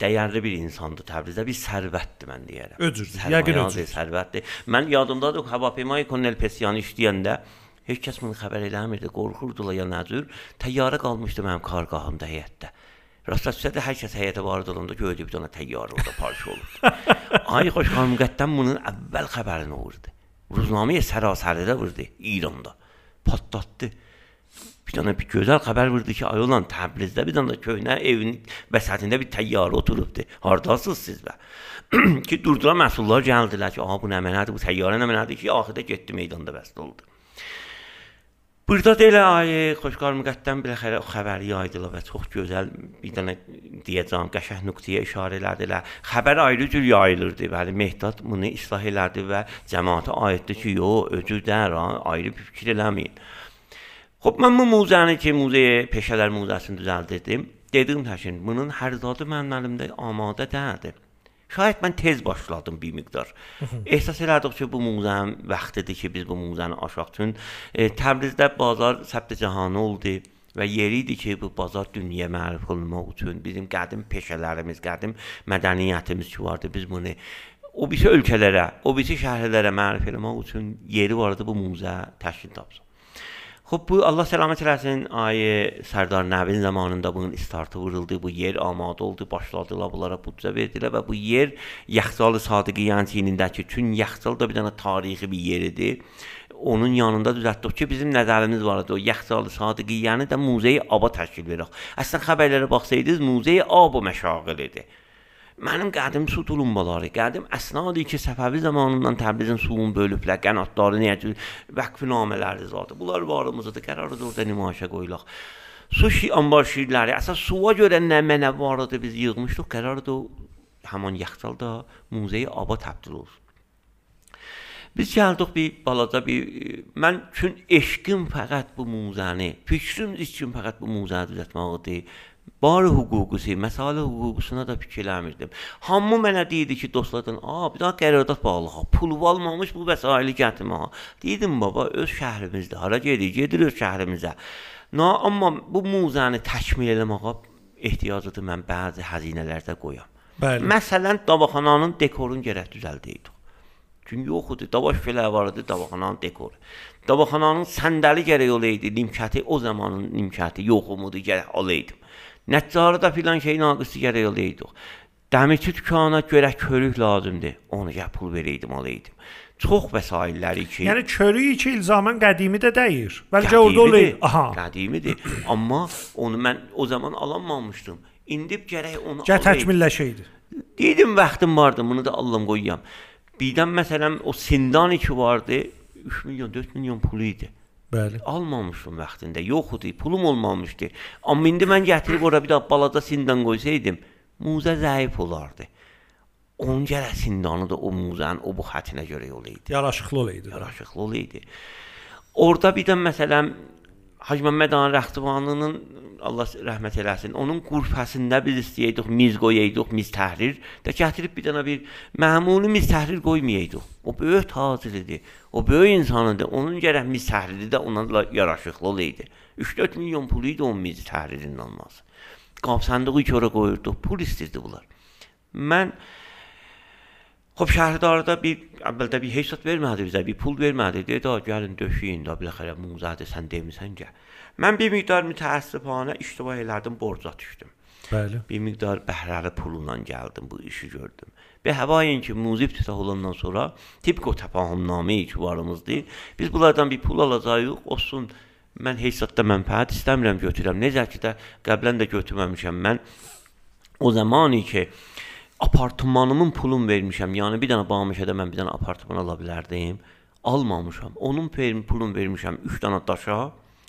dəyərli bir insandır. Təbrizdə bir sərvətdir mən deyərəm. Öcürdür, yəqin Sərmayə öcürdür. Sərvətdir. Mən yadımdadır Havapeymay Kolonel Pesyan işləyəndə heç kəs bunu xəbər eləmirdi. Qorxurdular ya nəcür. Təyyarə qalmışdı mənim qarqahımda heyətdə. Rastlaşsa hər kəs heyətə varid olanda gördü bir dənə təyyarə orada parça olubdu. [LAUGHS] Ay xoşxan müqəddəm bunun əvvəl xəbərini vurdu. Ruznaməyə sərasəridə vurdu İranda. Patlatdı. Bir dənə bir gözəl xəbər vurdu ki, ay olan Təbrizdə bir dənə köhnə evin vəsətində bir təyyarə oturubdu. Hardasınız siz bə? [CLEARS THROAT] ki durdular məsullar gəldilər ki, aha bu nə mənadır, bu təyyarə nə mənadır ki, axirdə getdi meydanda bəst oldu. Burada da elə ay xoşqar müqəddəm bir xəbər xəbəri yaydılar və çox gözəl bir dənə deyəcəm qəşəng nöqtəyə işarə elədilər. Xəbər ayrı cür yayılırdı. Bəli, Mehdad bunu islah elədi və cəmaata aiddir ki, yo, özü dər, ayrı bir fikir eləməyin. Xop mən bu muzəni ki, muzeyə peşələr muzəsini düzəldirdim. Dedim təşin, bunun hər zadı mənim əlimdə amadə deyildi. Şayət mən tez başladım bir miqdar. Ehsas elədik ki, bu muzənin vaxtidir ki, biz bu muzəni aşaq üçün e, Təbrizdə bazar səbt cahanı oldu və yeri idi ki, bu bazar dünyaya məruf olmaq üçün bizim qədim peşələrimiz, qədim mədəniyyətimiz ki vardı, biz bunu o birisi ölkələrə, o birisi şəhərlərə məruf eləmək üçün yeri vardı bu muzə təşkil tapsın. Xub bu Allah səlamət eləsin. Ayı Sərdar Nəvin zamanında bunun istartı vuruldu. Bu yer amadə oldu. Başladılar bunlara büdcə verdilər və bu yer Yaxçalı Sadiqiyan çiynindəki Çün Yaxçal da bir dənə tarixi bir yeridir. Onun yanında düzəltdik ki, bizim nəzərimiz var idi. O Yaxçalı Sadiqiyanı da muzeyi aba təşkil veririk. Əslən xəbərlərə baxsaydınız, muzeyi aba məşağil idi. Mənim qədim su tulumbaları, qədim əsnadı ki, Səfəvi zamanından Təbrizin suyunu bölüblər, qənatları necə vəqfnamələri zadı. Bunlar varımızdır, qərarıdır orada nümayişə qoyulaq. Su şi anbar şiirləri, əsas suya görə nə mənə var idi biz yığmışdıq, qərarıdır həmin yaxçalda muzeyi aba təbdil olsun. Biz gəldik bir balaca bir mən üçün eşqim fəqət bu muzəni, fikrim üçün fəqət bu muzəni düzəltməkdir. Bar hüququsi, məsələ hüququsuna da fikirləmirdim. Hamı mənə deyirdi ki, dostlardan, "A, bir daha qərardat bağlı, pul almamış bu vəsaiti gətirmə." Dedim, "Baba, öz şəhrimizdə hara gedir? Gedir öz şəhrimizə." Na, amma bu muzəni təkmil eləməyə ehtiyacıdır mən bəzi xəzinələrdə qoyam. Bəli. Məsələn, davaxananın dekorunu gərək düzəldəydik. Çünki yox idi. Davaş belə var idi davaxananın dekoru. Davaxananın səndəli gərək olaydı, nimkəti o zamanın nimkəti yox umudu gərək olaydı. Nəccarı filan şey naqisi gərək olaydı. Dəmirçi dükana görə körük lazımdır. Onu gəl pul verəydim, alaydım. Çox vəsailləri ki, Yəni körük iki ilzamən qədimi də deyir. Bəlkə orada qədimidir, Aha. Qədimidir. Amma onu mən o zaman alamamışdım. İndi gərək onu alaydım. təkmilləşəydi. Dedim vaxtım vardı, bunu da Allahım qoyuyam. Birdən məsələn o Sindani ki vardı, 3 milyon, 4 milyon pulu idi. Bəli. Almamışdım vaxtında. Yox idi, pulum olmamışdı. Amma indi mən gətirib ora bir də balaca Sindan qoysaydım, muzə zəif olardı. Onun gərək Sindanı da o muzənin o bu xəttinə görə olaydı. Yaraşıqlı olaydı. yaraşıqlı olaydı. Orada bir də məsələn Hacı Məmməd Han Rəxtivanlının Allah rəhmət eləsin. Onun qurfəsində biz istəyirdik miz qoyaydıq, miz təhrir. Də gətirib bir dənə bir məmuli miz təhrir qoymayaydıq. O böyük tacir idi. O böyük insan idi. Onun gərək miz təhriri də onunla yaraşıqlı olaydı. 3-4 milyon pulu idi onun miz təhririnin alması. Qab sandığı ora qoyurduq. Pul istirdi bunlar. Mən Xop şəhərdarda bir əvvəldə bir hesab vermədi bizə, bir pul vermədi. Dedi, "A, gəlin döşəyin də biləxərə muzədir, sən demisən gəl." Mən bir miqdar mütəəssifanə iştiba elədim, borca düşdüm. Bəli. Bir miqdar bəhrəli pulla gəldim, bu işi gördüm. Və həvayin ki, muzib tiftah olandan sonra tipko təfahümnamə itibarımızdır. Biz bunlardan bir pul alacağıq, olsun mən hesabda mənfəət istəmirəm götürəm. Necə ki də qəblən də götürməmişəm mən. O zamani ki apartmanımın pulunu vermişəm. Yəni bir dənə Bamışədə mən bir dənə apartman ala bilərdim. Almamışam. Onun pulunu vermişəm 3 dənə daşa.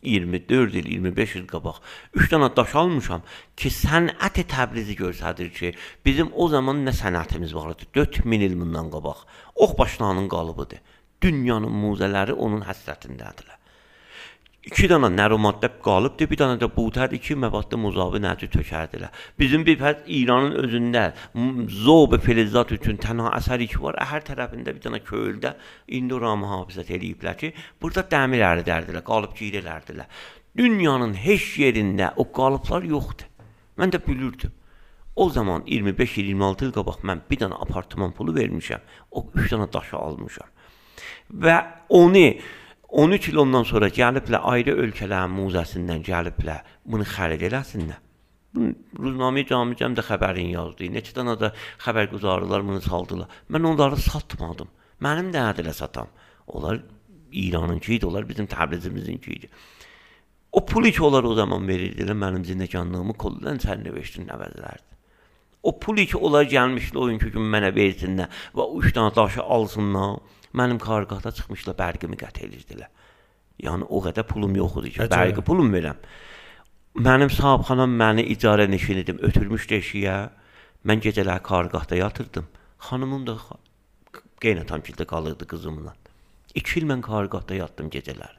24 il, 25 il qabaq 3 dənə daş almışam ki, sənət Təbrizi göstərir ki, bizim o zaman nə sənətimiz var idi? 4000 il bundan qabaq. Ox başlanın qalıbıdır. Dünyanın muzələri onun həsrətindədirlər. İki dənə nəromaddə qalıbdı, bir dənə də butər iki məbaddə muzavi nəci tökərdilər. Bizim bir pəs İranın özündə zob filizat üçün tənha əsəri ki var, hər tərəfində bir dənə köldə indi ora mühafizət eləyiblər ki, burada dəmir əridərdilər, qalıb girərdilər. Dünyanın heç yerində o qalıblar yoxdur. Mən də bilirdim. O zaman 25-26 il qabaq mən bir dənə apartman pulu vermişəm. O 3 dənə daşı almışam. Və onu 13 il ondan sonra gəliblər ayrı ölkələrin muzəsindən gəliblər bunu xərid eləsinlər. Ruznamə Camicəmdə xəbərin yazdı. Neçə dənə də xəbərgüzarlar bunu saldılar. Mən onları satmadım. Mənim də ədilə satam. Onlar İranınki idi, onlar bizim Təbrizimizinki idi. O pulu ki onlar o zaman verirdilər mənim zindəkanlığımı kollan sərnəveştin əvəzlərdi. O pulu ki onlar gəlmişlər oyunki gün mənə versinlər və o 3 dənə daşı alsınlar. Mənim karqahda çıxmışlar bərqimi qət edirdilər. Yəni o qədər pulum yox idi ki, bərqi pulum verəm. Mənim sahibxanam məni icarə nişin idim, ötürmüşdü eşiyə. Mən gecələr karqahda yatırdım. Xanımım da qeynatam kildə qalırdı qızımla. 2 il mən karqahda yatdım gecələr.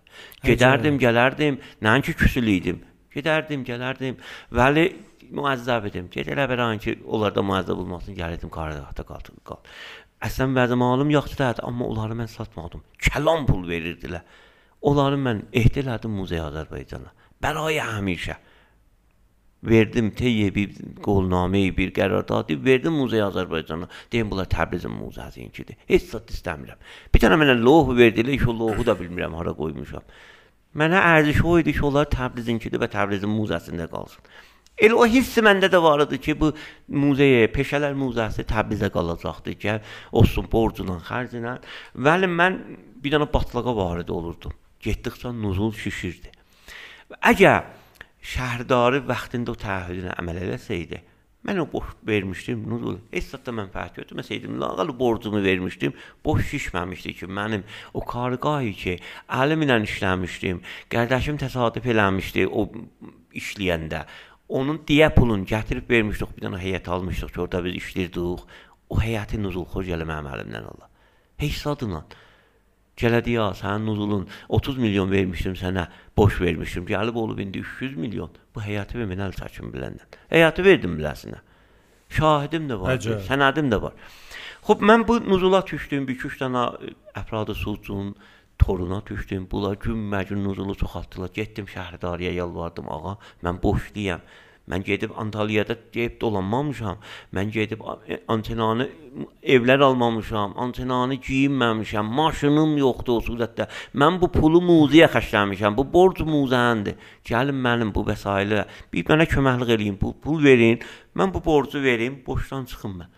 Gedərdim, gələrdim, nəinki küsül idim. Gedərdim, gələrdim. Vəli müəzzəb idim. Gecələr verən ki, onlarda müəzzəb olmasın, gəlirdim karqahda qaldım. Qal. Əslən vəzi malım yoxdur, amma onları mən satmadım. Kəlam pul verirdilər. Onları mən ehd elədim Muzeyə Azərbaycana. Bəraya həmişə verdim teyyə bir qolnameyi, bir qərardadı, verdim Muzeyə Azərbaycana. Deyim bunlar Təbrizin muzəsinkidir. Heç zət istəmirəm. Bir dənə mənə lohu verdilər, ki, o lohu da bilmirəm hara qoymuşam. Mənə ərziş o idi ki, onlar Təbrizinkidir və Təbrizin muzəsində qalsın. Elə o hiss məndə də var idi ki, bu muzeyə, peşələr muzəsi Təbrizə qalacaqdı ki, olsun borcunla, xərclə. Vəli mən bir dənə batlağa var idi olurdum. Getdikcə nuzul şişirdi. Əgər şəhərdarı vaxtında o təahhüdünə əməl eləsəydi, mən o boş vermişdim, nuzul. Heç zətdə mənfəət götürməsəydim, lağal borcumu vermişdim, boş şişməmişdi ki, mənim o karqayı ki, əlimlə işləmişdim, qardaşım təsadüf eləmişdi o işləyəndə. Onun diyə pulunu gətirib vermişdik, bir dənə heyət almışdıq ki, orada biz işləyirdik. O heyəti nuzul xoş gələ mənim əlimdən Allah. Heç adına. Gələdi ya, sənin nuzulun 30 milyon vermişdim sənə, boş vermişdim. Gəlib olub indi 300 milyon. Bu həyatı və mən əl çəkim biləndən. Həyatı verdim biləsinə. Şahidim də var, Əcəb. sənədim də var. Xoş mən bu nuzula düşdüm, bir üç dənə əfradı sucun toruna düşdüm. Bunlar gün məcun nuzulu çoxaltdılar. Getdim şəhərdarıya yalvardım, ağa, mən boşluyam. Mən gedib Antalyada deyib dolanmamışam. Mən gedib antenanı evlər almamışam, antenanı geyinməmişəm, maşınım yoxdur o surətdə. Mən bu pulu muzeyə xərcləmişəm. Bu borc muzənindir. Gəlin mənim bu vəsailə bir mənə köməklik eləyin, bu pul verin. Mən bu borcu verim, boşdan çıxım mən.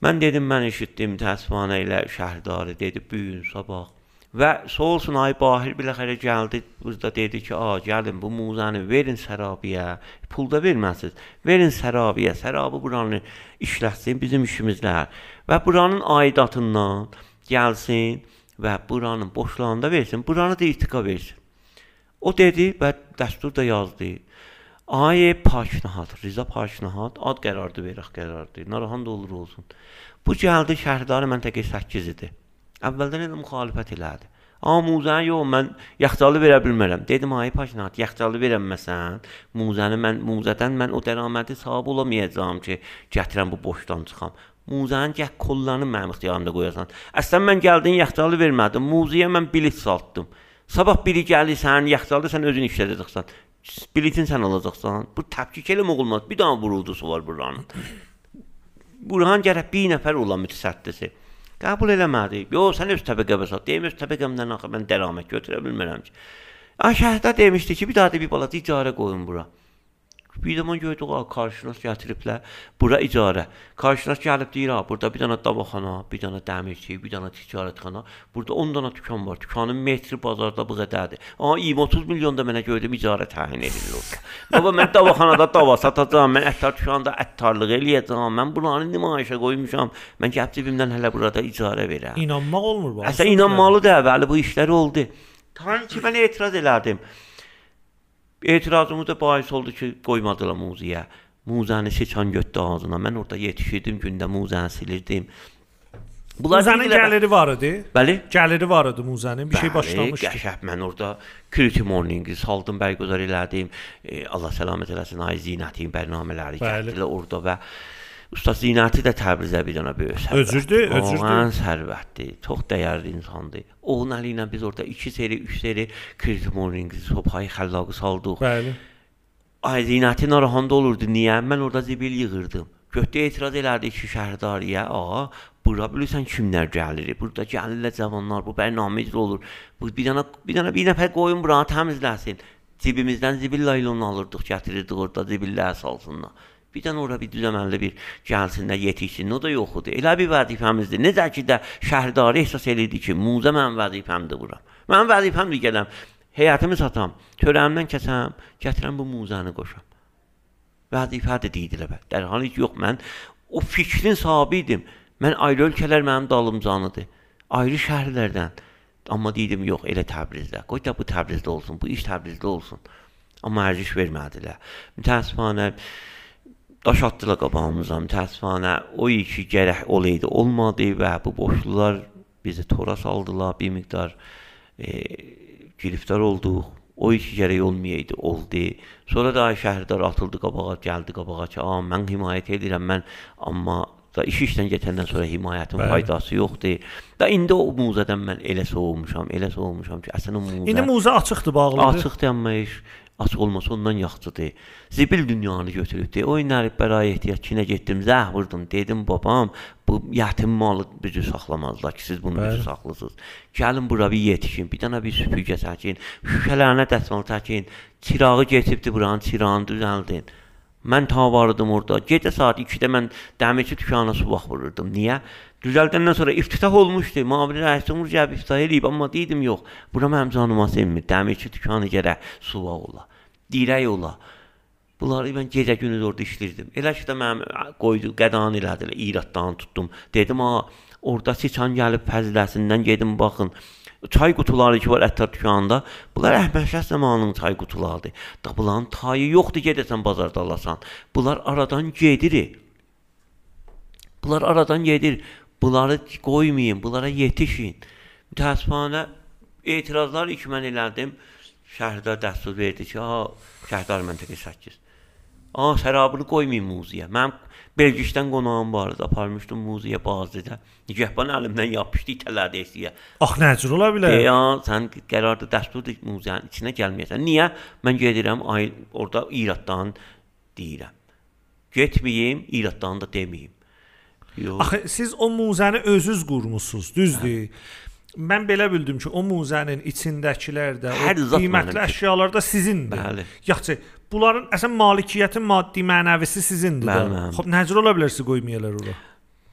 Mən dedim, mən eşitdim təsvanə ilə şəhərdarı dedi, bu gün sabah Və sağ olsun ay Bahir biləxərə gəldi, burada dedi ki, "A, gəlin bu muzəni verin sərabiyə, pul da verməsiz. Verin sərabiyə, sərabı buranı işlətsin bizim işimizlər və buranın aidatından gəlsin və buranın boşluğunda versin, buranı da irtika versin." O dedi və dəstur da yazdı. Ay Paşnahad, Riza Paşnahad ad qərardı verək qərardı. Narahat olur olsun. Bu gəldi şəhərdarı məntəqə 8 idi. Əvvəldən elə müxalifət elədi. Amma muzəni yox, mən yaxtalı verə bilmərəm. Dedim, ay paşinat, yaxtalı verəməsən, muzəni mən muzədən mən o dəramədi sahib olamayacağam ki, gətirəm bu boşdan çıxam. Muzənin gəh kollarını mənim ixtiyarımda qoyasan. Əslən mən gəldin yaxtalı vermədim. Muziyə mən bilet satdım. Sabah biri gəlir sənin yaxtalı sən özün işlədəcəksən. Biletin sən alacaqsan. Bu təbkik eləmə olmaz. Bir dənə vuruldusu var buranın. Burhan gərək bir nəfər olan mütəsəddisi. Qəbul eləmədi. Yox, sən öz təbəqəmə sat. Deyim öz təbəqəmdən axı mən dərəmət götürə bilmirəm ki. Şəhərdə demişdi ki, bir daha da bir balaca icarə qoyun bura. Bir zaman gördük, o qarşınas gətiriblər, bura icarə. Qarşınas gəlib deyir, ha, burada bir dənə davaxana, bir dənə dəmirçi, bir dənə ticarətxana, burada 10 dənə dükan var. Dükanın metri bazarda bu qədərdir. Amma 20-30 milyon da mənə gördüm icarə təyin orada. Baba mən davaxanada dava satacağam, mən əttar dükanında əttarlıq eləyəcəm. Mən bunları nümayişə qoymuşam. Mən gəlib cibimdən hələ burada icarə verəm. İnanmaq olmur bu. Əslən inanmalı da əvvəli bu işlər oldu. Tanrı ki mən etiraz elədim. Etirazımız da bahis oldu ki, qoymadılar muziyə. Muzəni seçan götdü ağzına. Mən orada yetişirdim, gündə muzəni silirdim. Bunlar Muzənin gəliri var idi. Bəli. Gəliri var idi Muzənin. Bir Bəli, şey başlamışdı. Qəşəng mən orada Creative Morning saldım, bərgüzar elədim. E, Allah səlamət eləsin, ay Zinətin bərnamələri gəldilər orada və Usta Zinəti də Təbrizə bir dənə böyük sərvət. Özürdür, özürdür. Oğlan sərvətdir. Çox dəyərli insandır. Onun əli ilə biz orada 2 seri, 3 seri Creative Morning sopayı xəllaqı saldıq. Bəli. Ay Zinəti narahat olurdu. Niyə? Mən orada zibil yığırdım. Götdə etiraz elədi ki, şəhərdariyə, ağa, bura bilirsən kimlər gəlir? Burada gəlirlər cavanlar, bu bərnamə icra olur. Bu bir dənə bir dənə bir nəfər qoyun buranı təmizləsin. Cibimizdən zibil laylonu alırdıq, gətirirdik orada zibillər salsınlar. Bir dənə ora bir düzəmənli bir gəlsinlər, yetişsin. O da yox idi. Elə bir vəzifəmizdir. Necə ki də şəhərdarı ehsas eləyirdi ki, muzə mənim vəzifəmdir bura. Mənim vəzifəmdir gələm, həyatımı satam, törəmdən kəsəm, gətirəm bu muzəni qoşam. Vəzifədir deyilir. Dərhal ki, yox, mən o fikrin sahibi idim. Mən ayrı ölkələr mənim dalımcanıdır. Ayrı şəhərlərdən. Amma dedim, yox, elə Təbrizdə. Qoy da bu Təbrizdə olsun, bu iş Təbrizdə olsun. Amma ərziş vermədilər. Mütəəssifانə daş atdılar qabağımıza. Təəssüfənə o iki gərək olaydı, olmadı və bu boşluqlar bizi tora saldılar. Bir miqdar e, giriftar olduq. O iki gərək olmayaydı, oldu. Sonra da şəhərdar atıldı qabağa, gəldi qabağa ki, "A, mən himayət edirəm, mən amma da iş işdən getəndən sonra himayətin Bəli. faydası yoxdur. Da indi o muzədən mən elə soğumuşam, elə soğumuşam ki, əslində muzə İndi muzə açıqdır, bağlıdır. Açıqdır, amma iş Açıq olmasa ondan yaxşıdır. Zibil dünyanı götürübdü. O inərib bəraya ehtiyac kinə getdim, zəh vurdum. Dedim babam, bu yetim malı bizi saxlamazlar ki, siz bunu bizi saxlasınız. Gəlin bura bir yetişin, bir dənə bir süpürgə çəkin, şüşələrinə dəsmal çəkin, çirağı getibdi buranın çirağını düzəldin. Mən ta vardım orada. Gecə saat 2-də mən dəmirçi dükanına su vaxt vururdum. Niyə? Düzəldəndən sonra iftitah olmuşdu. Mavili rəis Umur gəlib iftitah eləyib, amma dedim yox. Bura mənim canıma sevmir. Dəmirçi dükanı gərək su vaxt ola dirək ola. Bunları mən gecə gündüz orada işləyirdim. Elə ki də mənim qoydu, qədan elədilər, İraddan tutdum. Dedim, ha, orada siçan gəlib fəziləsindən gedim baxın. Çay qutuları ki var ətər dükanında. Bunlar Əhməd zamanının çay qutularıdır. Da bunların tayı yoxdur gedəsən bazarda alasan. Bunlar aradan gedir. Bunlar aradan gedir. Bunları qoymayın, bunlara yetişin. Mütəəssifانə etirazlar iki mən elədim. Şəhrdar dəstur verdi ki, ha, Şəhdar məntəqə 8. A, şərabını qoymayım muziyə. Mənim Belgişdən qonağım var idi, aparmışdım muziyə bazıda. Nigəhban əlimdən yapışdı itələdi esiyə. Ax nəcür ola bilər? Ya, sən qərarda dəsturdur muziyanın içinə gəlməyəsən. Niyə? Mən gedirəm ay orada İraddan deyirəm. Getməyim, İraddan da deməyim. Yox. Axı siz o muzəni özünüz qurmusunuz, düzdür? Hə. Mən belə bildim ki, o muzənin içindəkilər də, Hər o qiymətli əşyalar da sizindir. Bəli. Yaxşı, bunların əsən malikiyyəti, maddi, mənəvisi sizindir bəli. Xoş, nəcür ola bilər siz qoymayalar ora?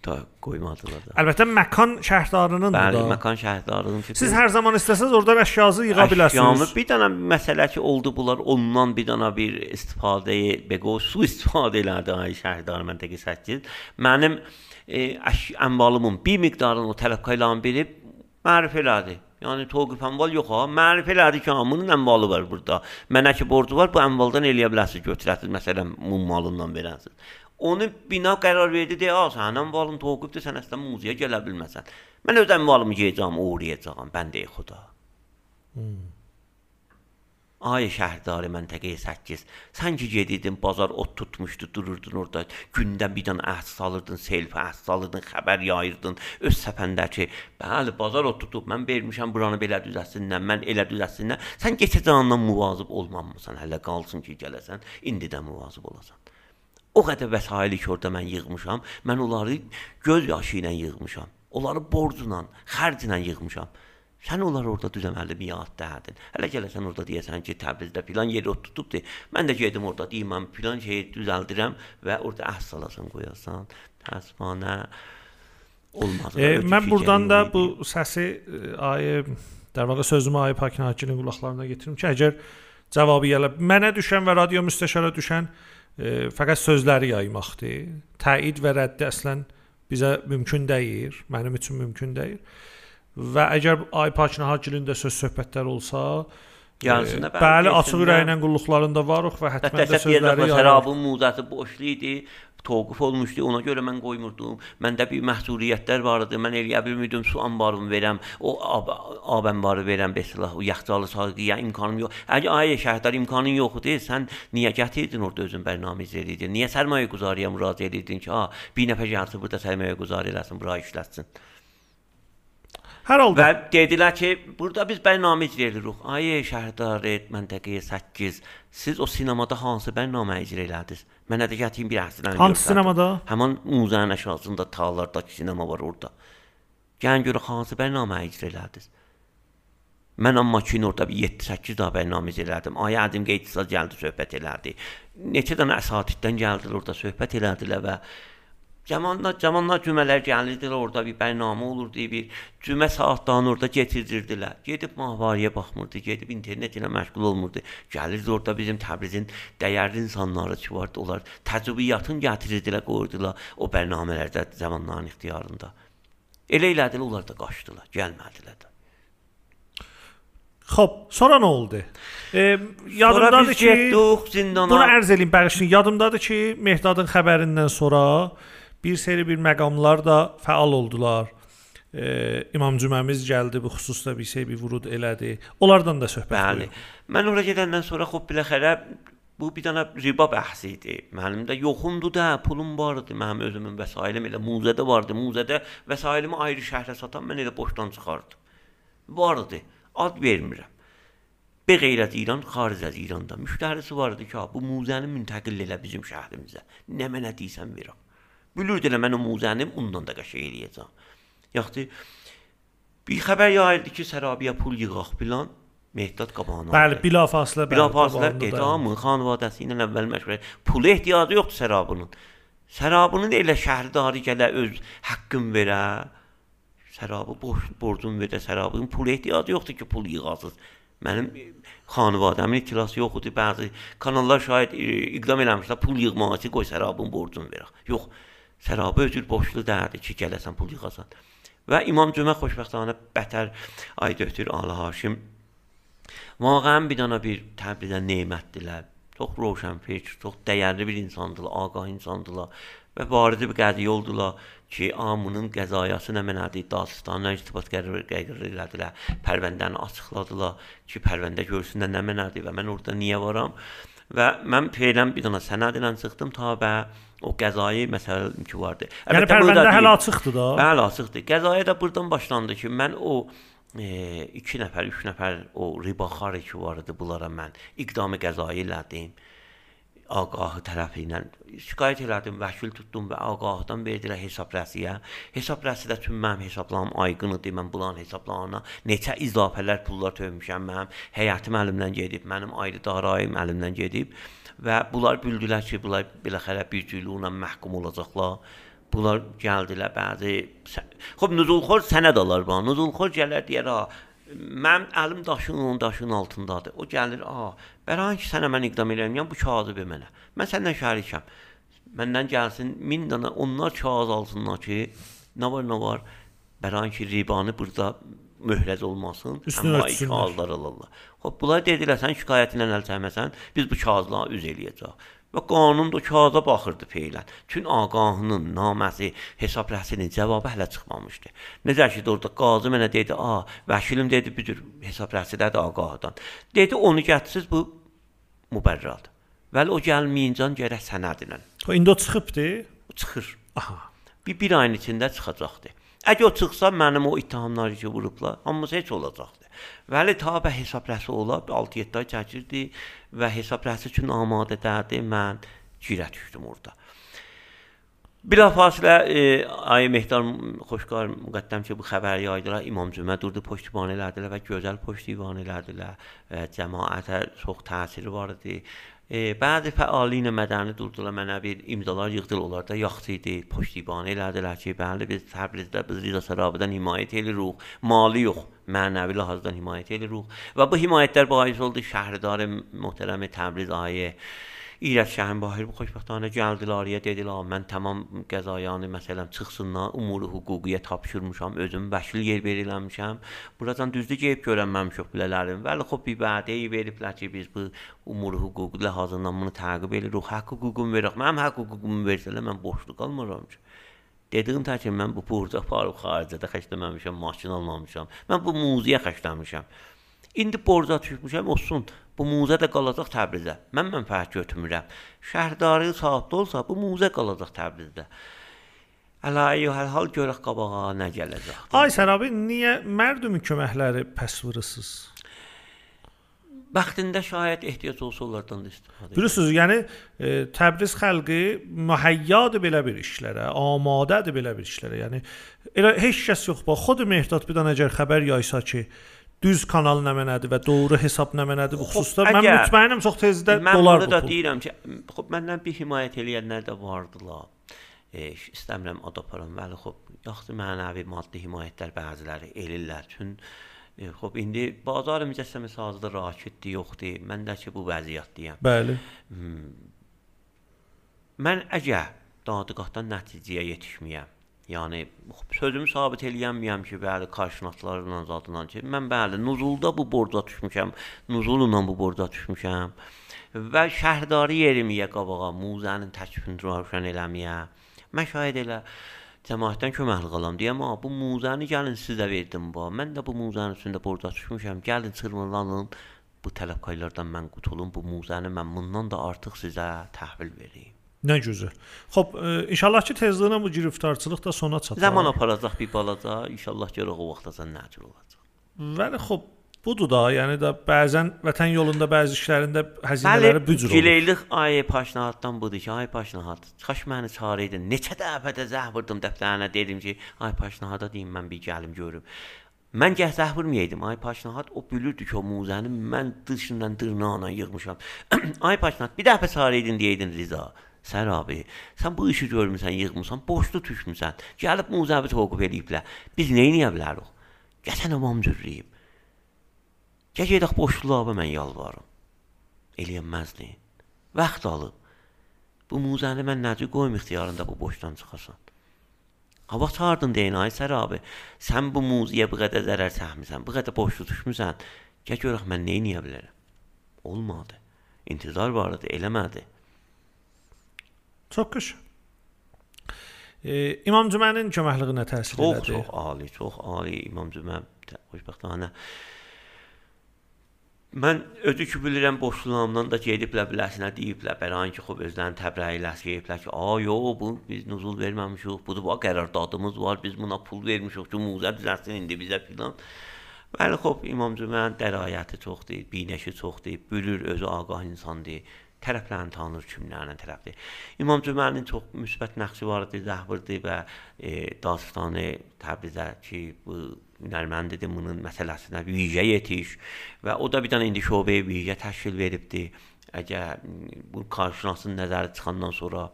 Da qoymadılar da. Əlbəttə məkan şəhərdarının da. Bəli, məkan şəhərdarının ki. Siz hər zaman istəsəz oradan əşyanızı yığa bilərsiniz. Bir dənə məsələ ki, oldu bunlar ondan bir dənə bir istifadəyə, beqo su [LAUGHS] istifadə elədi ay şəhərdar məntəqə 8. Mənim e, əmvalımın bir miqdarını o tələbkə ilə bilib mərifə elədi. Yəni toqif əmval yox ha. Mərifə elədi ki, bunun əmvalı var burada. Mənə ki borcu var, bu əmvaldan eləyə bilərsiniz, götürəsiniz, məsələn, mum malından verəsiniz. Onu bina qərar verdi deyə, "A, sənin əmvalın toqifdir, sən əslən muziyə gələ bilməsən." Mən öz əmvalımı yeyəcəm, uğrayacağam, bəndə xuda. Hmm. Ay şəhərdarı məntəqəyə 8. Sən ki gedirdin, bazar ot tutmuşdu, dururdun orada. Gündə bir dənə əhs salırdın, selfə əhs salırdın, xəbər yayırdın öz səpəndəki. Bəli, bazar ot tutub, mən vermişəm buranı belə düzəlsinlər, mən elə düzəlsinlər. Sən keçəcəyindən muvazib olmamısan, hələ qalsın ki, gələsən, indi də muvazib olasan. O qədər vəsaili ki, orada mən yığmışam, mən onları göz yaşı ilə yığmışam. Onları borcla, xərclə yığmışam. Sən onları orada düzəməli dərdin. Hələ gələsən orada deyəsən ki, Təbrizdə filan yeri ot tutubdur. Mən də gedim orada deyim, mən filan şeyi düzəldirəm və orada əhs salasın qoyasan. Təsbanə olmaz. E, mən burdan da bu səsi e, ayı dar vaxt sözümü ayı Pakin Hakinin qulaqlarına gətirim ki, əgər cavabı gələ mənə düşən və radio müstəşara düşən e, fəqət sözləri yaymaqdır. Təyid və rəddi əslən bizə mümkün deyil, mənim üçün mümkün deyil və əgər Aypakin Hacilində söz söhbətlər olsa, Gəlsinə, bəli, bəli açıq ürəklə qulluqlarında varıq və həttəmən də sözləri şərabın mudəti boşlu idi toquf olmuşdu. Ona görə mən qoymurdum. Məndə bir məhsuliyyətlər var idi. Mən eləyə bilmirdim su anbarımı verəm, o ab, ab anbarı verəm beşlah, o yaxçalı sağıya imkanım yox. Əgər ayə şəhərlər imkanın yox idi, sən niyə gətirdin orada özün bərnamə edirdin? Niyə sərmayə quzarıya müraciət edirdin ki, ha, bir nəfər gəlsin burada sərmayə quzarı eləsin, bura işlətsin? Hər halda və dedilər ki, burada biz bərnamə icra edirik. Ay şəhərdar məntəqəyə 8. Siz o sinemada hansı bərnamə icra elədiniz? Mənə də gətirin bir həftədən. Hansı sinemada? Həmin muzəyin aşağısında tağlardakı sinema var orada. Gəlin görə hansı bərnamə icra elədiniz? Mən amma ki orada bir 7-8 daha bərnamə elədim. Ay Ədim Qeytisaz gəldi söhbət elədi. Neçə dənə əsatiddən gəldilər orada söhbət elədilər və Camanlar, camanlar cümələr gəlirdilər, orada bir bərnamə olurdu, bir cümə saatlarını orada getirdilər. Gedib mahvariyə baxmırdı, gedib internet ilə məşğul olmurdu. Gəlirdi orada bizim Təbrizin dəyərli insanları ki vardı, onlar təcrübiyyatını gətirirdilər, qoyurdular o bərnamələrdə zamanların ixtiyarında. Elə elədilər, onlar da qaçdılar, gəlmədilər də. Xoş, sonra nə oldu? E, yadımdadır ki, getdik zindana. Bunu ərz eləyim, bəxşin. Yadımdadır ki, Mehdadın xəbərindən sonra bir seri bir məqamlar da fəal oldular. E, İmam Cüməmiz gəldi bu xüsusda bir şey bir vurud elədi. Onlardan da söhbət Bəli. Mən ora gedəndən sonra xop biləxərə bu bir dənə riba bəhsi idi. Mənim də yoxumdu da, pulum vardı, mənim özümün vəsailim elə muzədə vardı. Muzədə vəsailimi ayrı şəhərə satan mən elə boşdan çıxardım. Vardı. Ad vermirəm. Be qeyrət İran, xaric az İranda müştərisi vardı ki, bu muzəni müntəqil elə bizim şəhərimizə. Nə mənə deyirsən verəm. Bilirdi elə mən o muzənim ondan da qəşəng eləyəcəm. Yaxşı bir xəbər yayıldı ki, Sərabiyə pul yığaq filan. Mehdad qabağına. Bəli, bilafaslə bilafaslə dedi, amma xanvadəsi ilə əvvəl məşğul. Pula ehtiyacı yoxdur Sərabının. Sərabının elə şəhərdarı gələ öz haqqın verə. Sərabı boş borcun verə, Sərabının pula ehtiyacı yoxdur ki, pul yığasız. Mənim xanvadəmin itirası yox idi. Bəzi kanallar şahid iqdam eləmişlər, pul yığmaq üçün qoy Sərabın borcunu verək. Yox, Sərabə özür borclu dərdi ki, gələsən pul yığasan. Və İmam Cümə xoşbəxtanə bətər ay dötür Ali Haşim. Vaqəən bir dana bir təbliğdə nemətdilər. Çox roşənfeç, çox dəyərli bir insandılar, ağah insandılar və varidi bir qədiyə oldular ki, amının qəzayasına mənədi Dağıstanla irtibat qərarı elədilər. Pərvəndəni açıqladılar ki, pərvəndə görsünlər nə mənədi və mən orada niyə varam? Və mən feilən bir dana sənədlə çıxdım tabə. Ta o qəzayı məsələn ki vardı. Yəni pərvəndə hələ açıqdır da. Bəli, açıqdır. Qəzaya da burdan başlandı ki, mən o 2 e, nəfər, 3 nəfər o ribaxar ki var idi, bunlara mən iqdamı qəzayı elədim. Ağahı tərəfi ilə şikayət elədim, vəkil tutdum və ağahdan verdilər hesab rəsiyə. Hesab rəsidə tüm mənim hesablarım aydın idi. Mən bunların hesablarına neçə izafələr pullar tökmüşəm. Mənim həyətim əlimdən gedib, mənim ayrı darayım əlimdən gedib və bunlar bildilər ki, bunlar belə xərə bir cüyluqla məhkum olacaqlar. Bunlar gəldilər bəzi Xoş nüzulxor sənəd alır bana. Nüzulxor gələr deyər, ha, mənim əlim daşın onun daşın altındadır. O gəlir, a, bəran ki sənə mən iqdam edirəm, bu kağızı ver mənə. Mən səndən şərikəm. Məndən gəlsin 1000 dənə onlar kağız alsınlar ki, nə var nə var. Bəran ki ribanı burada möhrəz olmasın. Üstünə örtsünlər. Kağızlar alırlar. Xoş bunlar dedilər sən şikayətinlə əl çəkməsən, biz bu kağızları üz eləyəcəyik. Və qanun da kağıza baxırdı feylən. Çün ağahının naməsi hesab rəsinin cavabı hələ çıxmamışdı. Necə ki orada qazı mənə dedi, "A, vəkilim dedi, büdür hesab rəsidədir ağahdan." Dedi, "Onu gətirsiz bu mübərradır." Vəli o gəlməyincən gərək sənədlə. O indi o çıxıbdı. O çıxır. Aha. Bir bir ayın içində çıxacaqdı. Əgər o çıxsa mənim o ittihamları ki vurublar, hamısı heç olacaqdı. Vəli tabə hesab rəsi ola 6-7 ay çəkirdi və hesab rəsi üçün amadə dərdi mən girə düşdüm orada. Bilafasilə e, ay Mehdar xoşqar müqəddəm ki bu xəbəri yaydılar. İmam Cümə durdu poçtdivan elədilər və gözəl poçtdivan elədilər. Və cəmaətə çox təsiri var idi. E, bəzi fəaliyyət mədəni durdular mənə bir imzalar yığdılar. Da yaxşı idi. Poçtdivan elədilər ki, bəli biz Təbrizdə biz Riza Sarabidən himayət edirik. Mali yox, mənəvi ləhazdan himayət edirik. Və bu himayətlər bais oldu şəhrdar möhtərəm Təbriz ayə İrəkşəhin Bahir bu xoşbəxtana gəldilər, dedilər, mən tamam qəzayanı məsələn çıxsınlar, umuru hüquqiyə tapşırmışam, özüm vəkil yer veriləmişəm. Buradan düzdür gəlib görənməmişəm bilələrim. Vəli xop bir vədəyə veriblər ki, biz bu umuru hüquqi lazımdan bunu təqib edirik, haqq hüququmu veririk. Mənim haqq hüququmu versələr mən boşluq almıram ki. Dediyim tək ki, mən bu burda aparıb xaricədə xərcləməmişəm, maşın almamışam. Mən bu muzeyə xərcləmişəm. İndi borca düşmüşəm, olsun. Bu muzə də qalacaq Təbrizdə. Mən mənfəət götürmürəm. Şəhərdarı saatda olsa bu muzə qalacaq Təbrizdə. Əlayə hər hal görək qabağa nə gələcək. Ay Sərabi, niyə mərdumi köməkləri pəs vurusuz? Vaxtında şayət ehtiyac olsa onlardan da istifadə. Bilirsiniz, yəni e, Təbriz xalqı mühəyyadır belə bir işlərə, amadədir belə bir işlərə. Yəni elə heç kəs yox. Bax, xod Mehdad bir dənə əgər xəbər yaysa ki, düz kanal nə mənədir və doğru hesab nə mənədir bu xüsusda mən mütməinəm çox tezdə mən dolar bunu da deyirəm ki, xop məndən bir himayət eləyənlər də vardılar. E, istəmirəm ad aparım, bəli, xop, yaxşı mənəvi maddi himayətlər bəziləri elirlər. Çün e, xop indi bazar mücəssəmə sazda rakitdir, yoxdur. Məndəki bu vəziyyətdəyəm. Bəli. Hmm. Mən əgər dadqatdan nəticəyə yetişməyəm, Yəni sözümü sabit eləyəməyəm ki, bəli, karşınaşlarla zadından ki, mən bəli, nuzulda bu borca düşmüşəm, nuzulla bu borca düşmüşəm və şəhərdarı yerimiyə qabağa muzənin təklifini rövşən eləməyə. Mən şahid elə cəmaətdən köməklik alam deyəm, amma bu muzəni gəlin sizə verdim bu. Mən də bu muzənin üstündə borca düşmüşəm. Gəlin çırmırlanın. Bu tələbkarlardan mən qutulum. Bu muzəni mən bundan da artıq sizə təhvil vereyim. Nə gözəl. Xoş, e, inşallah ki tezliklə bu giriftarçılıq da sona çatar. Zaman aparacaq bir balaca, inşallah görək o vaxtacan nə cür olacaq. Bəli, xoş, budur da, yəni də bəzən vətən yolunda bəzi işlərində həzinələri bu cür olur. Gileylik ay paşnahaddan budur ki, ay paşnahad, çıxış məni çağırıydın. Neçə dəfə də zəh vurdum dəftərinə dedim ki, ay paşnahada deyim mən bir gəlim görüm. Mən gəh zəh vurmayaydım. Ay paşnahad o bilirdi ki, o muzəni mən dışından dırnağına yığmışam. [CLEARS THROAT] ay paşnahad bir dəfə çağırıydın deyirdin Riza. Sən abi, sən bu işi görmüsən, yığmısan, boşlu düşmüsən. Gəlib muzəvi toqub eləyiblər. Biz nə edə bilərik? Gəsən imam cürrəyim. Gəl gedək boşluğa mən yalvarım. Eləyənməzdin. Vaxt alıb. Bu muzəni mən necə qoyum ixtiyarında bu boşdan çıxasan. Hava çağırdın deyin ay Sər abi. Sən bu muziyə bu qədər zərər çəkmisən, bu qədər boşluq düşmüsən. Gəl görək mən nə edə bilərəm. Olmadı. İntizar var idi, eləmədi. Çox qəşəng. E, İmam Cümənin köməkliyinə təsir çox, elədi. Çox, çox ali, çox ali İmam Cümə xoşbəxtana. Mən özü ki bilirəm boşluğumdan da gediblər biləsinə deyiblər. Bəran ki, xop özlərini təbrəyləs deyiblər ki, "A, yox, bu biz nüzul verməmişik. Budur bu qərardadımız var. Biz buna pul vermişik ki, muzə düzəlsin indi bizə filan." Bəli, xop İmam Cümənin dərayəti çoxdur, binəşi çoxdur, bilir özü ağah insandır tərəflərini tanır kimlərlə tərəfdir. İmam Cümənin çox müsbət nəqşi var idi, zəhbirdir və e, dastanı Təbrizə ki, bu hünərməndidir bunun məsələsinə vicə yetiş və o da bir dənə indi şöbəyə vicə təşkil veribdi. Əgər bu qarşılansın nəzərə çıxandan sonra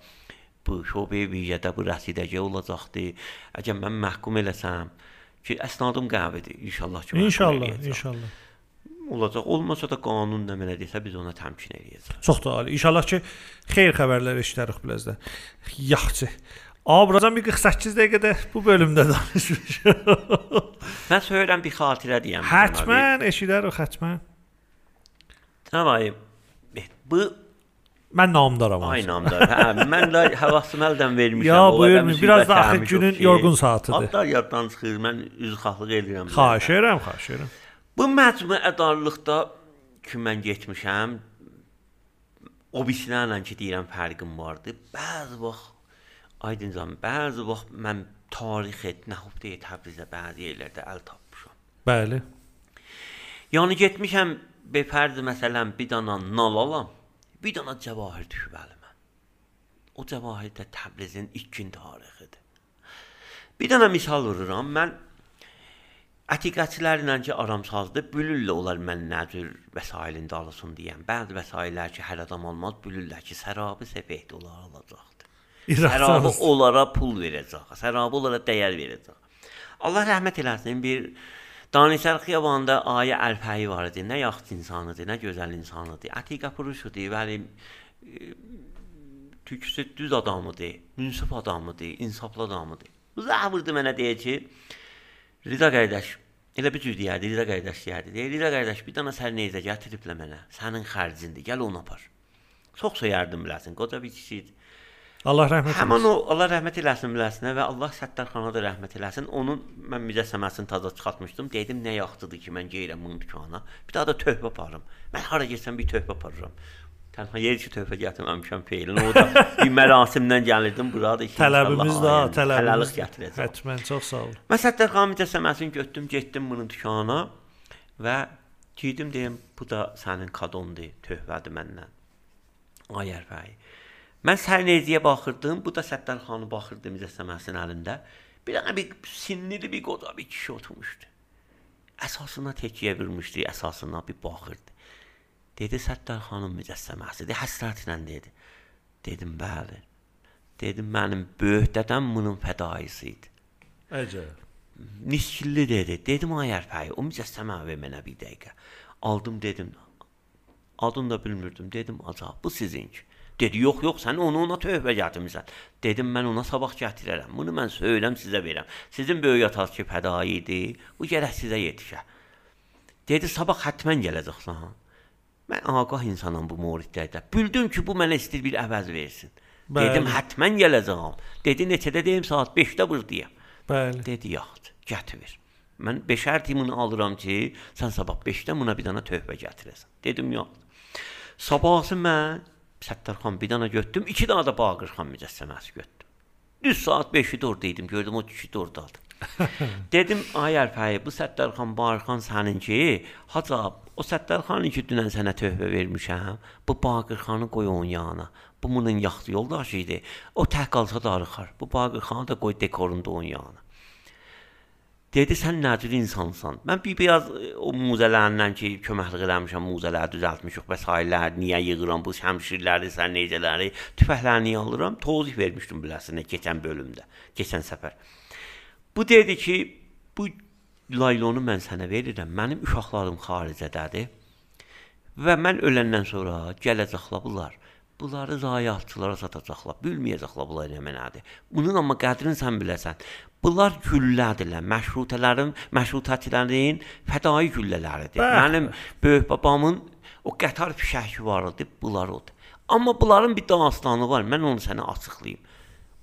bu şöbəyə vicədə bu rəsidəcə olacaqdı. Əgər mən məhkum eləsəm ki, əsnadım qəvidir inşallah ki. İnşallah, inşallah olacaq. Olmasa da qanun nə mənə desə biz ona təmkin eləyəcəyik. Çox da ali. İnşallah ki, xeyir xəbərlər eşidərik biləzdə. Yaxşı. Abrazam bir 48 dəqiqədə bu bölümdə danışmışıq. [LAUGHS] Mən söyürəm bir xatirə deyəm. Hətmən eşidərik, hətmən. Cənab bu Mən namdaram. Ay namdar. Hə, mən də həvasımı əldən vermişəm. Ya buyurun, biraz da axı günün yorğun saatıdır. Adlar yaddan çıxır. Mən üzrxahlıq edirəm. Xahiş edirəm, xahiş edirəm. Bu məcmuədarlıqda ki mən getmişəm, o birisilərlə ki deyirəm fərqim vardı. Bəzi vaxt Aydıncan, bəzi vaxt mən tarix et, nəhubdə Təbrizdə bəzi yerlərdə əl tapmışam. Bəli. Yəni getmişəm be fərz məsələn bir dana nal alam, bir dana cəvahir düşüb əlimə. O cəvahir də Təbrizin ilkin tarixidir. Bir dana misal vururam. Mən Ətiqətçilərlə ki aramsazdır, bülüllə onlar mən nəcür vəsailin dalısın deyən. Bəzi vəsaillər ki hər adam almaz, bülüllər ki sərabı səfehdə olar alacaq. Sərabı onlara pul verəcək. Sərabı onlara dəyər verəcək. Allah rəhmət eləsin. Bir Danışar xiyabanında ayə əlfəyi var idi. Nə yaxşı insanıdır, nə gözəl insanıdır. Ətiqə puruşudur, bəli tüksü düz adamıdır, münsif adamıdır, insaflı adamıdır. Bu zəvurdu mənə deyir ki, Rida qardaş, elə bir cür deyərdi, Rida qardaş deyərdi. Deyir, Rida qardaş, bir dənə sərneyzə gətiriblə mənə. Sənin xərcindir, gəl onu apar. Çox söyərdim biləsin, qoca bir kişidir. Allah rəhmət eləsin. Həmin o Allah rəhmət eləsin biləsinə və Allah Səttarxana da rəhmət eləsin. Onun mən mücəssəməsini taza çıxartmışdım. Dedim nə yaxşıdır ki, mən geyirəm bunun dükana. Bir daha da töhfə aparım. Mən hara getsəm bir töhfə aparıram. Tənha yer ki töhfə gətirməmişəm feilin. O da bir mərasimdən gəlirdim bura da. Tələbimiz də, tələbimiz gətirəcəm. Hətmən çox sağ ol. Mən Səttarxana mücəssəməsini götürdüm, getdim bunun dükana və geydim deyim, bu da sənin kadondur, töhfədir məndən. Ay ərfəyi. Mən Sərneyziyə baxırdım, bu da Səttarxanı baxırdı mücəssəməsinin əlində. Bir dənə bir sinirli bir qoca bir kişi oturmuşdu. Əsasına təkyə vurmuşdu, əsasına bir baxırdı. Dedi Səttarxanın mücəssəməsidir, həsrətlə dedi. Dedim, bəli. Dedim, mənim böyük dədəm bunun fədaisi idi. Əcəb. Niskilli dedi. Dedim, ay ərfəyi, o mücəssəmə ver mənə bir dəqiqə. Aldım, dedim. Adını da bilmirdim. Dedim, acab, bu sizinki. Dedi, yox, yox, sən onu ona tövbə gətirmisən. Dedim, mən ona sabah gətirərəm. Bunu mən söyləm sizə verəm. Sizin böyük ataz ki, fədai idi. Bu gərək sizə yetişə. Dedi, sabah həttəmən gələcəksən. Mən ağah insanam bu mouridlərdə. Bildim ki, bu mənə istəyir bir əvəz versin. Bəli. Dedim, həttəmən gələcəm. Dedi, neçədə deyim, saat 5-də buradayam. Bəli. Dedi, yaxşı, gətir. Mən beşər timini alıram ki, sən sabah 5-də buna bir dənə tövbə gətirəsən. Dedim, yox. Sabahsı mən Səttarxan bir dənə götürdüm, iki dənə də Baqırxan mücəssəməsi götürdüm. Düz saat 5-də orada idim, gördüm o kişi də ordadır. [LAUGHS] Dedim, ay ərfəyi, bu Səttarxan Baqırxan səninki, hacab, o Səttarxanın ki dünən sənə tövbə vermişəm, bu Baqırxanı qoy onun yanına. Bu bunun yaxşı yoldaşı idi. O tək qalsa darıxar. Bu Baqırxanı da qoy dekorunda onun yanına. Dedi sən nəcür insansan. Mən bir biraz e, o muzələrindən ki, köməklik eləmişəm, muzələri düzəltmişik və sahillər niyə yığıram bu şəmşirləri, sən necələri, tüfəkləri niyə alıram? Tozih vermişdim biləsinə keçən bölümdə, keçən səfər. Bu dedi ki, bu laylonu mən sənə verirəm. Mənim uşaqlarım xaricədədir. Və mən öləndən sonra gələcəklər bunlar. Bunları zayiatçılara satacaqlar. Bilməyəcəklər bunlar nə mənadır. Bunun amma qədrini sən biləsən. Bunlar güllədirlər. Məşrutələrin, məşrutəçilərin fədai güllələridir. Bəh. Mənim böyük babamın o qətar fişəki var idi, bunlar odur. Amma bunların bir dastanı var. Mən onu sənə açıqlayım.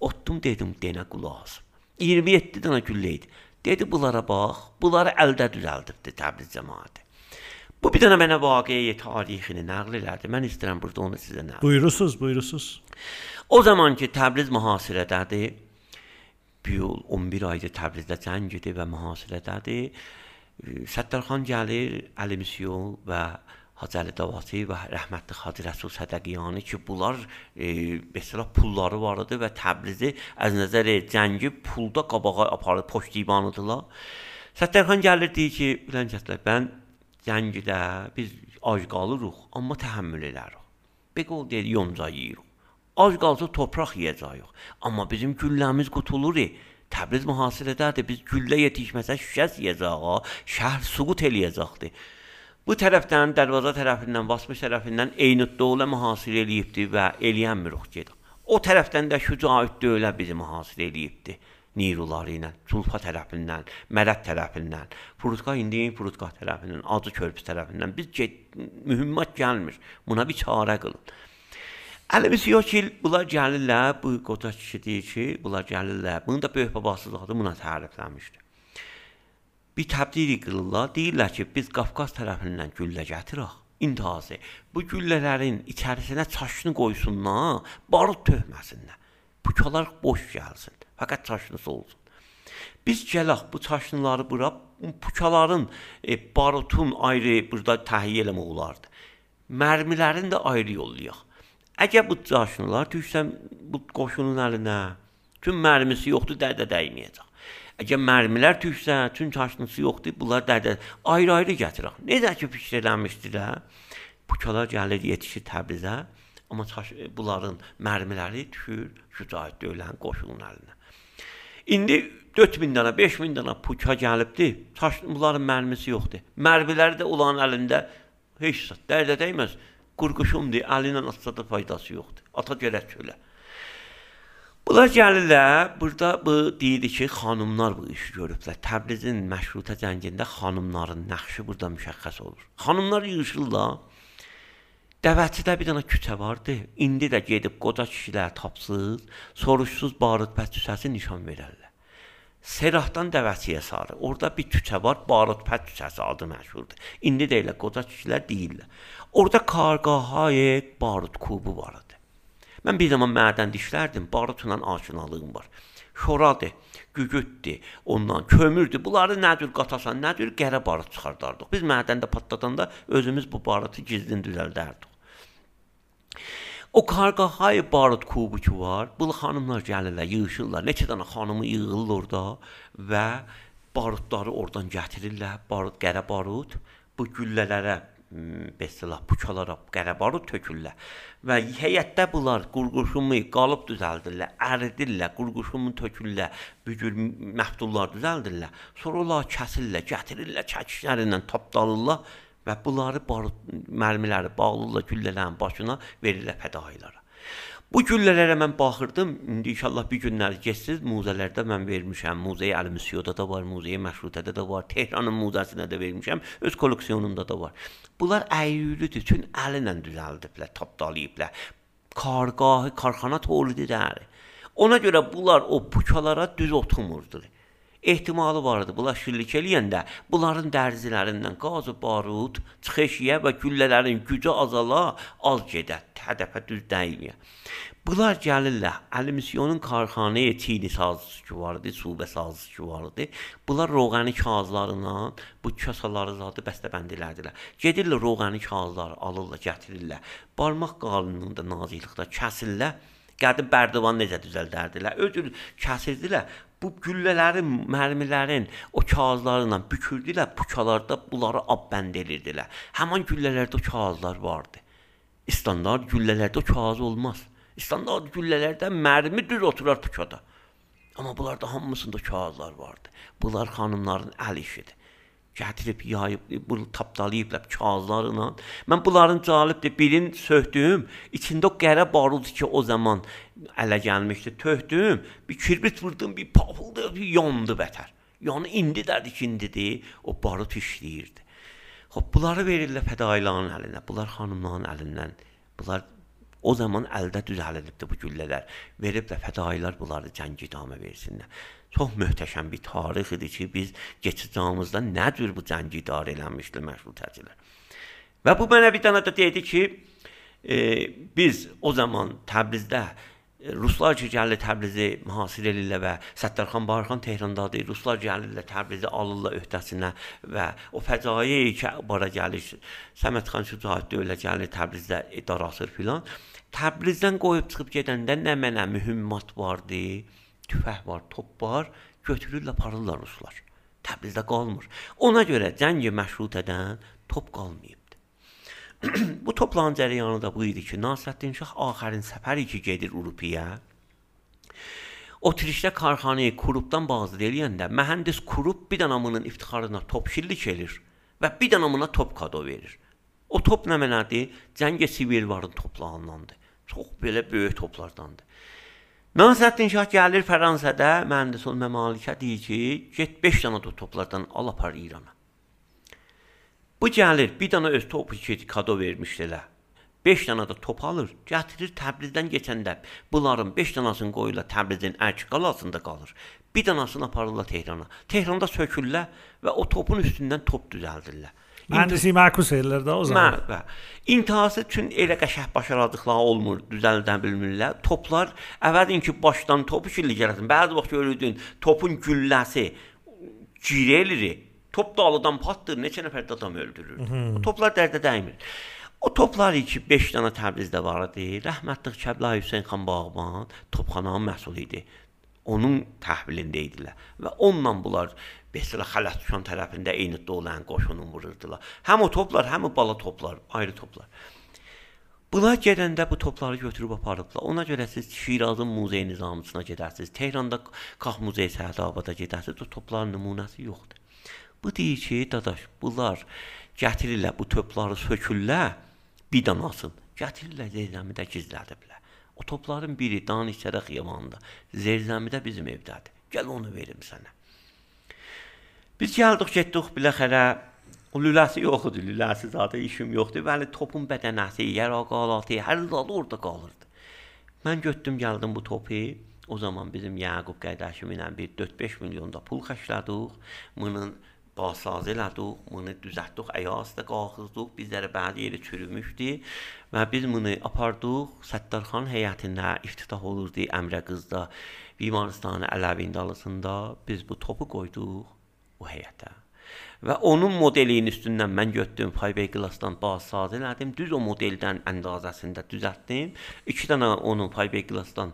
Otdum dedim, denə qulaq as. 27 dənə güllə idi. Dedi bunlara bax, bunları əldə düzəldibdi Təbriz cəmaəti. Bu bir dənə mənə vaqiəyi tarixini nəql elədi. Mən istəyirəm burada onu sizə nəql. Buyurusuz, buyurusuz. O zaman ki Təbriz mühasirədədir. Bu yıl 11 aydır Təbrizdə cəng gedir və mühasirədədir. Səttarxan gəlir, Əli Misyon və Hacı Əli Davati və rəhmətli Hacı Rəsul Sədəqiyani ki, bunlar e, mesela pulları var idi və Təbrizi az nəzər cəngi pulda qabağa aparıb poçtdivanıdılar. Səttarxan gəlir deyir ki, bilən mən cəngidə biz ac qalırıq, amma təhəmmül edərik. Beqol deyir, yonca yeyirik. Ac qalsa torpaq yeyəcəyik. Amma bizim gülləmiz qutulur. Təbriz mühasirədədir. Biz güllə yetişməsə şüşə yeyəcəyik. Şəhər suqut eləyəcəkdi. Bu tərəfdən dərvaza tərəfindən, Basmış tərəfindən Eynuddovla mühasirə eləyibdi və eləyənmirik gedir. O tərəfdən də Şücaət dövlə bizi mühasirə eləyibdi. Niruları ilə, Sulfa tərəfindən, Mərət tərəfindən, Furutqa indi Furutqa tərəfindən, Acı körpüsü tərəfindən biz get, mühimmat gəlmir. Buna bir çarə qılın. Əlimiz yox ki, bunlar gəlirlər, bu qoca kişi deyir ki, bunlar gəlirlər. Bunu da böyük babası zadı buna tərifləmişdi. Bir təbdili qılırlar, deyirlər ki, biz Qafqaz tərəfindən güllə gətirək. İntihası. Bu güllələrin içərisinə çaşını qoysunlar, barut töhməsinlər. Pukalar boş gəlsin. Fəqət çaşınız olsun. Biz gələk bu çaşınları bura pukaların, e, barutun ayrı burada təhiyyə eləmək olardı. Mərmilərin də ayrı yollayaq. Əgər bu çaşınlar düşsə bu qoşunun əlinə, tüm mərmisi yoxdur, dərdə dəyməyəcək. Əgər mərmilər düşsə, tüm çaşınısı yoxdur, bunlar dərdə ayrı-ayrı gətirək. Necə ki fikir eləmişdilər, pukalar gəlir yetişir Təbrizə, amma çaş, bunların mərmiləri düşür Şücaət döyülən qoşunun əlinə. İndi 4000 dənə, 5000 dənə puka gəlibdi. Taş bunların mərmisi yoxdur. Mərmiləri də olan əlində heç dərdə dəyməz. Qurquşumdur, əli ilə atsa da faydası yoxdur. Ata gərək çölə. Bunlar gəlirlər, burada bu deyir ki, xanımlar bu işi görüblər. Təbrizin məşrutə cəngində xanımların nəqşi burada müşəxəs olur. Xanımlar yığışırlar. Dəvətçidə bir dənə küçə vardı. İndi də gedib qoca kişilər tapsız, soruşsuz barut pət küçəsi nişan verərlər. Serahdan Dəvətçiyə sarı. Orada bir küçə var, Barut Pət küçəsi adı məşhurdur. İndi də elə qoca kişilər deyirlər. Orada Karqahay Barut klubu var idi. Mən bir zaman mədən dişlərdim, barutla aşinalığım var. Şoradır, gügütdür, ondan kömürdür. Bunları nə cür qatasan, nə cür qərə barut çıxardardıq. Biz mədəndə patlatanda özümüz bu barutu gizlin düzəldərdik. O Qarqahay barut kubu ki var, bu xanımlar gəlirlər, yığışırlar. Neçə dənə xanımı yığılır orada və barutları oradan gətirirlər. Barut, qərə barut bu güllələrə bəsəlah puçalara qərə barut tökürlər. Və heyətdə bunlar qurquşumu qalıb düzəldirlər, əridirlər, qurquşumu tökürlər, bücür məhdullar düzəldirlər. Sonra onlar kəsirlər, gətirirlər çəkişlərindən tapdalırlar və bunları barut mərmiləri bağlıyla güllələrin başına verirlər fədailara. Bu güllələrə mən baxırdım. İndi inşallah bir günlər keçsiz muzələrdə mən vermişəm. Muzeyi Əl-Müsyoda da var, muzeyi Məşrutədə də var, Tehranın muzəsində də vermişəm. Öz kolleksiyonumda da var. Bunlar əyyülüdür, üçün əli ilə düzəldiblər, tapdalayıblar. Kargahı, karxana tolididir. Ona görə bunlar o pukalara düz oturmurdur ehtimalı vardı. Bunlar şirlik eləyəndə bunların dərzilərindən qazı barut çıxışıya və güllələrin gücü azala, az gedə, hədəfə düz dəyməyə. Bunlar gəlirlər. Əli misyonun karxanəyə çini sazışı vardı, subə sazışı vardı. Bunlar roğani kağızlarından bu kasaları zadı bəstəbənd elədilər. Gedirlər roğani kağızları alırlar, gətirirlər. Barmaq qalınlığında naziklikdə kəsirlər. Qədim bərdivan necə düzəldərdilər? Ödül kəsirdilər bu güllələrin, mərmilərin o kağızlarla bükürdülər, puçalarda bunları abbənd edirdilər. Həmin güllələrdə o kağızlar vardı. İstandart güllələrdə o kağız olmaz. İstandart güllələrdə mərmi düz oturar puçada. Amma bunlarda hamısında kağızlar vardı. Bunlar xanımların əl işidir gətirib yayıb, bu tapdalayıblar kağızlarla. Mən bunların cəlibdir. Birin söhdüm, içində o qərə barud ki, o zaman ələ gəlmişdi. Töhdüm, bir kirbrit vurdum, bir papıldı, bir yandı bətər. Yəni indi dədi ki, indidir, o barut işləyirdi. Xoş, bunları verirlər fədailərin əlinə, bunlar xanımların əlindən. Bunlar o zaman əldə düzəlibdi bu güllələr. Veriblər fədailər bunları cəng idamə versinlər. Çox möhtəşəm bir tarix idi ki, biz keçid çağımızda nə cür bu cəngi idarə eləmişdi məşrutəçilər. Və bu mənə bir dənə də dedi ki, e, biz o zaman Təbrizdə e, Ruslar ki gəlir Təbrizi mühasirə edirlər və Səttarxan Barxan Tehrandadır. Ruslar gəlirlər Təbrizi alırlar öhdəsinə və o fəcaii ki, bara gəlir Səmədxan Şücaət dövlə gəlir Təbrizdə idarasır filan. Təbrizdən qoyub çıxıb gedəndə nə mənə mühimmat vardı, tüfəng var, top var, götürürlər, aparırlar ruslar. Təbrizdə qalmır. Ona görə cəngi məşrutədən top qalmayıb. [CLEARS THROAT] bu toplanın cərəyanı da bu idi ki, Nasrəddin Şah axərin səfəri ki gedir Urupiyyə. O trişdə karxanayı Kurubdan bazır eləyəndə mühəndis Kurub bir dənamının iftixarına top şillik elir və bir dənamına top kado verir. O top nə mənadır? Cəngə Sivirvarın toplarındandır. Çox belə böyük toplardandır. Nasrəddin Şah gəlir Fransada, mühəndis ol məmalikə deyir ki, get 5 dənə toplardan al apar İrana. Bu gəlir, bir dənə öz topu ki, kado vermişdilər. 5 dənə də top alır, gətirir Təbrizdən keçəndə bunların 5 dənəsini qoyurlar Təbrizin Ərk qalasında qalır. Bir dənəsini aparırlar Tehrana. Tehranda sökürlər və o topun üstündən top düzəldirlər. Mühəndisi məkus ellər də o zaman. Mə, İntihası üçün elə qəşəng başaradıqları olmur, düzəldə bilmirlər. Toplar əvvəlin ki, başdan topu şilli gələsin. Bəzi vaxt görürdün, topun gülləsi girəlir Top dağlıdan patdır, neçə nəfər də adam öldürür. O toplar dərdə dəymir. O toplar ki 5 dənə Təbrizdə var idi. Rəhmətli Kəblayi Hüseyn xan Bağban topxananın məsul idi. Onun təhvilində idilər və onunla bunlar Besra Xələtşan tərəfində eyni dolan qoşunu vururdular. Həm o toplar, həm o bala toplar, ayrı toplar. Bunlar gedəndə bu topları götürüb aparıblar. Ona görə siz Şirazın muzey nizamçısına gedərsiniz. Tehranda Qax Muzey Səhdabada gedərsiniz. O topların nümunəsi yoxdur. Bu deyir ki, dadaş, bunlar gətirirlər bu topları sökürlər, bir danasın. Gətirirlər Zerzəmidə gizlədiblər. O topların biri Danişçədə xiyamanında, Zerzəmidə bizim evdədir. Gəl onu verim sənə. Biz gəldik, getdik biləxərə. O lüləsi yox idi, lüləsi zaten işim yoxdu. Bəli, topun bədənəsi, yara qalatı, hər zadı orada qalırdı. Mən götdüm, gəldim bu topu. O zaman bizim Yaqub qardaşım ilə bir 4-5 milyon da pul xərclədik. Bunun basazı elədik, bunu düzəltdik, ayaqda qalxızdıq. Bizlərə bəzi yeri çürümüşdü və biz bunu apardıq Səttarxan heyətində iftitah olurdu Əmrə qızda. Bimaristana Ələvi indalısında biz bu topu qoyduq o heyətə. Və onun modelinin üstündən mən götürdüm Fiber Glass-dan baz elədim. Düz o modeldən əndazəsində düzəltdim. 2 dənə onun Fiber Glass-dan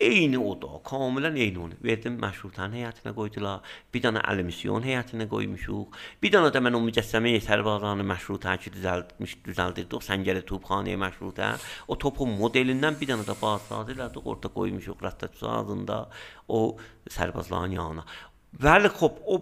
eyni o da, kamilən eyni onu. Verdim məşrutan həyətinə qoydular. Bir dənə əlimisyon həyətinə qoymuşuq. Bir dənə də mən o mücəssəməyə Sərbazanı məşrutan ki düzəltmiş, düzəldirdik. Səngəli topxanəyə məşrutan. O topun modelindən bir dənə də bazsadı elədik, orada qoymuşuq rəttəçazında o Sərbazların yanına. Bəli, xop, o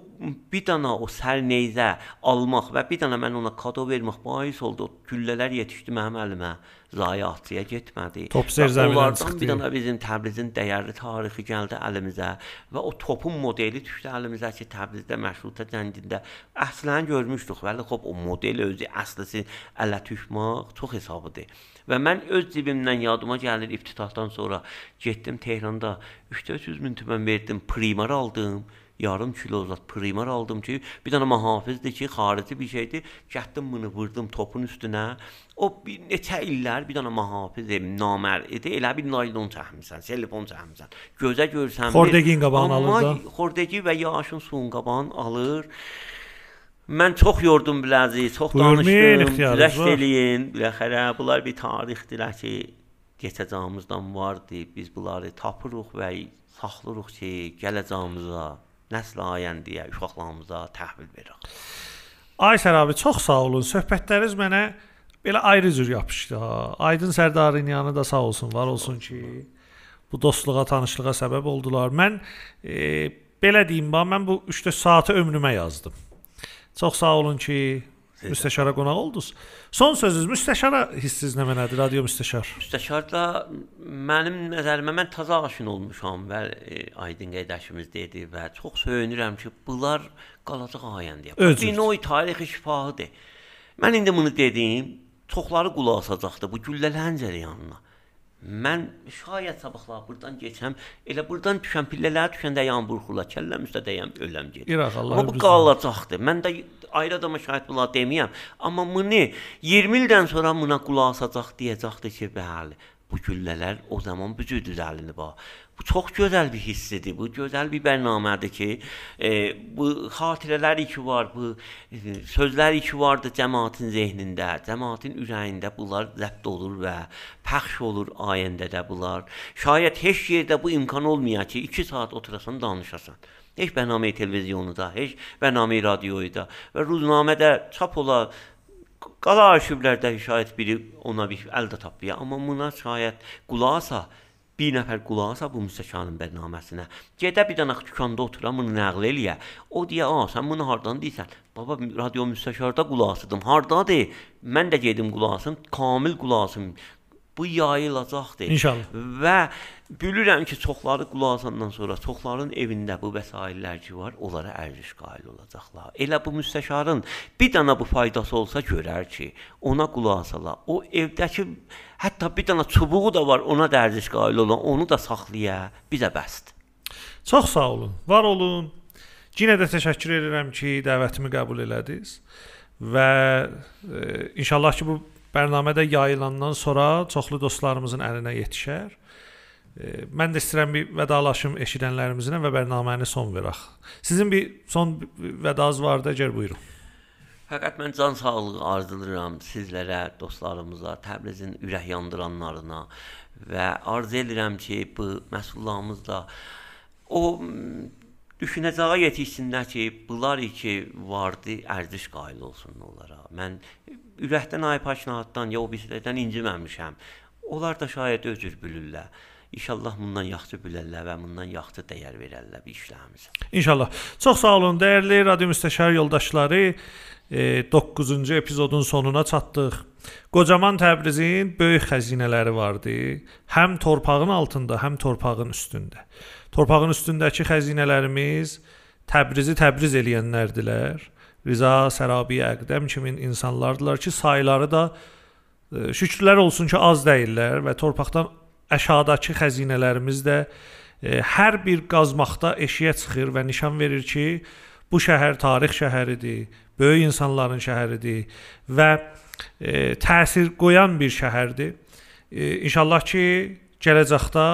bir dənə o sərneyzə almaq və bir dənə mən ona kado vermək bais oldu. Güllələr yetişdi mənim əlimə. Zayiatçıya getmədi. Top zərzəmidən çıxdı. Bir dənə bizim Təbrizin dəyərli tarixi gəldi əlimizə və o topun modeli düşdü əlimizə ki, Təbrizdə məşrutə cəngində əslən görmüşdük. Bəli, xop, o model özü əslısı ələ düşmək çox hesabıdır. Və mən öz cibimdən yadıma gəlir iftitahdan sonra getdim Tehranda 3-400 min tümən verdim, primar aldım yarım kilo zat primer aldım ki, bir dənə mühafizdir ki, xarici bir şeydir. Gətdim bunu vurdum topun üstünə. O bir neçə illər bir dənə mühafiz namər idi. Elə bir naylon çəkmisən, telefon çəkmisən. Gözə görsən. Xordegin qabağını alır da. Xordegi və yaşın suyun qabağını alır. Mən çox yordum biləzi, çox danışdım. Güləşt eləyin. Biləxərə bunlar bir tarixdir ki, keçəcəyimizdən vardı. Biz bunları tapırıq və saxlayırıq ki, gələcəyimizə nəsl ayəndiyə, uşaqlarımıza təhvil veririk. Aysər abi, çox sağ olun. Söhbətləriniz mənə belə ayrı cür yapışdı. Aydın Sərdarınyanı da sağ olsun, var olsun ki, bu dostluğa, tanışlığa səbəb oldular. Mən e, belə deyim, bax mən bu 3-4 saatı ömrümə yazdım. Çox sağ olun ki, müstəşara qonaq oldunuz. Son sözünüz müstəşara hissiniz nə mənadır, radio müstəşar? Müstəşarla mənim nəzərimə mən təzə aşina olmuşam və e, Aydın qardaşımız dedi və çox söyünürəm ki, bunlar qalacaq ayəndə. Növ tarixi şifahidir. Mən indi bunu dedim, çoxları qulaq asacaqdı bu güllələrin cərəyanına. Mən şayət sabahlar buradan keçəm, elə buradan düşən pillələr düşəndə yan burxula, kəlləm üstə dəyəm, öləm gedir. İraq Allah. Amma bu qalacaqdır. Mən də ayrı adama şahid bunlar deməyəm. Amma bunu 20 ildən sonra buna qulaq asacaq deyəcəkdir ki, bəli, bu güllələr o zaman bücü düzəlinib ha. Bu çox gözəl bir hissidir. Bu gözəl bir bərnamədir ki, e, bu xatirələr ki var, bu e, sözlər ki vardı cəmaətin zehnində, cəmaətin ürəyində bunlar zəbt olur və pəxş olur ayəndə də bunlar. Şayət heç yerdə bu imkan olmaya ki, 2 saat oturasan, danışasan. Heç bərnamə televizyonda, heç bərnamə radioda və ruznamədə çap ola qala arxivlərdə şayət biri ona bir əldə tapıya, amma buna şayət qulasa bir nəfər qulaq asa bu müstəşarın bərnaməsinə. Gedə bir dənə dükanda oturam, bunu nəql eləyə. O deyə, "A, sən bunu hardan deyirsən?" Baba, radio müstəşarda qulaq asdım. Hardadır? Mən də gedim qulaq asım, kamil qulaq asım bu yayılacaqdır. İnşallah. Və bilirəm ki, çoxları qulaq asandan sonra çoxların evində bu vəsaitlər ki var, onlara ərziş qail olacaqlar. Elə bu müstəşarın bir dənə bu faydası olsa görər ki, ona qulaq asalar. O evdəki hətta bir dənə çubuğu da var, ona da ərziş qail olan, onu da saxlaya, bizə bəsdir. Çox sağ olun. Var olun. Yenə də təşəkkür edirəm ki, dəvətimi qəbul elədiniz və e, inşallah ki bu bərnamədə yayılandan sonra çoxlu dostlarımızın əlinə yetişər. Mən də istəyirəm bir vədalaşım eşidənlərimizlə və bərnaməni son verək. Sizin bir son vədanız var da, gəl buyurun. Fəqət mən can sağlığı arzulayıram sizlərə, dostlarımıza, Təbrizin ürək yandıranlarına və arzu edirəm ki, bu məsullarımız da o düşünəcəyə yetişsinlər ki, bunlar ki vardı, ərziş qail olsun onlara. Mən ürəkdən ay paşnahaddan ya o birisindən inciməmişəm. Onlar da şayət özür bilirlər. İnşallah bundan yaxşı bilərlər və bundan yaxşı dəyər verərlər bir işlərimizə. İnşallah. Çox sağ olun, dəyərli radio müstəşar yoldaşları. 9-cu epizodun sonuna çatdıq. Qocaman Təbrizin böyük xəzinələri vardı. Həm torpağın altında, həm torpağın üstündə. Torpağın üstündəki xəzinələrimiz Təbrizi Təbriz eləyənlərdilər. Riza Sərabi Əqdəm kimi insanlardılar ki, sayları da e, şükürlər olsun ki, az deyillər və torpaqdan aşağıdakı xəzinələrimiz də e, hər bir qazmaqda eşiyə çıxır və nişan verir ki, bu şəhər tarix şəhəridir, böyük insanların şəhəridir və e, təsir qoyan bir şəhərdir. E, inşallah ki, gələcəkdə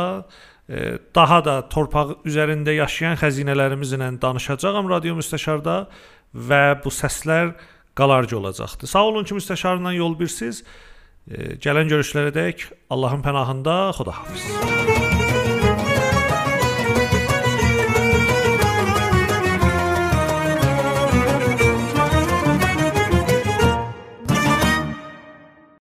e, daha da torpaq üzərində yaşayan xəzinələrimizlə danışacağam radio müstəşarda və bu səslər qalarcı olacaqdır. Sağ olun ki, müstəşarla yol birsiz. Gələn görüşlərə dək Allahın pənahında Xudahafiz.